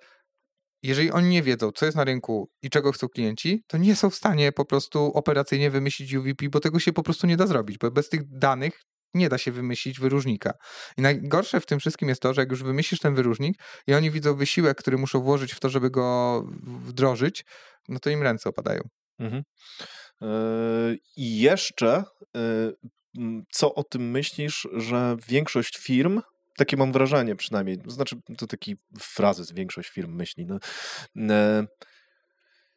jeżeli oni nie wiedzą, co jest na rynku i czego chcą klienci, to nie są w stanie po prostu operacyjnie wymyślić UVP, bo tego się po prostu nie da zrobić, bo bez tych danych nie da się wymyślić wyróżnika. I najgorsze w tym wszystkim jest to, że jak już wymyślisz ten wyróżnik i oni widzą wysiłek, który muszą włożyć w to, żeby go wdrożyć, no to im ręce opadają. Mhm. E, I jeszcze, e, co o tym myślisz, że większość firm takie mam wrażenie przynajmniej, znaczy to taki frazes, większość firm myśli, no, e,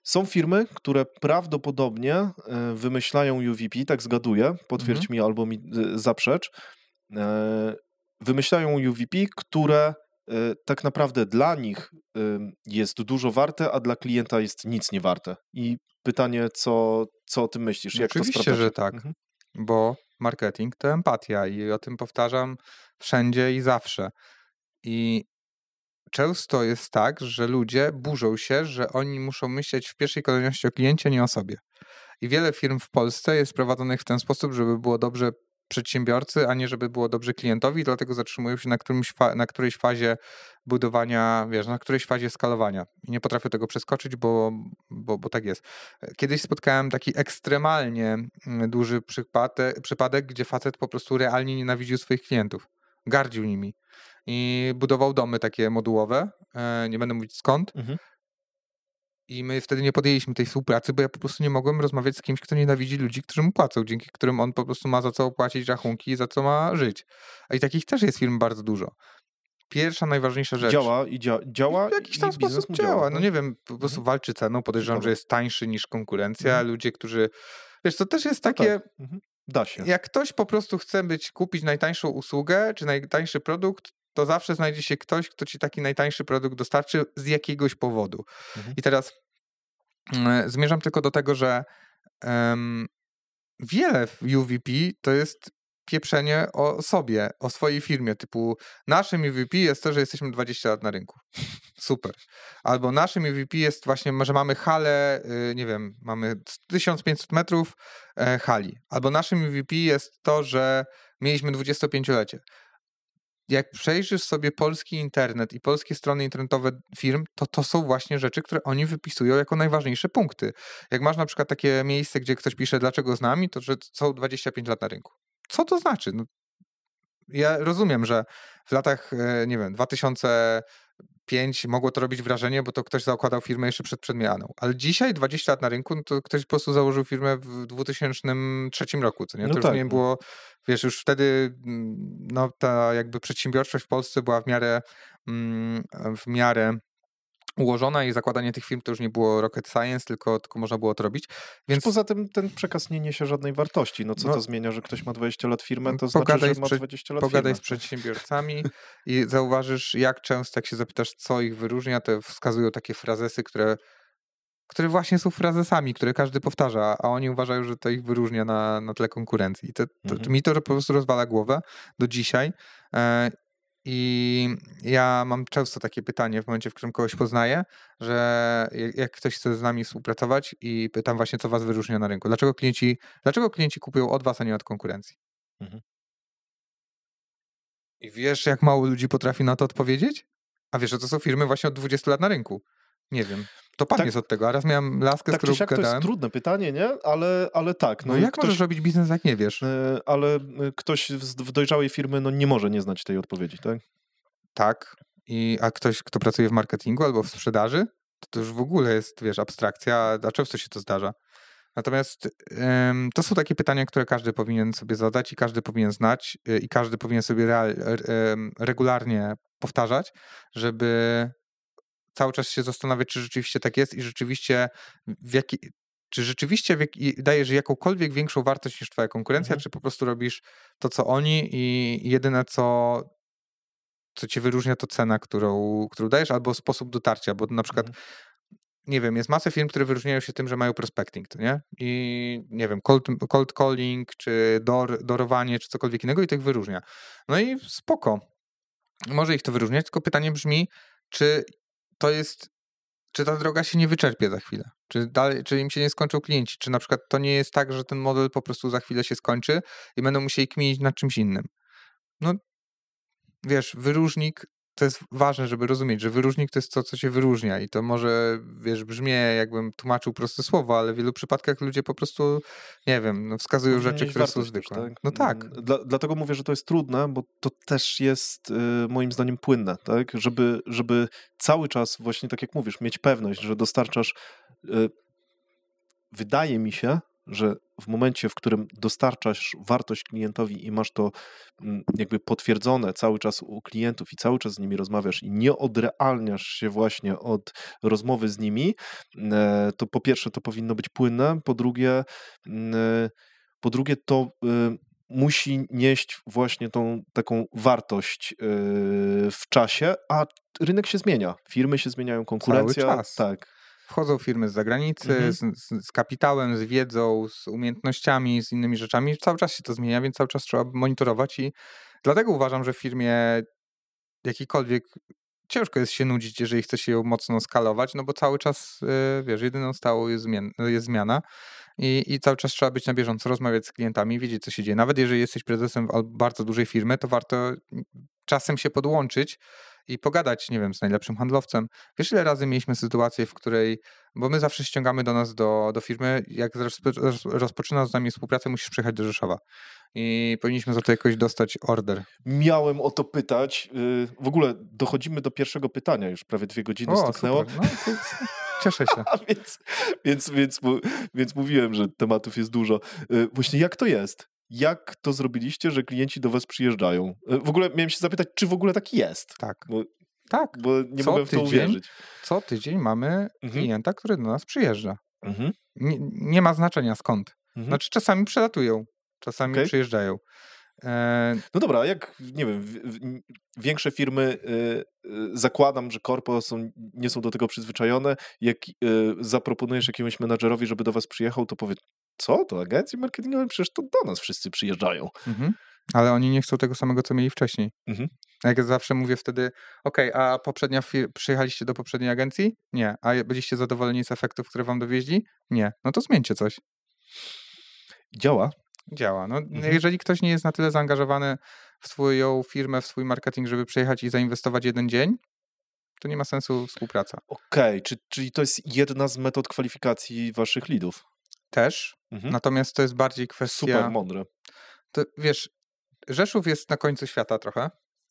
są firmy, które prawdopodobnie e, wymyślają UVP, tak zgaduję, potwierdź mhm. mi albo mi e, zaprzecz, e, wymyślają UVP, które tak naprawdę dla nich jest dużo warte, a dla klienta jest nic nie warte. I pytanie, co, co o tym myślisz? Jak Oczywiście, to że tak, mhm. bo marketing to empatia i o tym powtarzam wszędzie i zawsze. I często jest tak, że ludzie burzą się, że oni muszą myśleć w pierwszej kolejności o kliencie, nie o sobie. I wiele firm w Polsce jest prowadzonych w ten sposób, żeby było dobrze przedsiębiorcy, a nie żeby było dobrze klientowi, dlatego zatrzymują się na, którymś na którejś fazie budowania, wiesz, na którejś fazie skalowania. I nie potrafię tego przeskoczyć, bo, bo, bo tak jest. Kiedyś spotkałem taki ekstremalnie mm, duży przypadek, przypadek, gdzie facet po prostu realnie nienawidził swoich klientów. Gardził nimi i budował domy takie modułowe, e, nie będę mówić skąd. Mhm. I my wtedy nie podjęliśmy tej współpracy, bo ja po prostu nie mogłem rozmawiać z kimś, kto nienawidzi ludzi, którym mu płacą, dzięki którym on po prostu ma za co opłacić rachunki i za co ma żyć. A i takich też jest firm bardzo dużo. pierwsza, najważniejsza rzecz. Działa i dzia działa. W jakiś tam sposób działa. działa No tak? nie wiem, po prostu Mhm. walczy ceną. Podejrzewam, że jest tańszy niż konkurencja. Mhm. Ludzie, którzy. Wiesz, to też jest No takie. tak. Mhm. Da się. Jak ktoś po prostu chce być, kupić najtańszą usługę czy najtańszy produkt, to zawsze znajdzie się ktoś, kto ci taki najtańszy produkt dostarczy z jakiegoś powodu. Mhm. I teraz mm, zmierzam tylko do tego, że em, wiele w UVP to jest pieprzenie o sobie, o swojej firmie, typu naszym UVP jest to, że jesteśmy 20 lat na rynku. Super. Albo naszym UVP jest właśnie, że mamy halę, y, nie wiem, mamy 1500 metrów e, hali. Albo naszym UVP jest to, że mieliśmy 25-lecie. Jak przejrzysz sobie polski internet i polskie strony internetowe firm, to to są właśnie rzeczy, które oni wypisują jako najważniejsze punkty. Jak masz na przykład takie miejsce, gdzie ktoś pisze, dlaczego z nami, to że są 25 lat na rynku. Co to znaczy? No, ja rozumiem, że w latach, e, nie wiem, 2005 mogło to robić wrażenie, bo to ktoś zakładał firmę jeszcze przed przemianą. Ale dzisiaj, 20 lat na rynku, no to ktoś po prostu założył firmę w 2003 roku, co nie? To No już tak, nie no. było, wiesz, już wtedy mm, no, ta jakby przedsiębiorczość w Polsce była w miarę mm, w miarę ułożona i zakładanie tych firm to już nie było rocket science, tylko, tylko można było to robić. Więc Poza tym ten przekaz nie niesie żadnej wartości. No co No. to zmienia, że ktoś ma 20 lat firmę, to Pogadaj znaczy, że ma prze- 20 lat pogadaj firmę. z przedsiębiorcami i zauważysz, jak często, jak się zapytasz, co ich wyróżnia, to wskazują takie frazesy, które, które właśnie są frazesami, które każdy powtarza, a oni uważają, że to ich wyróżnia na, na tle konkurencji. I to, to, Mhm. Mi to po prostu rozwala głowę do dzisiaj. I ja mam często takie pytanie w momencie, w którym kogoś poznaję, że jak jak ktoś chce z nami współpracować i pytam właśnie, co was wyróżnia na rynku. Dlaczego klienci, dlaczego klienci kupują od was, a nie od konkurencji? Mhm. I wiesz, jak mało ludzi potrafi na to odpowiedzieć? A wiesz, że to są firmy właśnie od 20 lat na rynku. Nie wiem. To pan Tak. jest od tego. A raz miałem laskę, z Tak którą czy siak to jest trudne pytanie, nie? Ale, ale tak. No, No, jak ktoś, możesz robić biznes, jak nie wiesz? e, ale e, ktoś w dojrzałej firmy no, nie może nie znać tej odpowiedzi, tak? Tak. I, a ktoś, kto pracuje w marketingu albo w sprzedaży, to, to już w ogóle jest, wiesz, abstrakcja, a często się to zdarza. Natomiast to są takie pytania, które każdy powinien sobie zadać i każdy powinien znać y, i każdy powinien sobie real, em, regularnie powtarzać, żeby cały czas się zastanawiać, czy rzeczywiście tak jest i rzeczywiście w jaki, czy rzeczywiście dajesz jakąkolwiek większą wartość niż twoja konkurencja, Mhm. czy po prostu robisz to, co oni i jedyne, co, co cię wyróżnia, to cena, którą, którą dajesz, albo sposób dotarcia, bo na przykład Mhm. nie wiem, jest masę firm, które wyróżniają się tym, że mają prospecting, to nie? I nie wiem, cold, cold calling, czy door, dorowanie, czy cokolwiek innego i to ich wyróżnia. No i spoko. Może ich to wyróżniać, tylko pytanie brzmi, czy to jest, czy ta droga się nie wyczerpie za chwilę? Czy, dalej, czy im się nie skończą klienci? Czy na przykład to nie jest tak, że ten model po prostu za chwilę się skończy i będą musieli kminić nad czymś innym? No, wiesz, wyróżnik to jest ważne, żeby rozumieć, że wyróżnik to jest to, co cię wyróżnia i to może, wiesz, brzmie jakbym tłumaczył proste słowo, ale w wielu przypadkach ludzie po prostu, nie wiem, no, wskazują rzeczy, które są wartość też, zwykłe. No tak. Mm, Dla, dlatego mówię, że to jest trudne, bo to też jest y, moim zdaniem płynne, tak? Żeby, żeby cały czas, właśnie tak jak mówisz, mieć pewność, że dostarczasz. Y, wydaje mi się, że w momencie, w którym dostarczasz wartość klientowi i masz to mm, jakby potwierdzone cały czas u klientów i cały czas z nimi rozmawiasz i nie odrealniasz się właśnie od rozmowy z nimi, e, to po pierwsze to powinno być płynne, po drugie mm, po drugie, to y, musi nieść właśnie tą taką wartość y, w czasie, a rynek się zmienia. Firmy się zmieniają, konkurencja. czas. Tak. Wchodzą firmy z zagranicy, Mhm. z, z, kapitałem, z wiedzą, z umiejętnościami, z innymi rzeczami. Cały czas się to zmienia, więc cały czas trzeba monitorować i dlatego uważam, że w firmie jakikolwiek ciężko jest się nudzić, jeżeli chce się ją mocno skalować, no bo cały czas, y, wiesz, jedyną stałą jest, zmian, jest zmiana i, i cały czas trzeba być na bieżąco, rozmawiać z klientami, wiedzieć, co się dzieje. Nawet jeżeli jesteś prezesem bardzo dużej firmy, to warto czasem się podłączyć i pogadać, nie wiem, z najlepszym handlowcem. Wiesz, ile razy mieliśmy sytuację, w której, bo my zawsze ściągamy do nas, do, do firmy, jak rozpo- roz- rozpoczynasz z nami współpracę, musisz przyjechać do Rzeszowa. I powinniśmy za to jakoś dostać order. Miałem o to pytać. y, W ogóle dochodzimy do pierwszego pytania, już prawie dwie godziny O, stuknęło. super. No, cieszę się. Więc, więc, więc, więc mówiłem, że tematów jest dużo. Y, Właśnie jak to jest? jak to zrobiliście, że klienci do was przyjeżdżają? E, w ogóle miałem się zapytać, czy w ogóle tak jest? Tak. Bo, Tak. bo nie Co mogłem w to tydzień? uwierzyć. Co tydzień mamy Mhm. klienta, który do nas przyjeżdża. Mhm. Nie, nie ma znaczenia skąd. Mhm. Znaczy czasami przelatują, czasami Okej. przyjeżdżają. E, No dobra, jak, nie wiem, większe firmy, y, y, zakładam, że korpo są, nie są do tego przyzwyczajone, jak y, zaproponujesz jakiemuś menadżerowi, żeby do was przyjechał, to powie, co, to agencje marketingowe? Przecież to do nas wszyscy przyjeżdżają. mhm. Ale oni nie chcą tego samego, co mieli wcześniej. Mhm. Jak ja zawsze mówię wtedy, okej, a poprzednia fir- przyjechaliście do poprzedniej agencji? Nie. A byliście zadowoleni z efektów, które wam dowieźli? Nie. No to zmieńcie coś. Działa. Działa. No, Mhm. Jeżeli ktoś nie jest na tyle zaangażowany w swoją firmę, w swój marketing, żeby przyjechać i zainwestować jeden dzień, to nie ma sensu współpraca. Okej, czy, czyli to jest jedna z metod kwalifikacji waszych lidów? Też. Mhm. Natomiast to jest bardziej kwestia... Super mądre. To, wiesz, Rzeszów jest na końcu świata trochę,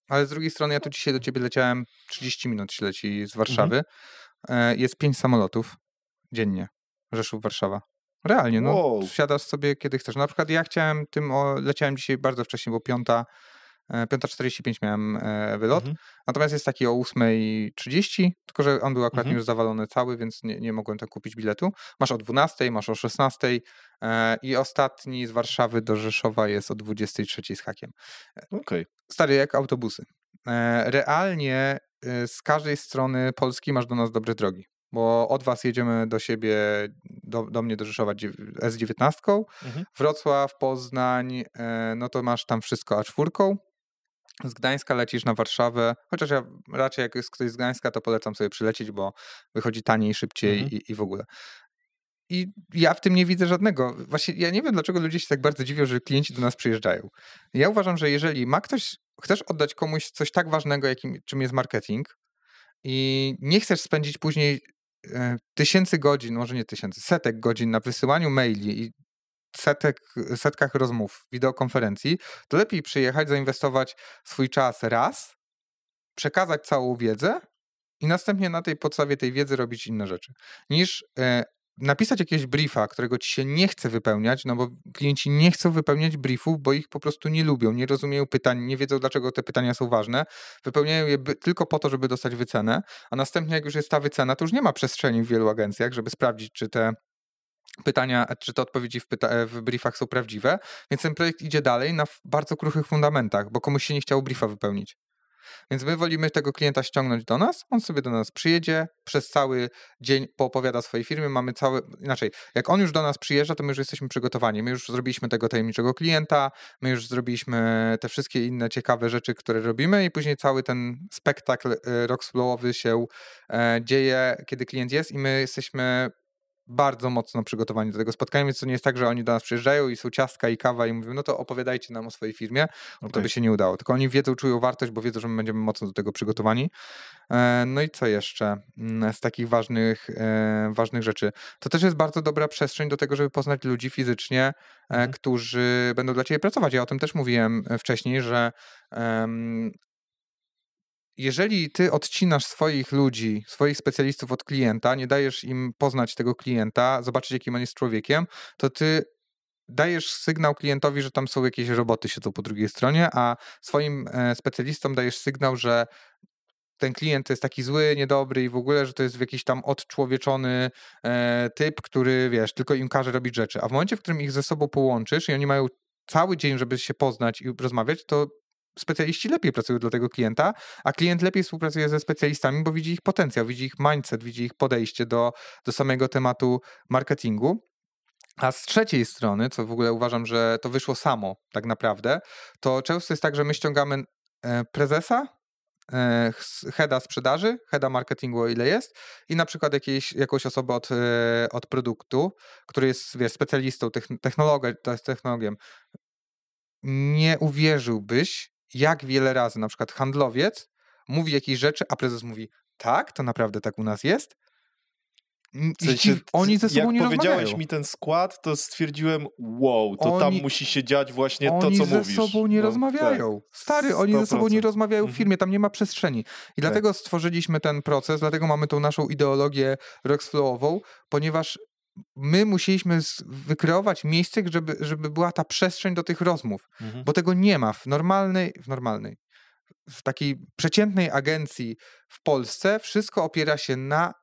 ale z drugiej strony ja tu dzisiaj do ciebie leciałem 30 minut się leci z Warszawy. E, Jest pięć samolotów dziennie. Rzeszów, Warszawa. Realnie, no. Wow. Wsiadasz sobie kiedy chcesz. Na przykład ja chciałem tym, o, leciałem dzisiaj bardzo wcześnie, bo piąta, e, 5.45 miałem e, wylot. Mhm. Natomiast jest taki o 8.30, tylko że on był akurat Mhm. już zawalony cały, więc nie, nie mogłem tam kupić biletu. Masz o 12, masz o 16 e, i ostatni z Warszawy do Rzeszowa jest o 23 z hakiem. Okej. Stary, jak autobusy. E, realnie e, z każdej strony Polski masz do nas dobre drogi, bo od was jedziemy do siebie, do, do mnie do Rzeszowa dziew- S19, Mhm. Wrocław, Poznań, e, no to masz tam wszystko A4. Z Gdańska lecisz na Warszawę, chociaż ja raczej jak jest ktoś z Gdańska, to polecam sobie przylecieć, bo wychodzi taniej, szybciej Mhm. i, i w ogóle. I ja w tym nie widzę żadnego. Właśnie ja nie wiem, dlaczego ludzie się tak bardzo dziwią, że klienci do nas przyjeżdżają. Ja uważam, że jeżeli ma ktoś, chcesz oddać komuś coś tak ważnego, jakim, czym jest marketing, i nie chcesz spędzić później tysięcy godzin, może nie tysięcy, setek godzin na wysyłaniu maili i setek, setkach rozmów, wideokonferencji, to lepiej przyjechać, zainwestować swój czas raz, przekazać całą wiedzę i następnie na tej podstawie tej wiedzy robić inne rzeczy, niż e, napisać jakiegoś briefa, którego ci się nie chce wypełniać, no bo klienci nie chcą wypełniać briefów, bo ich po prostu nie lubią, nie rozumieją pytań, nie wiedzą, dlaczego te pytania są ważne, wypełniają je tylko po to, żeby dostać wycenę, a następnie jak już jest ta wycena, to już nie ma przestrzeni w wielu agencjach, żeby sprawdzić, czy te pytania, czy te odpowiedzi w, pyta- w briefach są prawdziwe, więc ten projekt idzie dalej na bardzo kruchych fundamentach, bo komuś się nie chciało briefa wypełnić. Więc my wolimy tego klienta ściągnąć do nas, on sobie do nas przyjedzie, przez cały dzień poopowiada swojej firmie, mamy cały, inaczej, jak on już do nas przyjeżdża, to my już jesteśmy przygotowani, my już zrobiliśmy tego tajemniczego klienta, my już zrobiliśmy te wszystkie inne ciekawe rzeczy, które robimy i później cały ten spektakl e, rockflowowy się e, dzieje, kiedy klient jest i my jesteśmy bardzo mocno przygotowani do tego spotkania, więc to nie jest tak, że oni do nas przyjeżdżają i są ciastka i kawa i mówią, no to opowiadajcie nam o swojej firmie, bo to by się nie udało. Tylko oni wiedzą, czują wartość, bo wiedzą, że my będziemy mocno do tego przygotowani. E, No i co jeszcze mm, z takich ważnych, e, ważnych rzeczy? To też jest bardzo dobra przestrzeń do tego, żeby poznać ludzi fizycznie, e, Mhm. którzy będą dla ciebie pracować. Ja o tym też mówiłem wcześniej, że jeżeli ty odcinasz swoich ludzi, swoich specjalistów od klienta, nie dajesz im poznać tego klienta, zobaczyć, jakim on jest człowiekiem, to ty dajesz sygnał klientowi, że tam są jakieś roboty siedzą po drugiej stronie, a swoim e, specjalistom dajesz sygnał, że ten klient jest taki zły, niedobry i w ogóle, że to jest jakiś tam odczłowieczony e, typ, który, wiesz, tylko im każe robić rzeczy. A w momencie, w którym ich ze sobą połączysz i oni mają cały dzień, żeby się poznać i rozmawiać, to specjaliści lepiej pracują dla tego klienta, a klient lepiej współpracuje ze specjalistami, bo widzi ich potencjał, widzi ich mindset, widzi ich podejście do, do samego tematu marketingu. A z trzeciej strony, co w ogóle uważam, że to wyszło samo tak naprawdę, to często jest tak, że my ściągamy e, prezesa, e, heada sprzedaży, heada marketingu, o ile jest, i na przykład jakąś osobę od, e, od produktu, który jest wiesz, specjalistą, technologiem. Nie uwierzyłbyś, jak wiele razy na przykład handlowiec mówi jakieś rzeczy, a prezes mówi, tak, to naprawdę tak u nas jest. W sensie, oni ze sobą jak nie powiedziałeś rozmawiają. mi ten skład, to stwierdziłem, wow, to tam Oni- musi się dziać właśnie to, oni co ze mówisz. sobą nie No, rozmawiają. Stary, oni ze sobą nie 100%. rozmawiają w Mhm. firmie, tam nie ma przestrzeni. I dlatego stworzyliśmy ten proces, dlatego mamy tą naszą ideologię Roxflowową, ponieważ my musieliśmy wykreować miejsce, żeby, żeby była ta przestrzeń do tych rozmów, mhm. bo tego nie ma w normalnej, w normalnej, w takiej przeciętnej agencji w Polsce. Wszystko opiera się na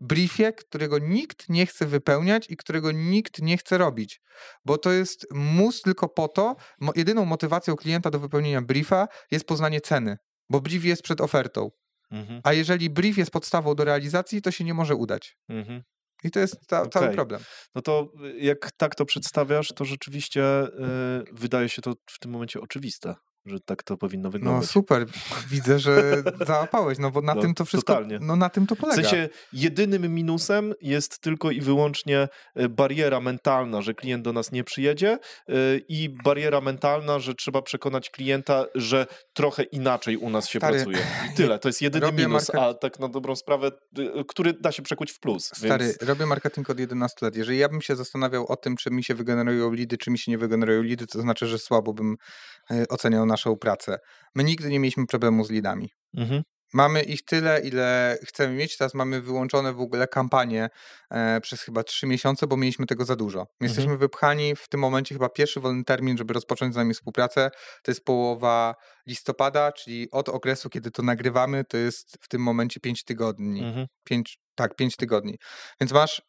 briefie, którego nikt nie chce wypełniać i którego nikt nie chce robić, bo to jest mus tylko po to, jedyną motywacją klienta do wypełnienia briefa jest poznanie ceny, bo brief jest przed ofertą. Mhm. A jeżeli brief jest podstawą do realizacji, to się nie może udać. Mhm. I to jest ta, okay. cały problem. No to y, jak tak to przedstawiasz, to rzeczywiście yy, wydaje się to w tym momencie oczywiste że tak to powinno no wyglądać. No super, widzę, że załapałeś, no bo na no, tym to wszystko, totalnie. no na tym to polega. W sensie jedynym minusem jest tylko i wyłącznie e, bariera mentalna, że klient do nas nie przyjedzie e, i bariera mentalna, że trzeba przekonać klienta, że trochę inaczej u nas się Stary, pracuje. I tyle, to jest jedyny minus, market... a tak na dobrą sprawę, który da się przekuć w plus. Stary, więc... robię marketing od 11 lat. Jeżeli ja bym się zastanawiał o tym, czy mi się wygenerują lidy, czy mi się nie wygenerują lidy, to znaczy, że słabo bym e, oceniał naszą pracę. My nigdy nie mieliśmy problemu z lidami. Mhm. Mamy ich tyle, ile chcemy mieć. Teraz mamy wyłączone w ogóle kampanie e, przez chyba trzy miesiące, bo mieliśmy tego za dużo. My mhm. Jesteśmy wypchani w tym momencie chyba pierwszy wolny termin, żeby rozpocząć z nami współpracę. To jest połowa listopada, czyli od okresu, kiedy to nagrywamy, to jest w tym momencie pięć tygodni. Mhm. Pięć, tak, pięć tygodni. Więc masz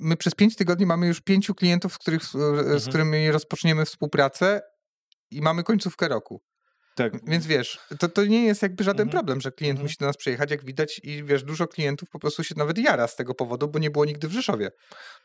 my przez pięć tygodni mamy już pięciu klientów, z, których, z mhm. którymi rozpoczniemy współpracę i mamy końcówkę roku. Tak. Więc wiesz, to, to nie jest jakby żaden mhm. problem, że klient mhm. musi do nas przyjechać, jak widać i wiesz, dużo klientów po prostu się nawet jara z tego powodu, bo nie było nigdy w Rzeszowie.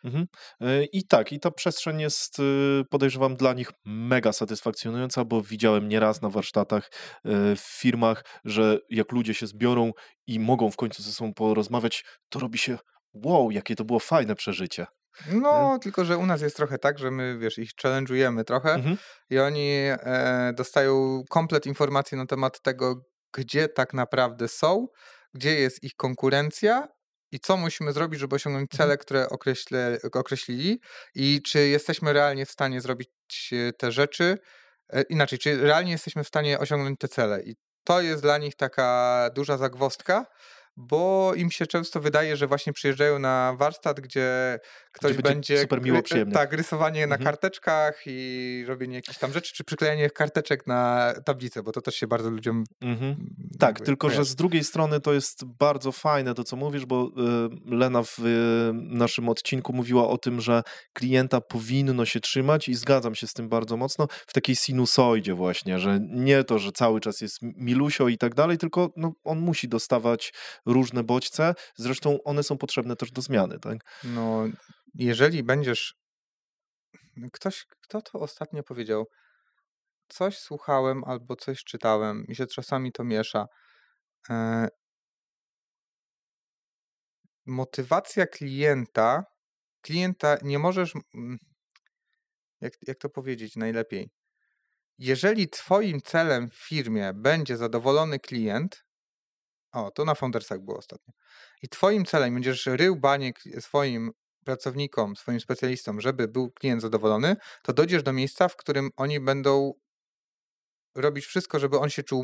Mhm. E, I tak, i ta przestrzeń jest, y, podejrzewam, dla nich mega satysfakcjonująca, bo widziałem nieraz na warsztatach e, w firmach, że jak ludzie się zbiorą i mogą w końcu ze sobą porozmawiać, to robi się wow, jakie to było fajne przeżycie. No, mhm. tylko że u nas jest trochę tak, że my, wiesz, ich challenge'ujemy trochę mhm. i oni e, dostają komplet informacji na temat tego, gdzie tak naprawdę są, gdzie jest ich konkurencja i co musimy zrobić, żeby osiągnąć cele, mhm. które określe, określili i czy jesteśmy realnie w stanie zrobić e, te rzeczy, e, inaczej, czy realnie jesteśmy w stanie osiągnąć te cele i to jest dla nich taka duża zagwostka, bo im się często wydaje, że właśnie przyjeżdżają na warsztat, gdzie ktoś gdzie będzie. Super miło. Tak, rysowanie mhm. na karteczkach i robienie jakichś tam rzeczy, czy przyklejanie karteczek na tablicę, bo to też się bardzo ludziom. Mhm. Tak, tylko kojarzy. że z drugiej strony to jest bardzo fajne to, co mówisz, bo y, Lena w y, naszym odcinku mówiła o tym, że klienta powinno się trzymać i zgadzam się z tym bardzo mocno w takiej sinusoidzie, właśnie, że nie to, że cały czas jest milusio i tak dalej, tylko no, on musi dostawać różne bodźce, zresztą one są potrzebne też do zmiany, tak? No, jeżeli będziesz. Ktoś, kto to ostatnio powiedział? Coś słuchałem albo coś czytałem, mi się czasami to miesza. E... Motywacja klienta. Klienta nie możesz. Jak, jak to powiedzieć najlepiej? Jeżeli Twoim celem w firmie będzie zadowolony klient, o, to na Foundersach było ostatnio. I twoim celem będziesz rył baniek swoim pracownikom, swoim specjalistom, żeby był klient zadowolony, to dojdziesz do miejsca, w którym oni będą robić wszystko, żeby on się czuł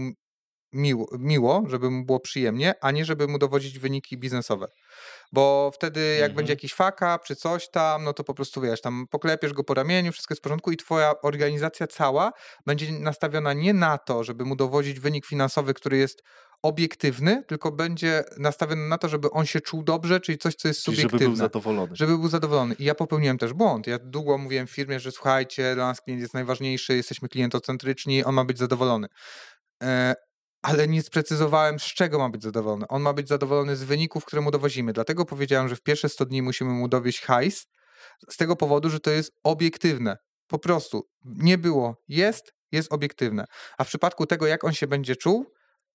miło, miło, żeby mu było przyjemnie, a nie żeby mu dowodzić wyniki biznesowe. Bo wtedy jak mhm. będzie jakiś faka czy coś tam, no to po prostu wiesz, tam poklepiesz go po ramieniu, wszystko jest w porządku i twoja organizacja cała będzie nastawiona nie na to, żeby mu dowodzić wynik finansowy, który jest obiektywny, tylko będzie nastawiony na to, żeby on się czuł dobrze, czyli coś, co jest czyli subiektywne. Żeby był zadowolony. Żeby był zadowolony. I ja popełniłem też błąd. Ja długo mówiłem w firmie, że słuchajcie, dla nas klient jest najważniejszy, jesteśmy klientocentryczni, on ma być zadowolony. E, ale nie sprecyzowałem, z czego ma być zadowolony. On ma być zadowolony z wyników, które mu dowozimy. Dlatego powiedziałem, że w pierwsze 100 dni musimy mu dowieść hajs, z tego powodu, że to jest obiektywne. Po prostu nie było, jest, jest obiektywne. A w przypadku tego, jak on się będzie czuł,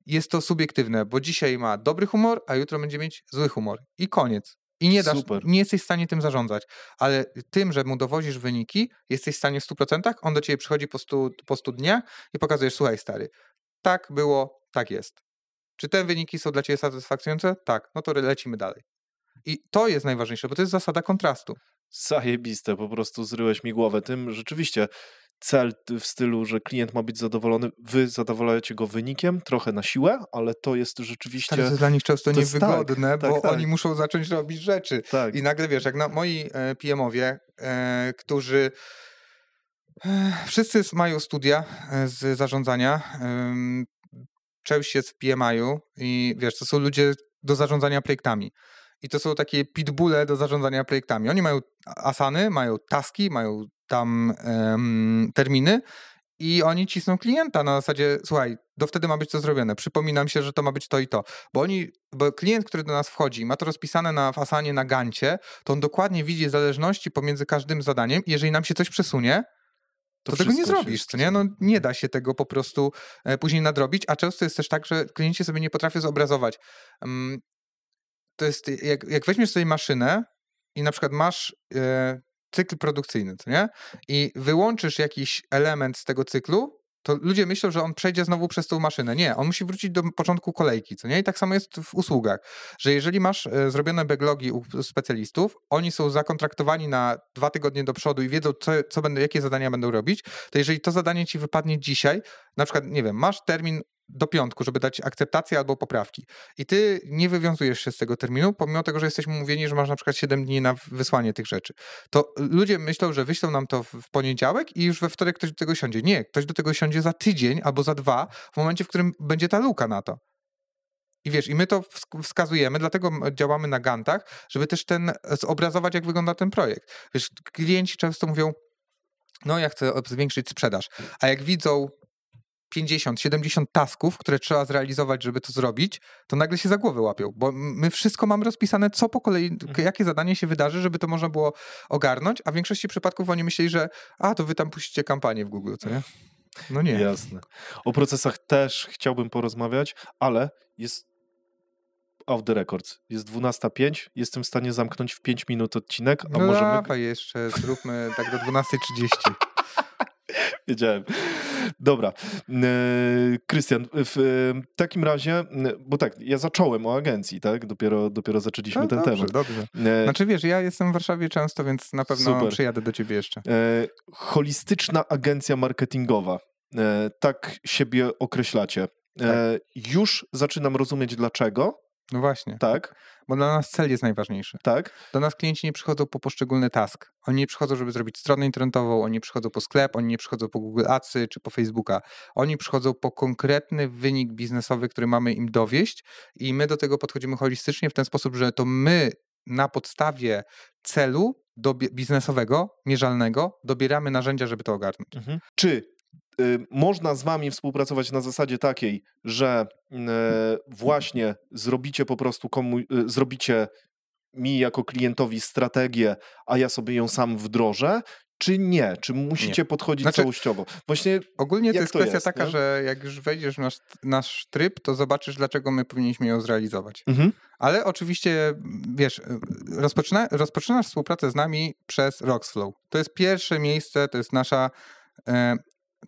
jest to subiektywne, bo dzisiaj ma dobry humor, a jutro będzie mieć zły humor. I koniec. I nie, dasz, nie jesteś w stanie tym zarządzać, ale tym, że mu dowozisz wyniki, jesteś w stanie w 100%, on do ciebie przychodzi po 100, po 100 dniach i pokazujesz, słuchaj stary, tak było, tak jest. Czy te wyniki są dla ciebie satysfakcjonujące? Tak, no to lecimy dalej. I to jest najważniejsze, bo to jest zasada kontrastu. Zajebiste, po prostu zryłeś mi głowę tym. Rzeczywiście, cel w stylu, że klient ma być zadowolony, wy zadowalacie go wynikiem, trochę na siłę, ale to jest rzeczywiście... To jest dla nich często to tak, niewygodne, tak, bo tak. oni muszą zacząć robić rzeczy. Tak. I nagle wiesz, jak na moi e, PM-owie, e, którzy e, wszyscy mają studia z zarządzania, część jest w PMI-u i wiesz, to są ludzie do zarządzania projektami. I to są takie pitbulle do zarządzania projektami. Oni mają asany, mają taski, mają tam em, terminy i oni cisną klienta na zasadzie, słuchaj, do wtedy ma być to zrobione. Przypominam się, że to ma być to i to. Bo oni, bo klient, który do nas wchodzi, ma to rozpisane na fasanie, na gancie, to on dokładnie widzi zależności pomiędzy każdym zadaniem i jeżeli nam się coś przesunie, to, tego nie zrobisz, co nie? No nie da się tego po prostu e, później nadrobić, a często jest też tak, że klienci sobie nie potrafią zobrazować. To jest, jak, jak weźmiesz sobie maszynę i na przykład masz e, cykl produkcyjny, co nie? I wyłączysz jakiś element z tego cyklu, to ludzie myślą, że on przejdzie znowu przez tą maszynę. Nie, on musi wrócić do początku kolejki, co nie? I tak samo jest w usługach, że jeżeli masz e, zrobione backlogi u specjalistów, oni są zakontraktowani na dwa tygodnie do przodu i wiedzą, co, co będą, jakie zadania będą robić, to jeżeli to zadanie ci wypadnie dzisiaj, na przykład, nie wiem, masz termin do piątku, żeby dać akceptację albo poprawki. I ty nie wywiązujesz się z tego terminu, pomimo tego, że jesteśmy umówieni, że masz na przykład 7 dni na wysłanie tych rzeczy. To ludzie myślą, że wyślą nam to w poniedziałek i już we wtorek ktoś do tego siądzie. Nie, ktoś do tego siądzie za tydzień albo za dwa, w momencie, w którym będzie ta luka na to. I wiesz, i my to wsk- wskazujemy, dlatego działamy na gantach, żeby też ten zobrazować, jak wygląda ten projekt. Wiesz, klienci często mówią, no ja chcę zwiększyć sprzedaż, a jak widzą 50, 70 tasków, które trzeba zrealizować, żeby to zrobić, to nagle się za głowę łapią, bo my wszystko mamy rozpisane, co po kolei, k- jakie zadanie się wydarzy, żeby to można było ogarnąć, a w większości przypadków oni myśleli, że a, to wy tam puścicie kampanię w Google, co nie? No nie. Jasne. O procesach też chciałbym porozmawiać, ale jest off the records. Jest 12.05, jestem w stanie zamknąć w 5 minut odcinek, a No możemy... jeszcze, zróbmy tak do 12.30. Wiedziałem. Dobra. E, Krystian, w e, takim razie, bo tak, ja zacząłem o agencji, tak? Dopiero, dopiero zaczęliśmy No, ten dobrze, temat. dobrze. E, Znaczy wiesz, ja jestem w Warszawie często, więc na pewno Super. przyjadę do ciebie jeszcze. Holistyczna agencja marketingowa. Tak siebie określacie. E, już zaczynam rozumieć dlaczego, No właśnie, tak, bo dla nas cel jest najważniejszy. tak, Do nas klienci nie przychodzą po poszczególny task. Oni nie przychodzą, żeby zrobić stronę internetową, oni nie przychodzą po sklep, oni nie przychodzą po Google Adsy czy po Facebooka. Oni przychodzą po konkretny wynik biznesowy, który mamy im dowieść i my do tego podchodzimy holistycznie w ten sposób, że to my na podstawie celu biznesowego, mierzalnego, dobieramy narzędzia, żeby to ogarnąć. Mhm. Czy można z wami współpracować na zasadzie takiej, że y, właśnie zrobicie po prostu komu, y, zrobicie mi jako klientowi strategię, a ja sobie ją sam wdrożę, czy nie? Czy musicie podchodzić Znaczy- całościowo? Właśnie Ogólnie to jest to kwestia jest, taka, nie? że jak już wejdziesz w nasz, nasz tryb, to zobaczysz, dlaczego my powinniśmy ją zrealizować. mhm. Ale oczywiście, wiesz, rozpoczyna, rozpoczynasz współpracę z nami przez Roxflow. To jest pierwsze miejsce, to jest nasza e,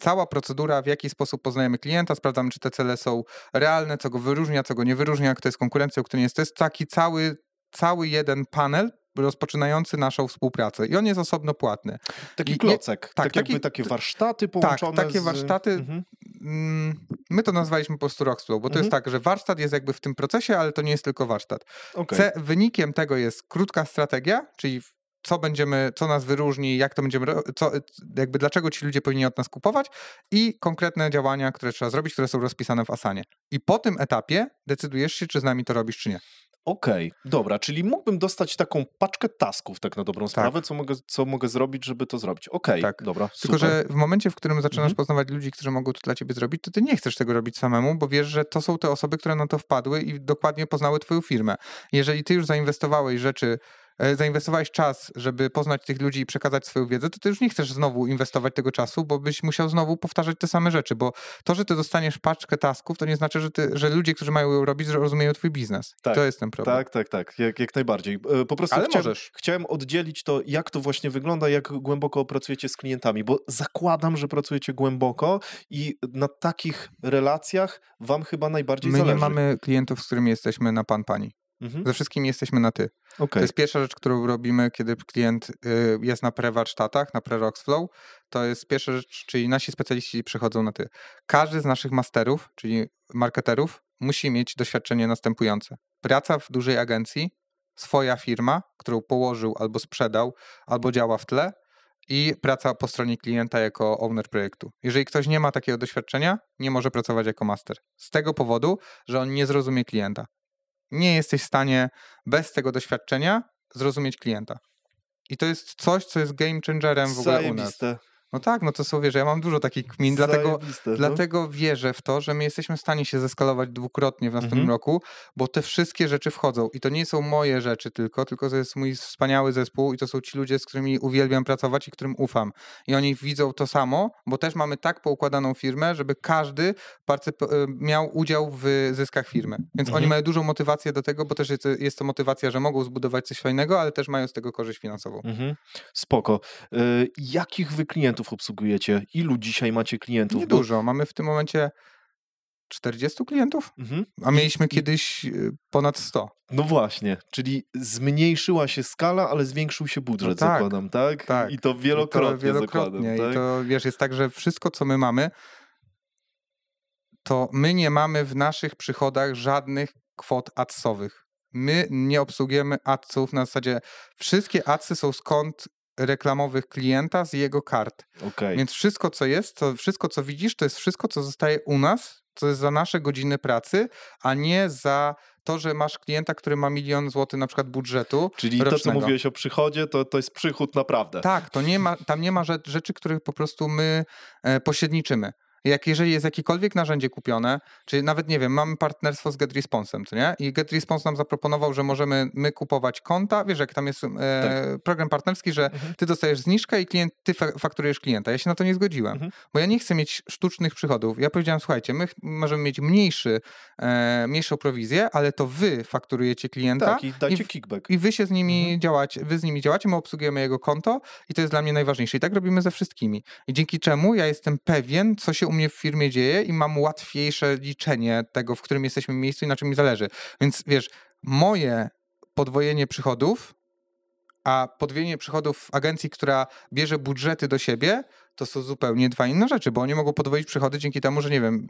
cała procedura, w jaki sposób poznajemy klienta, sprawdzamy, czy te cele są realne, co go wyróżnia, co go nie wyróżnia, kto jest konkurencją, kto nie jest. To jest taki cały, cały jeden panel rozpoczynający naszą współpracę i on jest osobno płatny. taki I- klocek, tak, tak, jakby taki- takie warsztaty połączone takie z... warsztaty, Mhm. Mm, My to nazwaliśmy po prostu Roxflow, bo to Mhm. jest tak, że warsztat jest jakby w tym procesie, ale to nie jest tylko warsztat. Okej. Ce- wynikiem tego jest krótka strategia, czyli co będziemy, co nas wyróżni, jak to będziemy, co, jakby dlaczego ci ludzie powinni od nas kupować i konkretne działania, które trzeba zrobić, które są rozpisane w Asanie. I po tym etapie decydujesz się, czy z nami to robisz, czy nie. Okej, dobra, czyli mógłbym dostać taką paczkę tasków tak na dobrą sprawę, co, mogę, co mogę zrobić, żeby to zrobić. Okej, Tak. dobra, Tylko, super. że w momencie, w którym zaczynasz Mhm. poznawać ludzi, którzy mogą to dla ciebie zrobić, to ty nie chcesz tego robić samemu, bo wiesz, że to są te osoby, które na to wpadły i dokładnie poznały twoją firmę. Jeżeli ty już zainwestowałeś rzeczy, zainwestowałeś czas, żeby poznać tych ludzi i przekazać swoją wiedzę, to ty już nie chcesz znowu inwestować tego czasu, bo byś musiał znowu powtarzać te same rzeczy, bo to, że ty dostaniesz paczkę tasków, to nie znaczy, że, ty, że ludzie, którzy mają ją robić, rozumieją twój biznes. Tak, I to jest ten problem. Tak, tak, tak, jak, jak najbardziej. E, Po prostu Ale chciałem, możesz. chciałem oddzielić to, jak to właśnie wygląda, jak głęboko pracujecie z klientami, bo zakładam, że pracujecie głęboko i na takich relacjach wam chyba najbardziej My zależy. nie mamy klientów, z którymi jesteśmy na pan pani. Mhm. Ze wszystkimi jesteśmy na ty. To Okej. jest pierwsza rzecz, którą robimy, kiedy klient y, jest na pre-warsztatach, na pre-Roxflow. To jest pierwsza rzecz, czyli nasi specjaliści przychodzą na ty. Każdy z naszych masterów, czyli marketerów, musi mieć doświadczenie następujące. Praca w dużej agencji, swoja firma, którą położył albo sprzedał, albo działa w tle i praca po stronie klienta jako owner projektu. Jeżeli ktoś nie ma takiego doświadczenia, nie może pracować jako master. Z tego powodu, że on nie zrozumie klienta. Nie jesteś w stanie bez tego doświadczenia zrozumieć klienta. I to jest coś, co jest game changerem w ogóle u nas. No tak, no to są, wiesz, ja mam dużo takich kmin, dlatego, no. dlatego wierzę w to, że my jesteśmy w stanie się zeskalować dwukrotnie w następnym Mhm. roku, bo te wszystkie rzeczy wchodzą i to nie są moje rzeczy tylko, tylko to jest mój wspaniały zespół i to są ci ludzie, z którymi uwielbiam pracować i którym ufam. I oni widzą to samo, bo też mamy tak poukładaną firmę, żeby każdy e, miał udział w zyskach firmy. Więc Mhm. oni mają dużą motywację do tego, bo też jest, jest to motywacja, że mogą zbudować coś fajnego, ale też mają z tego korzyść finansową. Mhm. Spoko. Y, jakich wy klientów obsługujecie? Ilu dzisiaj macie klientów? Bo- Niedużo. Mamy w tym momencie 40 klientów, Mhm. a mieliśmy i- kiedyś y, ponad 100. No właśnie, czyli zmniejszyła się skala, ale zwiększył się budżet, No tak, zakładam, tak? tak. I to wielokrotnie, I to wielokrotnie. zakładam, I tak? to wiesz, jest tak, że wszystko, co my mamy, to my nie mamy w naszych przychodach żadnych kwot adsowych. My nie obsługujemy adsów na zasadzie wszystkie adsy są kont reklamowych klienta z jego kart. Okej. Więc wszystko, co jest, to wszystko, co widzisz, to jest wszystko, co zostaje u nas, co jest za nasze godziny pracy, a nie za to, że masz klienta, który ma milion złotych na przykład budżetu. Czyli to, co rocznego. mówiłeś o przychodzie, to, to jest przychód naprawdę. Tak, to nie ma, tam nie ma rzecz- rzeczy, których po prostu my e, pośredniczymy. Jak jeżeli jest jakiekolwiek narzędzie kupione, czy nawet nie wiem, mamy partnerstwo z GetResponsem, co nie? I GetResponse nam zaproponował, że możemy my kupować konta, wiesz, jak tam jest e, program partnerski, że Mhm. ty dostajesz zniżkę i klient, ty fa- fakturujesz klienta. Ja się na to nie zgodziłem, Mhm. bo ja nie chcę mieć sztucznych przychodów. Ja powiedziałem, słuchajcie, my możemy mieć mniejszy, e, mniejszą prowizję, ale to wy fakturujecie klienta Tak, i dajcie w- kickback. i wy się z nimi Mhm. działacie, wy z nimi działacie, my obsługujemy jego konto i to jest dla mnie najważniejsze. I tak robimy ze wszystkimi. I dzięki czemu ja jestem pewien, co się u mnie w firmie dzieje i mam łatwiejsze liczenie tego, w którym jesteśmy miejscu i na czym mi zależy. Więc wiesz, moje podwojenie przychodów, a podwojenie przychodów w agencji, która bierze budżety do siebie, to są zupełnie dwa inne rzeczy, bo oni mogą podwoić przychody dzięki temu, że nie wiem,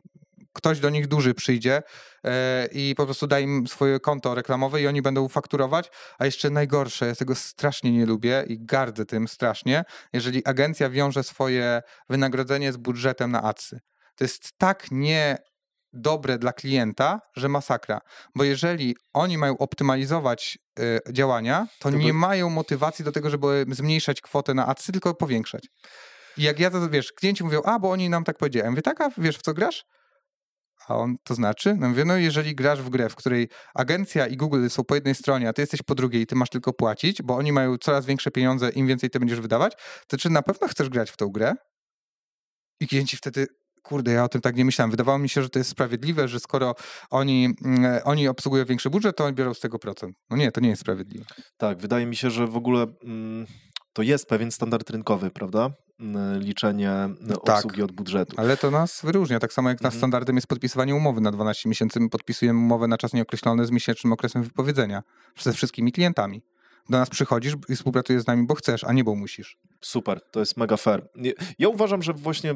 ktoś do nich duży przyjdzie e, i po prostu da im swoje konto reklamowe i oni będą fakturować, a jeszcze najgorsze, ja tego strasznie nie lubię i gardzę tym strasznie, jeżeli agencja wiąże swoje wynagrodzenie z budżetem na adsy. To jest tak nie dobre dla klienta, że masakra. Bo jeżeli oni mają optymalizować y, działania, to, To nie by- mają motywacji do tego, żeby zmniejszać kwotę na adsy, tylko powiększać. I jak ja to, wiesz, klienci mówią, a, bo oni nam tak powiedzieli. Ja mówię, tak, a wiesz, w co grasz? A on, to znaczy? No mówię, no jeżeli grasz w grę, w której agencja i Google są po jednej stronie, a ty jesteś po drugiej i ty masz tylko płacić, bo oni mają coraz większe pieniądze, im więcej ty będziesz wydawać, to czy na pewno chcesz grać w tą grę? I klienci wtedy, kurde, ja o tym tak nie myślałem. Wydawało mi się, że to jest sprawiedliwe, że skoro oni, mm, oni obsługują większy budżet, to oni biorą z tego procent. No nie, to nie jest sprawiedliwe. Tak, wydaje mi się, że w ogóle mm, to jest pewien standard rynkowy, prawda? Mm, Liczenie mm, Tak. obsługi od budżetu. Ale to nas wyróżnia. Tak samo jak Mhm. standardem jest podpisywanie umowy na 12 miesięcy, my podpisujemy umowę na czas nieokreślony z miesięcznym okresem wypowiedzenia ze wszystkimi klientami. Do nas przychodzisz i współpracujesz z nami, bo chcesz, a nie bo musisz. Super, to jest mega fair. Ja uważam, że właśnie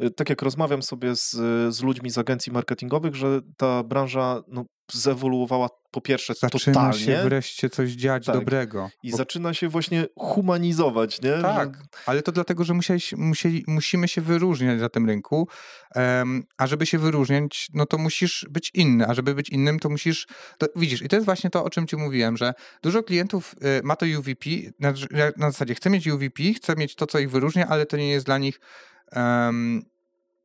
e, tak jak rozmawiam sobie z, z ludźmi z agencji marketingowych, że ta branża no, zewoluowała po pierwsze Zaczyna totalnie się wreszcie coś dziać Tak. dobrego. i Bo- zaczyna się właśnie humanizować, nie? Tak, Że, ale to dlatego, że musieli, musieli, musimy się wyróżniać na tym rynku, em, a żeby się wyróżniać, no to musisz być inny, a żeby być innym, to musisz, to, widzisz, i to jest właśnie to, o czym ci mówiłem, że dużo klientów y, ma to UVP, na, na zasadzie chce mieć UVP, chce mieć to, co ich wyróżnia, ale to nie jest dla nich, em,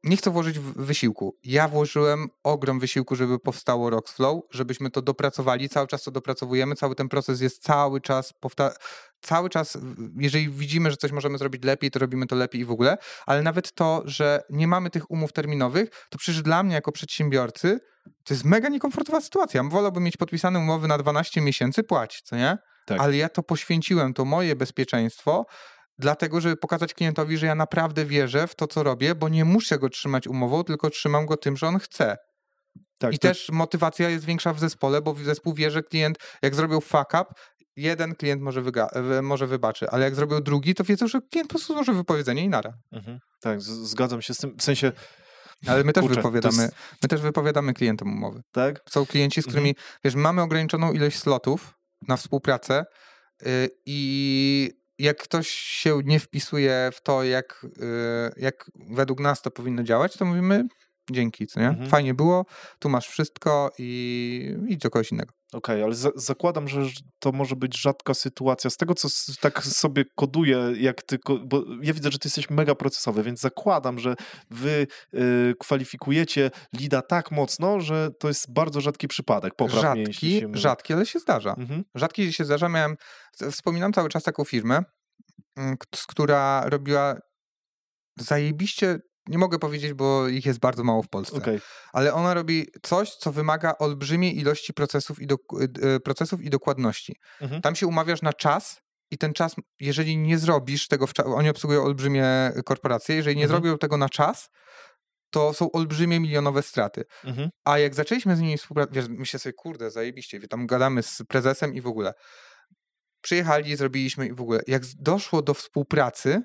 nie chcę włożyć wysiłku. Ja włożyłem ogrom wysiłku, żeby powstało Roxflow, żebyśmy to dopracowali, cały czas to dopracowujemy, cały ten proces jest cały czas powta- cały czas, jeżeli widzimy, że coś możemy zrobić lepiej, to robimy to lepiej i w ogóle, ale nawet to, że nie mamy tych umów terminowych, to przecież dla mnie jako przedsiębiorcy to jest mega niekomfortowa sytuacja. Wolałbym mieć podpisane umowy na 12 miesięcy, płać, co nie? Tak. Ale ja to poświęciłem, to moje bezpieczeństwo, dlatego, żeby pokazać klientowi, że ja naprawdę wierzę w to, co robię, bo nie muszę go trzymać umową, tylko trzymam go tym, że on chce. Tak, I też motywacja jest większa w zespole, bo zespół wie, że klient, jak zrobił fuck up, jeden klient może, wyga- wy- może wybaczy, ale jak zrobił drugi, to wiedzą, że klient po prostu złoży wypowiedzenie i nara. Mhm. Tak, zgadzam się z tym. W sensie, Ale my też Kurczę, wypowiadamy, jest- my też wypowiadamy klientem umowy. tak? Są klienci, z którymi, wiesz, mamy ograniczoną ilość slotów na współpracę y, i jak ktoś się nie wpisuje w to, jak, y, jak według nas to powinno działać, to mówimy dzięki, co nie? Mhm. Fajnie było, tu masz wszystko i idź do kogoś innego. Okej, ale za, zakładam, że to może być rzadka sytuacja. Z tego, co tak sobie koduję, jak tylko, bo ja widzę, że ty jesteś mega procesowy, więc zakładam, że wy y, kwalifikujecie lida tak mocno, że to jest bardzo rzadki przypadek. Popraw mnie, jeśli Rzadki, się rzadki, ale się zdarza. Mhm. Rzadki się zdarza. Miałem, wspominam cały czas taką firmę, mm, która robiła zajebiście, nie mogę powiedzieć, bo ich jest bardzo mało w Polsce, Okej, ale ona robi coś, co wymaga olbrzymiej ilości procesów i, dok- y, procesów i dokładności. Mhm. Tam się umawiasz na czas i ten czas, jeżeli nie zrobisz tego, w oni obsługują olbrzymie korporacje, jeżeli nie Mhm. zrobią tego na czas, to są olbrzymie milionowe straty. mhm. A jak zaczęliśmy z nimi współpracować, myślę sobie, kurde, zajebiście, tam gadamy z prezesem i w ogóle. Przyjechali, zrobiliśmy i w ogóle. Jak doszło do współpracy,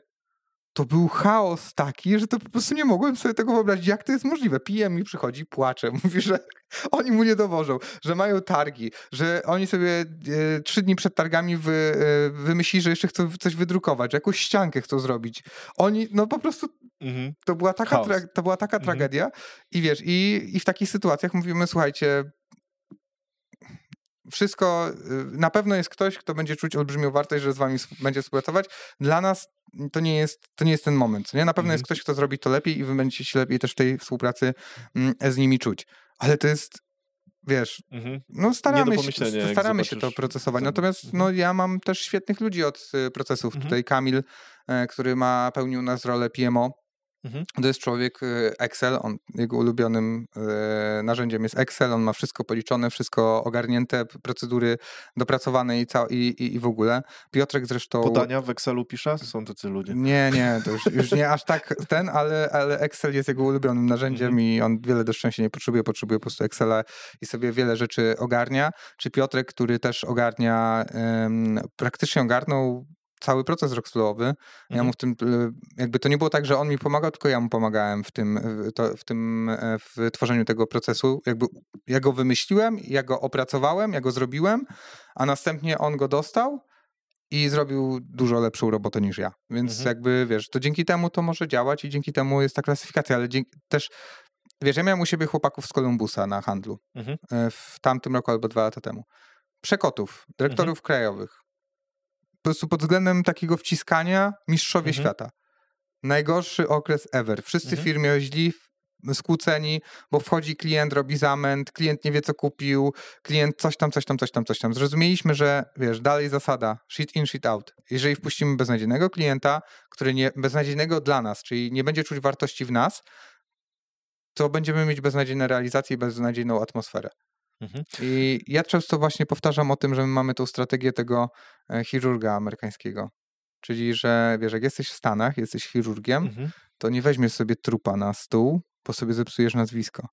to był chaos taki, że to po prostu nie mogłem sobie tego wyobrazić, jak to jest możliwe. PM mi przychodzi, płacze, mówi, że oni mu nie dowożą, że mają targi, że oni sobie e, trzy dni przed targami wy, e, wymyślili, że jeszcze chcą coś wydrukować, że jakąś ściankę chcą zrobić. Oni, no po prostu Mhm. to była taka, to była taka Mhm. tragedia i wiesz, i, i w takich sytuacjach mówimy, słuchajcie, wszystko, y, na pewno jest ktoś, kto będzie czuć olbrzymią wartość, że z wami będzie współpracować. Dla nas to nie jest, to nie jest ten moment, nie? Na pewno Mhm. jest ktoś, kto zrobi to lepiej i wy będziecie się lepiej też w tej współpracy mm, z nimi czuć. Ale to jest, wiesz, Mhm. no staramy, się, staramy się to procesować. Natomiast Mhm. no, ja mam też świetnych ludzi od y, procesów. Mhm. Tutaj Kamil, e, który ma pełnił nas rolę PMO. Mhm. To jest człowiek y, Excel, on, jego ulubionym e, narzędziem jest Excel, on ma wszystko policzone, wszystko ogarnięte, procedury dopracowane i, ca- i, i, i w ogóle. Piotrek zresztą... Podania w Excelu pisze? Są tacy ludzie. Nie, nie, to już, już nie aż tak ten, ale, ale Excel jest jego ulubionym narzędziem Mhm. i on wiele do szczęścia nie potrzebuje, potrzebuje po prostu Excela i sobie wiele rzeczy ogarnia. Czy Piotrek, który też ogarnia, praktycznie ogarnął cały proces rockstalowy. Ja Mhm. mu w tym, y, jakby to nie było tak, że on mi pomagał, tylko ja mu pomagałem w tym, w, to, w tym, e, w tworzeniu tego procesu. Jakby ja go wymyśliłem, ja go opracowałem, ja go zrobiłem, a następnie on go dostał i zrobił dużo lepszą robotę niż ja. Więc Mhm. jakby, wiesz, to dzięki temu to może działać i dzięki temu jest ta klasyfikacja, ale dzięki, też, wiesz, ja miałem u siebie chłopaków z Kolumbusa na handlu Mhm. e, w tamtym roku albo dwa lata temu. Przekotów, dyrektorów krajowych. Po prostu pod względem takiego wciskania mistrzowie Mhm. świata. Najgorszy okres ever. Wszyscy Mhm. firmie źli, skłóceni, bo wchodzi klient, robi zamęt, klient nie wie, co kupił, klient coś tam, coś tam, coś tam, coś tam. Zrozumieliśmy, że wiesz, dalej zasada shit in, shit out. Jeżeli wpuścimy beznadziejnego klienta, który nie, beznadziejnego dla nas, czyli nie będzie czuć wartości w nas, to będziemy mieć beznadziejne realizacje i beznadziejną atmosferę. Mhm. I ja często właśnie powtarzam o tym, że my mamy tą strategię tego e, chirurga amerykańskiego. Czyli, że wiesz, jak jesteś w Stanach, jesteś chirurgiem, Mhm. to nie weźmiesz sobie trupa na stół, bo sobie zepsujesz nazwisko.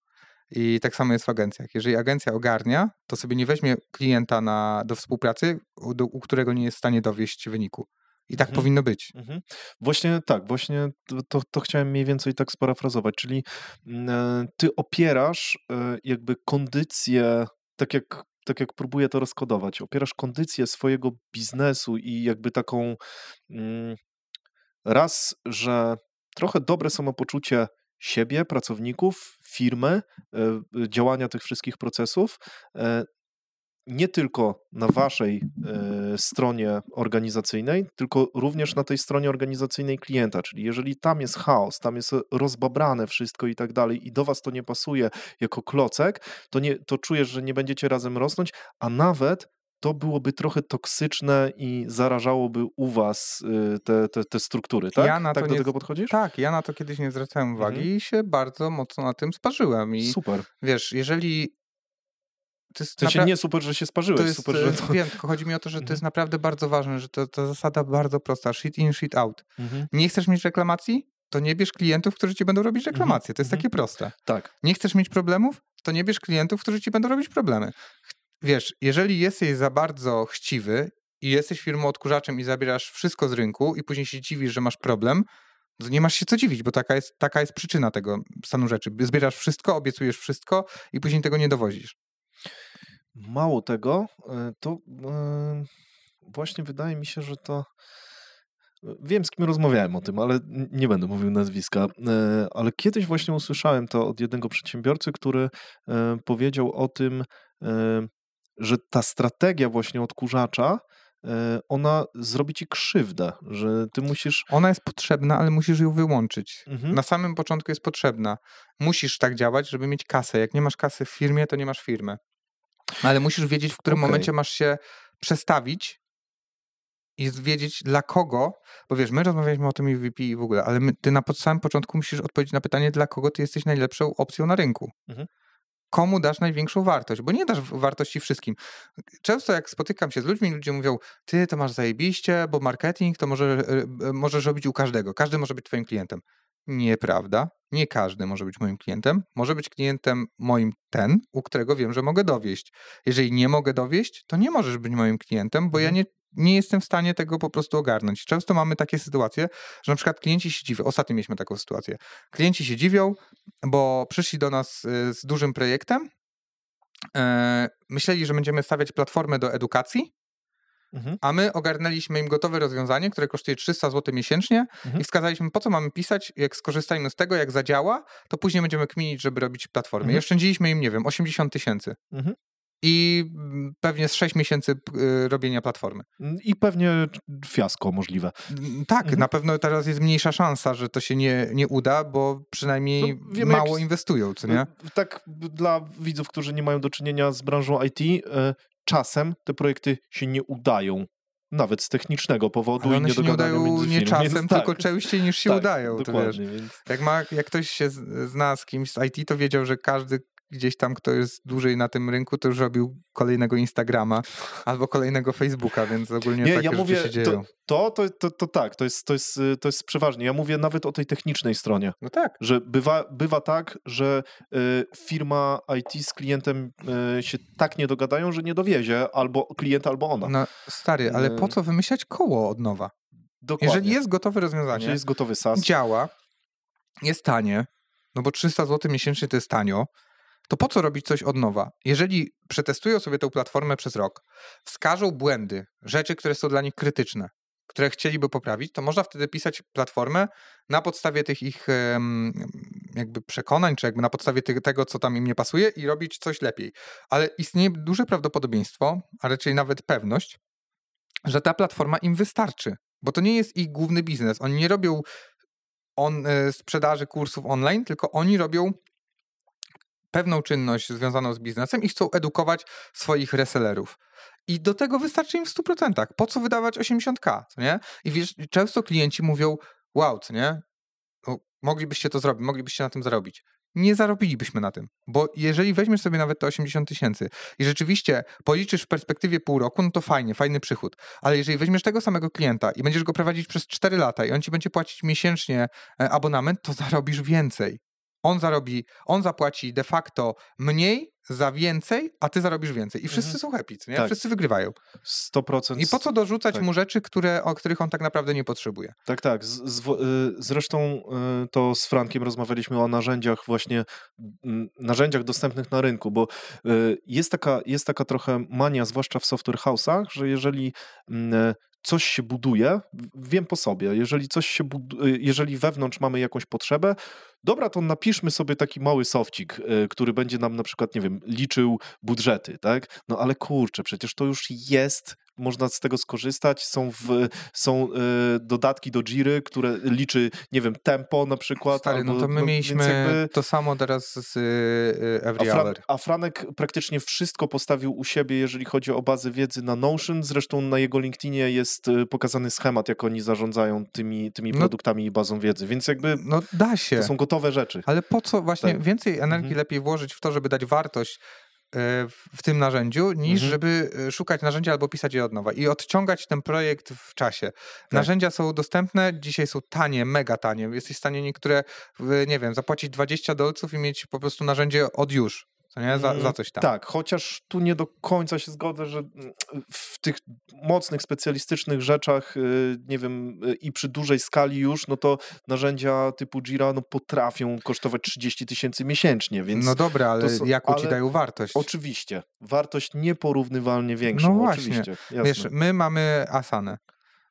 I tak samo jest w agencjach. Jeżeli agencja ogarnia, to sobie nie weźmie klienta na, do współpracy, u, do, u którego nie jest w stanie dowieść wyniku. I tak Mhm. powinno być. Mhm. Właśnie tak, właśnie to, to, chciałem mniej więcej tak sparafrazować, czyli mm, e, ty opierasz e, jakby kondycję, tak jak, tak jak próbuję to rozkodować, opierasz kondycję swojego biznesu i jakby taką mm, raz, że trochę dobre samopoczucie siebie, pracowników, firmy, e, działania tych wszystkich procesów, nie tylko na waszej e, stronie organizacyjnej, tylko również na tej stronie organizacyjnej klienta. Czyli jeżeli tam jest chaos, tam jest rozbabrane wszystko i tak dalej, i do was to nie pasuje jako klocek, to, nie, to czujesz, że nie będziecie razem rosnąć, a nawet to byłoby trochę toksyczne i zarażałoby u was y, te, te, te struktury, tak? Ja na tak to do nie- tego podchodzisz? Tak, ja na to kiedyś nie zwracałem uwagi Mhm. i się bardzo mocno na tym sparzyłem. I Super. wiesz, jeżeli. To jest W sensie nie super, że się sparzyłeś, to jest, super, e, że to... Wiem, tylko chodzi mi o to, że to Mhm. jest naprawdę bardzo ważne, że to, to zasada bardzo prosta. Shit in, shit out. Mhm. Nie chcesz mieć reklamacji? To nie bierz klientów, którzy ci będą robić reklamacje. To jest mhm. takie proste. Tak. Nie chcesz mieć problemów? to nie bierz klientów, którzy ci będą robić problemy. Wiesz, jeżeli jesteś za bardzo chciwy i jesteś firmą odkurzaczem i zabierasz wszystko z rynku i później się dziwisz, że masz problem, to nie masz się co dziwić, bo taka jest, taka jest przyczyna tego stanu rzeczy. Zbierasz wszystko, obiecujesz wszystko i później tego nie dowozisz. Mało tego, e, to e, właśnie wydaje mi się, że to. Wiem, z kim rozmawiałem o tym, ale nie będę mówił nazwiska. E, ale kiedyś właśnie usłyszałem to od jednego przedsiębiorcy, który powiedział o tym, że ta strategia właśnie odkurzacza ona zrobi ci krzywdę, że ty musisz. Ona jest potrzebna, ale musisz ją wyłączyć. Mhm. Na samym początku jest potrzebna. Musisz tak działać, żeby mieć kasę. Jak nie masz kasy w firmie, to nie masz firmy. Ale musisz wiedzieć, w którym okay. momencie masz się przestawić i wiedzieć dla kogo, bo wiesz, my rozmawialiśmy o tym i VP i w ogóle, ale my, ty na samym początku musisz odpowiedzieć na pytanie, dla kogo ty jesteś najlepszą opcją na rynku. Mhm. Komu dasz największą wartość, bo nie dasz wartości wszystkim. Często jak spotykam się z ludźmi, ludzie mówią, ty to masz zajebiście, bo marketing to może, e, e, możesz robić u każdego, każdy może być twoim klientem. Nieprawda. Nie każdy może być moim klientem. Może być klientem moim ten, u którego wiem, że mogę dowieść. Jeżeli nie mogę dowieść, to nie możesz być moim klientem, bo ja mhm. nie, nie jestem w stanie tego po prostu ogarnąć. Często mamy takie sytuacje, że na przykład klienci się dziwią. Ostatnio mieliśmy taką sytuację. Klienci się dziwią, bo przyszli do nas y, z dużym projektem. E, myśleli, że będziemy stawiać platformę do edukacji Mhm. A my ogarnęliśmy im gotowe rozwiązanie, które kosztuje 300 zł miesięcznie mhm. i wskazaliśmy, po co mamy pisać, jak skorzystajmy z tego, jak zadziała, to później będziemy kminić, żeby robić platformę. Mhm. I oszczędziliśmy im, nie wiem, 80 tysięcy. Mhm. I mm, pewnie z 6 miesięcy y, robienia platformy. Mm, I pewnie fiasko możliwe. Mm, tak, mhm. na pewno teraz jest mniejsza szansa, że to się nie, nie uda, bo przynajmniej no, wiemy, mało jak... inwestują, co nie? Tak, dla widzów, którzy nie mają do czynienia z branżą IT, y, czasem te projekty się nie udają. Nawet z technicznego powodu Ale one i nie się udają nie czasem, więc, tylko tak. częściej niż się tak, udają. Wiesz, więc... jak, ma, jak ktoś się zna z kimś z IT, to wiedział, że każdy gdzieś tam, kto jest dłużej na tym rynku, to już robił kolejnego Instagrama albo kolejnego Facebooka, więc ogólnie nie, takie ja mówię, się dzieją. To, to, to, to, tak, to jest, to, jest, to jest przeważnie. Ja mówię nawet o tej technicznej stronie. No tak. Że bywa, bywa tak, że y, firma IT z klientem y, się tak nie dogadają, że nie dowiezie albo klient, albo ona. No stary, ale po y. co wymyślać koło od nowa? Dokładnie. Jeżeli jest gotowe rozwiązanie, Jeżeli jest gotowy SaaS. działa, jest tanie, no bo 300 zł miesięcznie to jest tanio, to po co robić coś od nowa? Jeżeli przetestują sobie tę platformę przez rok, wskażą błędy, rzeczy, które są dla nich krytyczne, które chcieliby poprawić, to można wtedy pisać platformę na podstawie tych ich jakby przekonań, czy jakby na podstawie tego, co tam im nie pasuje i robić coś lepiej. Ale istnieje duże prawdopodobieństwo, a raczej nawet pewność, że ta platforma im wystarczy, bo to nie jest ich główny biznes. Oni nie robią on, e, sprzedaży kursów online, tylko oni robią pewną czynność związaną z biznesem i chcą edukować swoich resellerów. I do tego wystarczy im w 100%. Po co wydawać 80k, co nie? I wiesz, często klienci mówią, wow, co nie? No, moglibyście to zrobić, moglibyście na tym zarobić. Nie zarobilibyśmy na tym, bo jeżeli weźmiesz sobie nawet te 80 tysięcy i rzeczywiście policzysz w perspektywie pół roku, no to fajnie, fajny przychód. Ale jeżeli weźmiesz tego samego klienta i będziesz go prowadzić przez 4 lata i on ci będzie płacić miesięcznie e, abonament, to zarobisz więcej on zarobi, on zapłaci de facto mniej za więcej, a ty zarobisz więcej. I wszyscy mhm. są happy, nie? Tak. Wszyscy wygrywają. 100%. I po co dorzucać tak. mu rzeczy, które, o których on tak naprawdę nie potrzebuje? Tak, tak. Z, z, y, zresztą y, to z Frankiem rozmawialiśmy o narzędziach właśnie, narzędziach dostępnych na rynku, bo y, jest taka, jest taka trochę mania, zwłaszcza w software house'ach, że jeżeli coś się buduje, wiem po sobie, jeżeli coś się buduje, jeżeli wewnątrz mamy jakąś potrzebę, dobra, to napiszmy sobie taki mały sofcik, y, który będzie nam na przykład, nie wiem, liczył budżety, tak? No ale kurczę, przecież to już jest można z tego skorzystać. Są, w, są y, dodatki do Jiry, które liczy, nie wiem, tempo na przykład. Stary, no albo, no to my no, mieliśmy jakby... to samo teraz z y, Every a, Fra a Franek praktycznie wszystko postawił u siebie, jeżeli chodzi o bazę wiedzy na Notion. Zresztą na jego LinkedInie jest pokazany schemat, jak oni zarządzają tymi, tymi no, produktami i bazą wiedzy, więc jakby no da się. to są gotowe rzeczy. Ale po co właśnie tak. więcej energii mhm. lepiej włożyć w to, żeby dać wartość E, w tym narzędziu, niż mhm. żeby e, szukać narzędzia albo pisać je od nowa i odciągać ten projekt w czasie. Tak. Narzędzia są dostępne, dzisiaj są tanie, mega tanie. Jesteś w stanie niektóre, nie wiem, zapłacić 20 dolców i mieć po prostu narzędzie od już. Co nie? Za, Mm, za coś tam. Tak, chociaż tu nie do końca się zgodzę, że mm, w tych mocnych, specjalistycznych rzeczach, y, nie wiem, y, i przy dużej skali już, no to narzędzia typu Jira no, potrafią kosztować 30 tysięcy miesięcznie, więc no dobra, ale są- jaką ci ale dają wartość? oczywiście wartość nieporównywalnie większą, No właśnie. oczywiście, jasne. Wiesz, my mamy Asanę.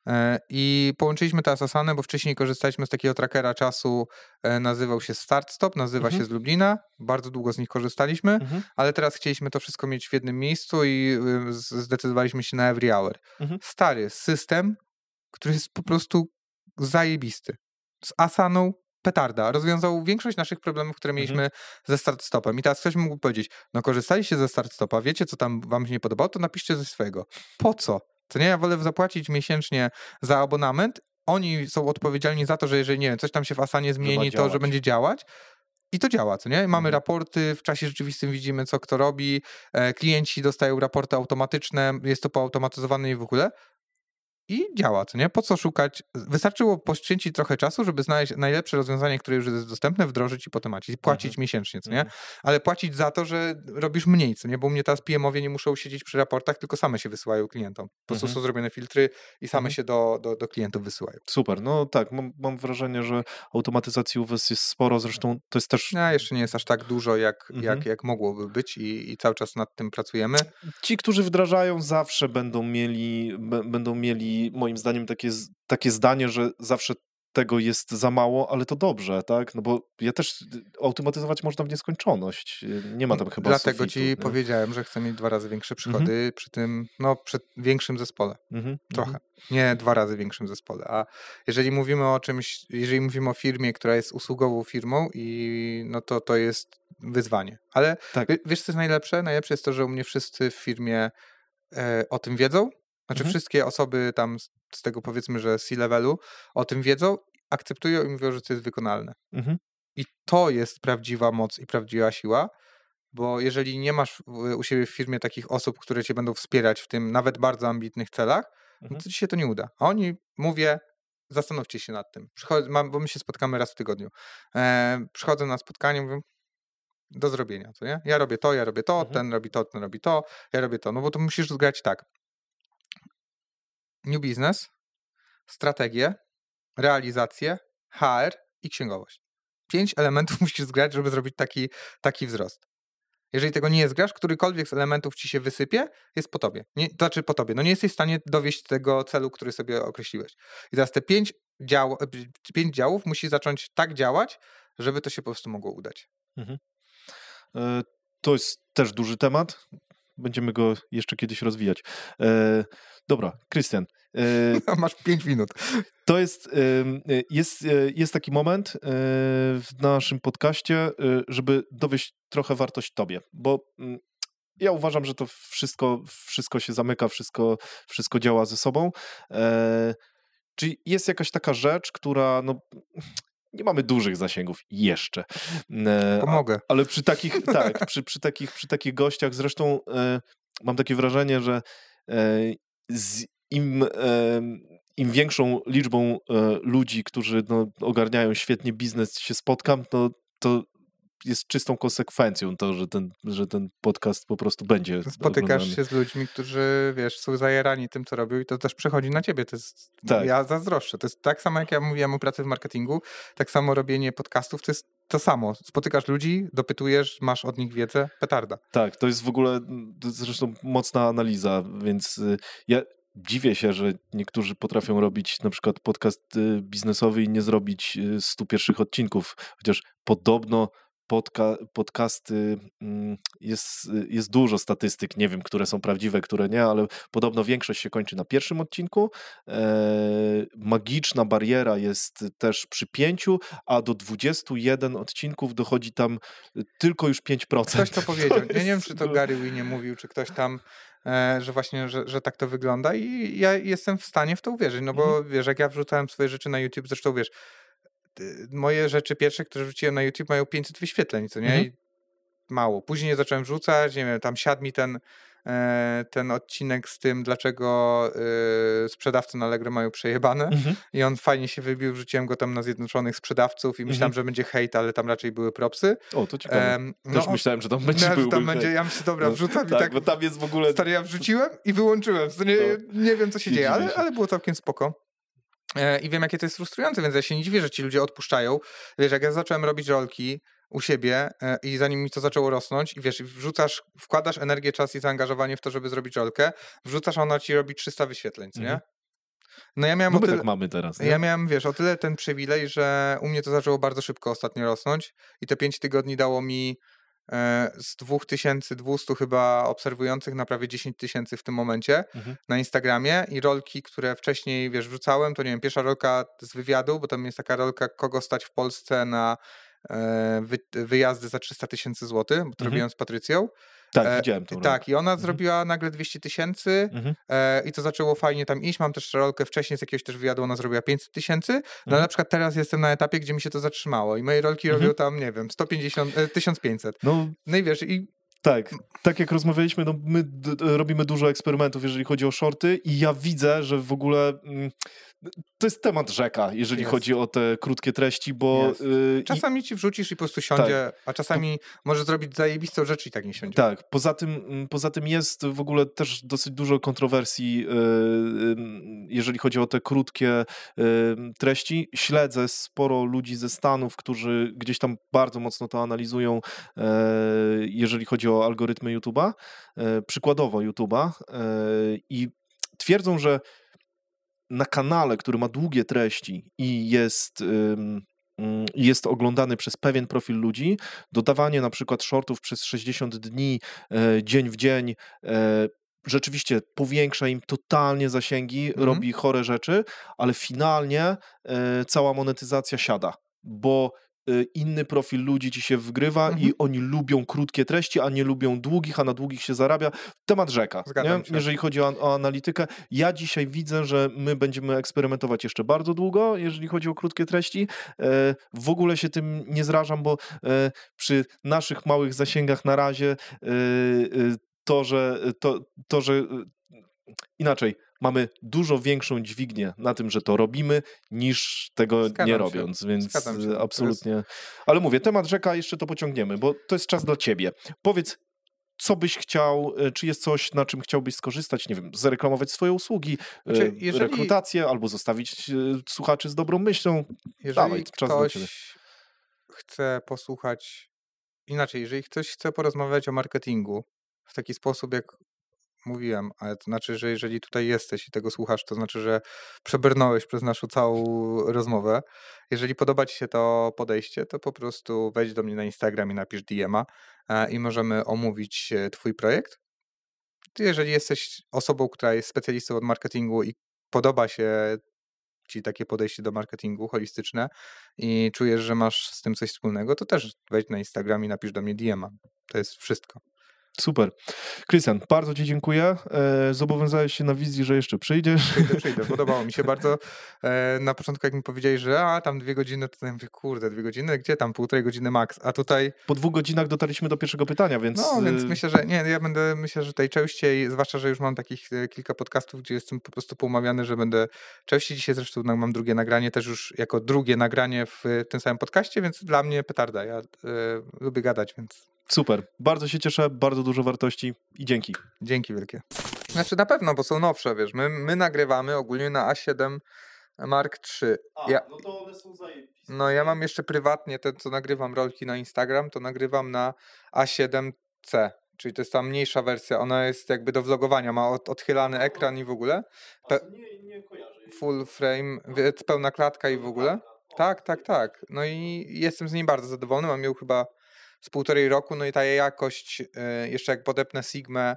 E, I połączyliśmy teraz Asanę, bo wcześniej korzystaliśmy z takiego trackera czasu, e, nazywał się Start Stop, nazywa Mhm. się z Lublina, bardzo długo z nich korzystaliśmy, Mhm. ale teraz chcieliśmy to wszystko mieć w jednym miejscu i zdecydowaliśmy się na Every Hour. Mhm. Stary system, który jest po prostu zajebisty. Z Asaną petarda. Rozwiązał większość naszych problemów, które Mhm. mieliśmy ze Start Stopem. I teraz ktoś mógł powiedzieć, no korzystaliście ze Start Stopa, wiecie co tam wam się nie podobało, to napiszcie coś swojego. Po co? To nie, ja wolę zapłacić miesięcznie za abonament. Oni są odpowiedzialni za to, że jeżeli, nie wiem, coś tam się w Asanie zmieni, to że będzie działać. I to działa, co nie? Mamy Mhm. raporty, w czasie rzeczywistym widzimy, co kto robi, e, klienci dostają raporty automatyczne, jest to poautomatyzowane i w ogóle. I działa, co nie? Po co szukać? Wystarczyło poświęcić trochę czasu, żeby znaleźć najlepsze rozwiązanie, które już jest dostępne, wdrożyć i potem macie. I płacić miesięcznie, co nie? Mhm. Ale płacić za to, że robisz mniej, co nie? Bo u mnie teraz PM-owie nie muszą siedzieć przy raportach, tylko same się wysyłają klientom. Po prostu Mhm. są zrobione filtry i same Mhm. się do, do, do klientów wysyłają. Super, no tak, mam, mam wrażenie, że automatyzacji u was jest sporo, zresztą to jest też No, jeszcze nie jest aż tak dużo, jak, Mhm. jak, jak mogłoby być i, i cały czas nad tym pracujemy. ci, którzy wdrażają, zawsze będą mieli, b- będą mieli moim zdaniem takie, takie zdanie, że zawsze tego jest za mało, ale to dobrze, tak? No bo ja też y, automatyzować można w nieskończoność. y, Nie ma tam chyba Dlatego sufitu, ci nie? powiedziałem, że chcę mieć dwa razy większe przychody przy tym, no, przy większym zespole. Mhm, Trochę. mhm. Nie dwa razy większym zespole. A jeżeli mówimy o czymś, jeżeli mówimy o firmie, która jest usługową firmą, i no to to jest wyzwanie. Ale Tak. wie- wiesz, co jest najlepsze? Najlepsze jest to, że u mnie wszyscy w firmie e, o tym wiedzą. Znaczy, Mhm. wszystkie osoby tam z, z tego powiedzmy, że C-levelu o tym wiedzą, akceptują i mówią, że to jest wykonalne. Mhm. I to jest prawdziwa moc i prawdziwa siła, bo jeżeli nie masz u siebie w firmie takich osób, które cię będą wspierać w tym nawet bardzo ambitnych celach, no Mhm. to ci się to nie uda. A oni, mówię, zastanówcie się nad tym. Przychod- mam, bo my się spotkamy raz w tygodniu. E, przychodzę na spotkanie, mówię, do zrobienia, co nie? Ja robię to, ja robię to, Mhm. ten robi to, ten robi to, ja robię to. No bo to musisz zgrać tak. New business, strategię, realizację, HR i księgowość. Pięć elementów musisz zgrać, żeby zrobić taki, taki wzrost. Jeżeli tego nie zgrasz, którykolwiek z elementów ci się wysypie, jest po tobie. Nie, to znaczy po tobie. No nie jesteś w stanie dowieść tego celu, który sobie określiłeś. I teraz te pięć, dział, pięć działów musi zacząć tak działać, żeby to się po prostu mogło udać. E, To jest też duży temat. Będziemy go jeszcze kiedyś rozwijać. E, Dobra, Krystian. e, Masz pięć minut. To jest, y, jest, y, jest taki moment y, w naszym podcaście, y, żeby dowieść trochę wartość tobie, bo mm, ja uważam, że to wszystko, wszystko się zamyka, wszystko, wszystko działa ze sobą. E, Czy jest jakaś taka rzecz, która no, nie mamy dużych zasięgów jeszcze. E, a- Pomogę. ale przy takich, tak, przy, przy, takich, przy takich gościach zresztą e, mam takie wrażenie, że e, z im, e, im większą liczbą ludzi, którzy no, ogarniają świetnie biznes, się spotkam, to jest czystą konsekwencją to, że ten, że ten podcast po prostu będzie Spotykasz oglądany. się z ludźmi, którzy, wiesz, są zajarani tym, co robią i to też przechodzi na ciebie. To jest, Tak. Ja zazdroszczę. To jest tak samo, jak ja mówiłem o pracy w marketingu, tak samo robienie podcastów, to jest to samo. Spotykasz ludzi, dopytujesz, masz od nich wiedzę, petarda. Tak, to jest w ogóle jest zresztą mocna analiza, więc y, ja dziwię się, że niektórzy potrafią robić na przykład podcast y, biznesowy i nie zrobić y, 100 pierwszych odcinków, chociaż podobno podca podcasty, mm, jest, jest dużo statystyk, nie wiem, które są prawdziwe, które nie, ale podobno większość się kończy na pierwszym odcinku. E, magiczna bariera jest też przy pięciu, a do 21 odcinków dochodzi tam y, tylko już 5%. Ktoś to powiedział. ja nie wiem, jest, czy to Gary Wee nie mówił, czy ktoś tam, e, że właśnie, że, że tak to wygląda i ja jestem w stanie w to uwierzyć, no bo wiesz, jak ja wrzucałem swoje rzeczy na YouTube, zresztą wiesz, moje rzeczy pierwsze, które wrzuciłem na YouTube mają 500 wyświetleń, co nie? Mhm. I mało. Później zacząłem wrzucać, nie wiem, tam siadł mi ten e, ten odcinek z tym, dlaczego e, sprzedawcy na Allegro mają przejebane Mhm. i on fajnie się wybił, wrzuciłem go tam na Zjednoczonych Sprzedawców i myślałem, Mhm. że będzie hejt, ale tam raczej były propsy. O, to ciekawe. Też no, myślałem, że tam będzie no, tam będzie, hejt. ja myślę, dobra, No, wrzucam i tak, tak bo tam jest w ogóle... Stary, ja wrzuciłem i wyłączyłem. To nie wiem, co się nie dzieje, ale, ale było całkiem spoko. E, I wiem, jakie to jest frustrujące, więc ja się nie dziwię, że ci ludzie odpuszczają. Wiesz, jak ja zacząłem robić rolki u siebie e, i zanim mi to zaczęło rosnąć i wiesz, wrzucasz, wkładasz energię, czas i zaangażowanie w to, żeby zrobić rolkę, wrzucasz, a ona ci robi 300 wyświetleń, co nie? Mhm. No ja miałem No my tyle... tak mamy teraz, nie? Ja miałem, wiesz, o tyle ten przywilej, że u mnie to zaczęło bardzo szybko ostatnio rosnąć i te 5 tygodni dało mi z 2200 chyba obserwujących na prawie 10 tysięcy w tym momencie Mhm. na Instagramie i rolki, które wcześniej, wiesz, wrzucałem, to nie wiem, pierwsza rolka z wywiadu, bo tam jest taka rolka, kogo stać w Polsce na e, wy, wyjazdy za 300 tysięcy złotych, bo to Mhm. robiłem z Patrycją. Tak, E, widziałem to. Tak, i ona Mhm. zrobiła nagle 200 tysięcy Mhm. e, i to zaczęło fajnie tam iść. Mam też rolkę wcześniej z jakiegoś też wywiadu, ona zrobiła 500 tysięcy. No Mhm. na przykład teraz jestem na etapie, gdzie mi się to zatrzymało i moje rolki Mhm. robią tam, nie wiem, 150, e, 1500. No No i wiesz, i tak, tak jak rozmawialiśmy, no my robimy dużo eksperymentów, jeżeli chodzi o shorty i ja widzę, że w ogóle mm, to jest temat rzeka, jeżeli Jest. chodzi o te krótkie treści, bo... Y, i- czasami ci wrzucisz i po prostu siądzie, a czasami możesz zrobić zajebistą rzecz i tak nie siądzie. Tak, poza tym, mm, poza tym jest w ogóle też dosyć dużo kontrowersji, yy, ym, jeżeli chodzi o te krótkie ym, treści. Śledzę sporo ludzi ze Stanów, którzy gdzieś tam bardzo mocno to analizują, e, jeżeli chodzi o algorytmy YouTube'a, e, przykładowo YouTube'a e, i twierdzą, że na kanale, który ma długie treści i jest... mm, jest oglądany przez pewien profil ludzi, dodawanie na przykład shortów przez 60 dni, e, dzień w dzień, e, rzeczywiście powiększa im totalnie zasięgi, Mhm. robi chore rzeczy, ale finalnie e, cała monetyzacja siada, bo inny profil ludzi ci się wgrywa Mhm. i oni lubią krótkie treści, a nie lubią długich, a na długich się zarabia. Temat rzeka, jeżeli chodzi o, o analitykę. Ja dzisiaj widzę, że my będziemy eksperymentować jeszcze bardzo długo, jeżeli chodzi o krótkie treści. E, W ogóle się tym nie zrażam, bo e, przy naszych małych zasięgach na razie e, to, że to, to, że inaczej, mamy dużo większą dźwignię na tym, że to robimy, niż tego Zgadzam nie się. robiąc, więc e, To jest- absolutnie. Ale mówię, temat rzeka jeszcze to pociągniemy, bo to jest czas dla ciebie. Powiedz, co byś chciał, e, czy jest coś, na czym chciałbyś skorzystać, nie wiem, zareklamować swoje usługi, e, Znaczy, jeżeli- rekrutację, albo zostawić e, słuchaczy z dobrą myślą. Jeżeli Dawaj, czas dla ciebie. chce posłuchać, inaczej, jeżeli ktoś chce porozmawiać o marketingu w taki sposób, jak mówiłem, ale to znaczy, że jeżeli tutaj jesteś i tego słuchasz, to znaczy, że przebrnąłeś przez naszą całą rozmowę. Jeżeli podoba ci się to podejście, to po prostu wejdź do mnie na Instagram i napisz DM-a e, i możemy omówić e, twój projekt. Jeżeli jesteś osobą, która jest specjalistą od marketingu i podoba się ci takie podejście do marketingu holistyczne i czujesz, że masz z tym coś wspólnego, to też wejdź na Instagram i napisz do mnie DM-a. To jest wszystko. Super. Krystian, bardzo Ci dziękuję. E, Zobowiązałeś się na wizji, że jeszcze przyjdziesz. Przyjdę, przyjdę. Podobało mi się bardzo. E, na początku, jak mi powiedzieli, że a tam dwie godziny, to ja mówię, kurde, dwie godziny? Gdzie tam? Półtorej godziny max. A tutaj, Po dwóch godzinach dotarliśmy do pierwszego pytania, więc... no więc e, myślę, że nie, ja będę, myślę, że tej częściej, zwłaszcza, że już mam takich kilka podcastów, gdzie jestem po prostu poumawiany, że będę częściej dzisiaj zresztą na- mam drugie nagranie, też już jako drugie nagranie w tym samym podcaście, więc dla mnie petarda. Ja e, lubię gadać, więc Super. Bardzo się cieszę, bardzo dużo wartości i dzięki. Dzięki wielkie. Znaczy na pewno, bo są nowsze, wiesz, my, my nagrywamy ogólnie na A7 Mark III. Ja- no to one są zajebiste. No ja mam jeszcze prywatnie, ten co nagrywam rolki na Instagram, to nagrywam na A7C, czyli to jest ta mniejsza wersja, ona jest jakby do vlogowania, ma od, odchylany ekran i w ogóle, pe- Nie, nie kojarzę. full frame, wie- pełna klatka i w ogóle. Tak, tak, tak. No i jestem z niej bardzo zadowolony, mam ją chyba z półtorej roku, no i ta jakość, e, jeszcze jak podepnę Sigmę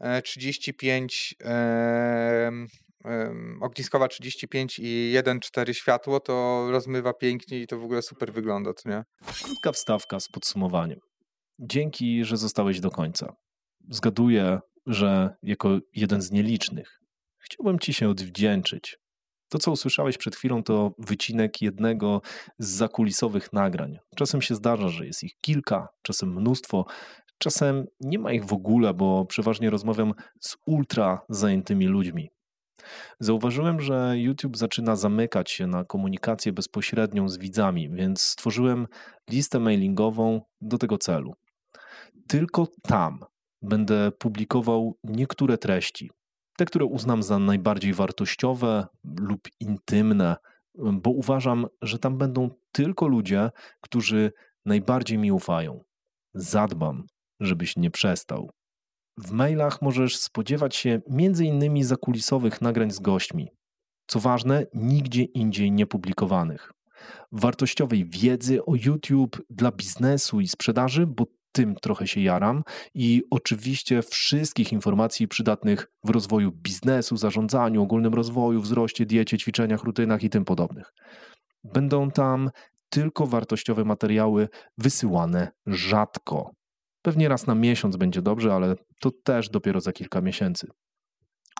e, 35, em, em, ogniskowa 35 i 1.4 światło, to rozmywa pięknie i to w ogóle super wygląda, co nie? Krótka wstawka z podsumowaniem. Dzięki, że zostałeś do końca. Zgaduję, że jako jeden z nielicznych chciałbym Ci się odwdzięczyć. To, co usłyszałeś przed chwilą, to wycinek jednego z zakulisowych nagrań. Czasem się zdarza, że jest ich kilka, czasem mnóstwo, Czasem nie ma ich w ogóle, bo przeważnie rozmawiam z ultra zajętymi ludźmi. Zauważyłem, że YouTube zaczyna zamykać się na komunikację bezpośrednią z widzami, więc stworzyłem listę mailingową do tego celu. Tylko tam będę publikował niektóre treści, te, które uznam za najbardziej wartościowe lub intymne, bo uważam, że tam będą tylko ludzie, którzy najbardziej mi ufają. Zadbam, żebyś nie przestał. W mailach możesz spodziewać się m.in. zakulisowych nagrań z gośćmi. Co ważne, nigdzie indziej niepublikowanych. Wartościowej wiedzy o YouTube dla biznesu i sprzedaży, bo tym trochę się jaram i oczywiście wszystkich informacji przydatnych w rozwoju biznesu, zarządzaniu, ogólnym rozwoju, wzroście, diecie, ćwiczeniach, rutynach i tym podobnych. Będą tam tylko wartościowe materiały wysyłane rzadko. Pewnie raz na miesiąc będzie dobrze, ale to też dopiero za kilka miesięcy.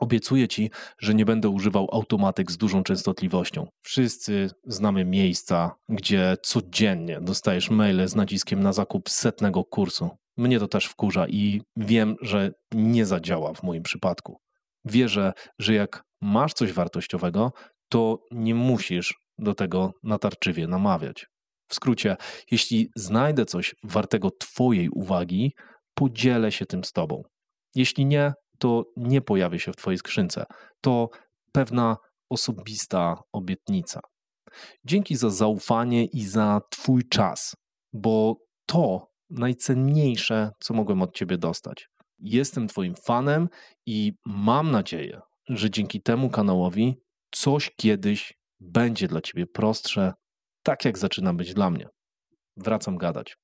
Obiecuję ci, że nie będę używał automatyk z dużą częstotliwością. Wszyscy znamy miejsca, gdzie codziennie dostajesz maile z naciskiem na zakup setnego kursu. Mnie to też wkurza i wiem, że nie zadziała w moim przypadku. Wierzę, że jak masz coś wartościowego, to nie musisz do tego natarczywie namawiać. W skrócie, jeśli znajdę coś wartego Twojej uwagi, podzielę się tym z Tobą. Jeśli nie, to nie pojawi się w Twojej skrzynce. To pewna osobista obietnica. Dzięki za zaufanie i za Twój czas, bo to najcenniejsze, co mogłem od Ciebie dostać. Jestem Twoim fanem i mam nadzieję, że dzięki temu kanałowi coś kiedyś będzie dla Ciebie prostsze, tak jak zaczyna być dla mnie. Wracam gadać.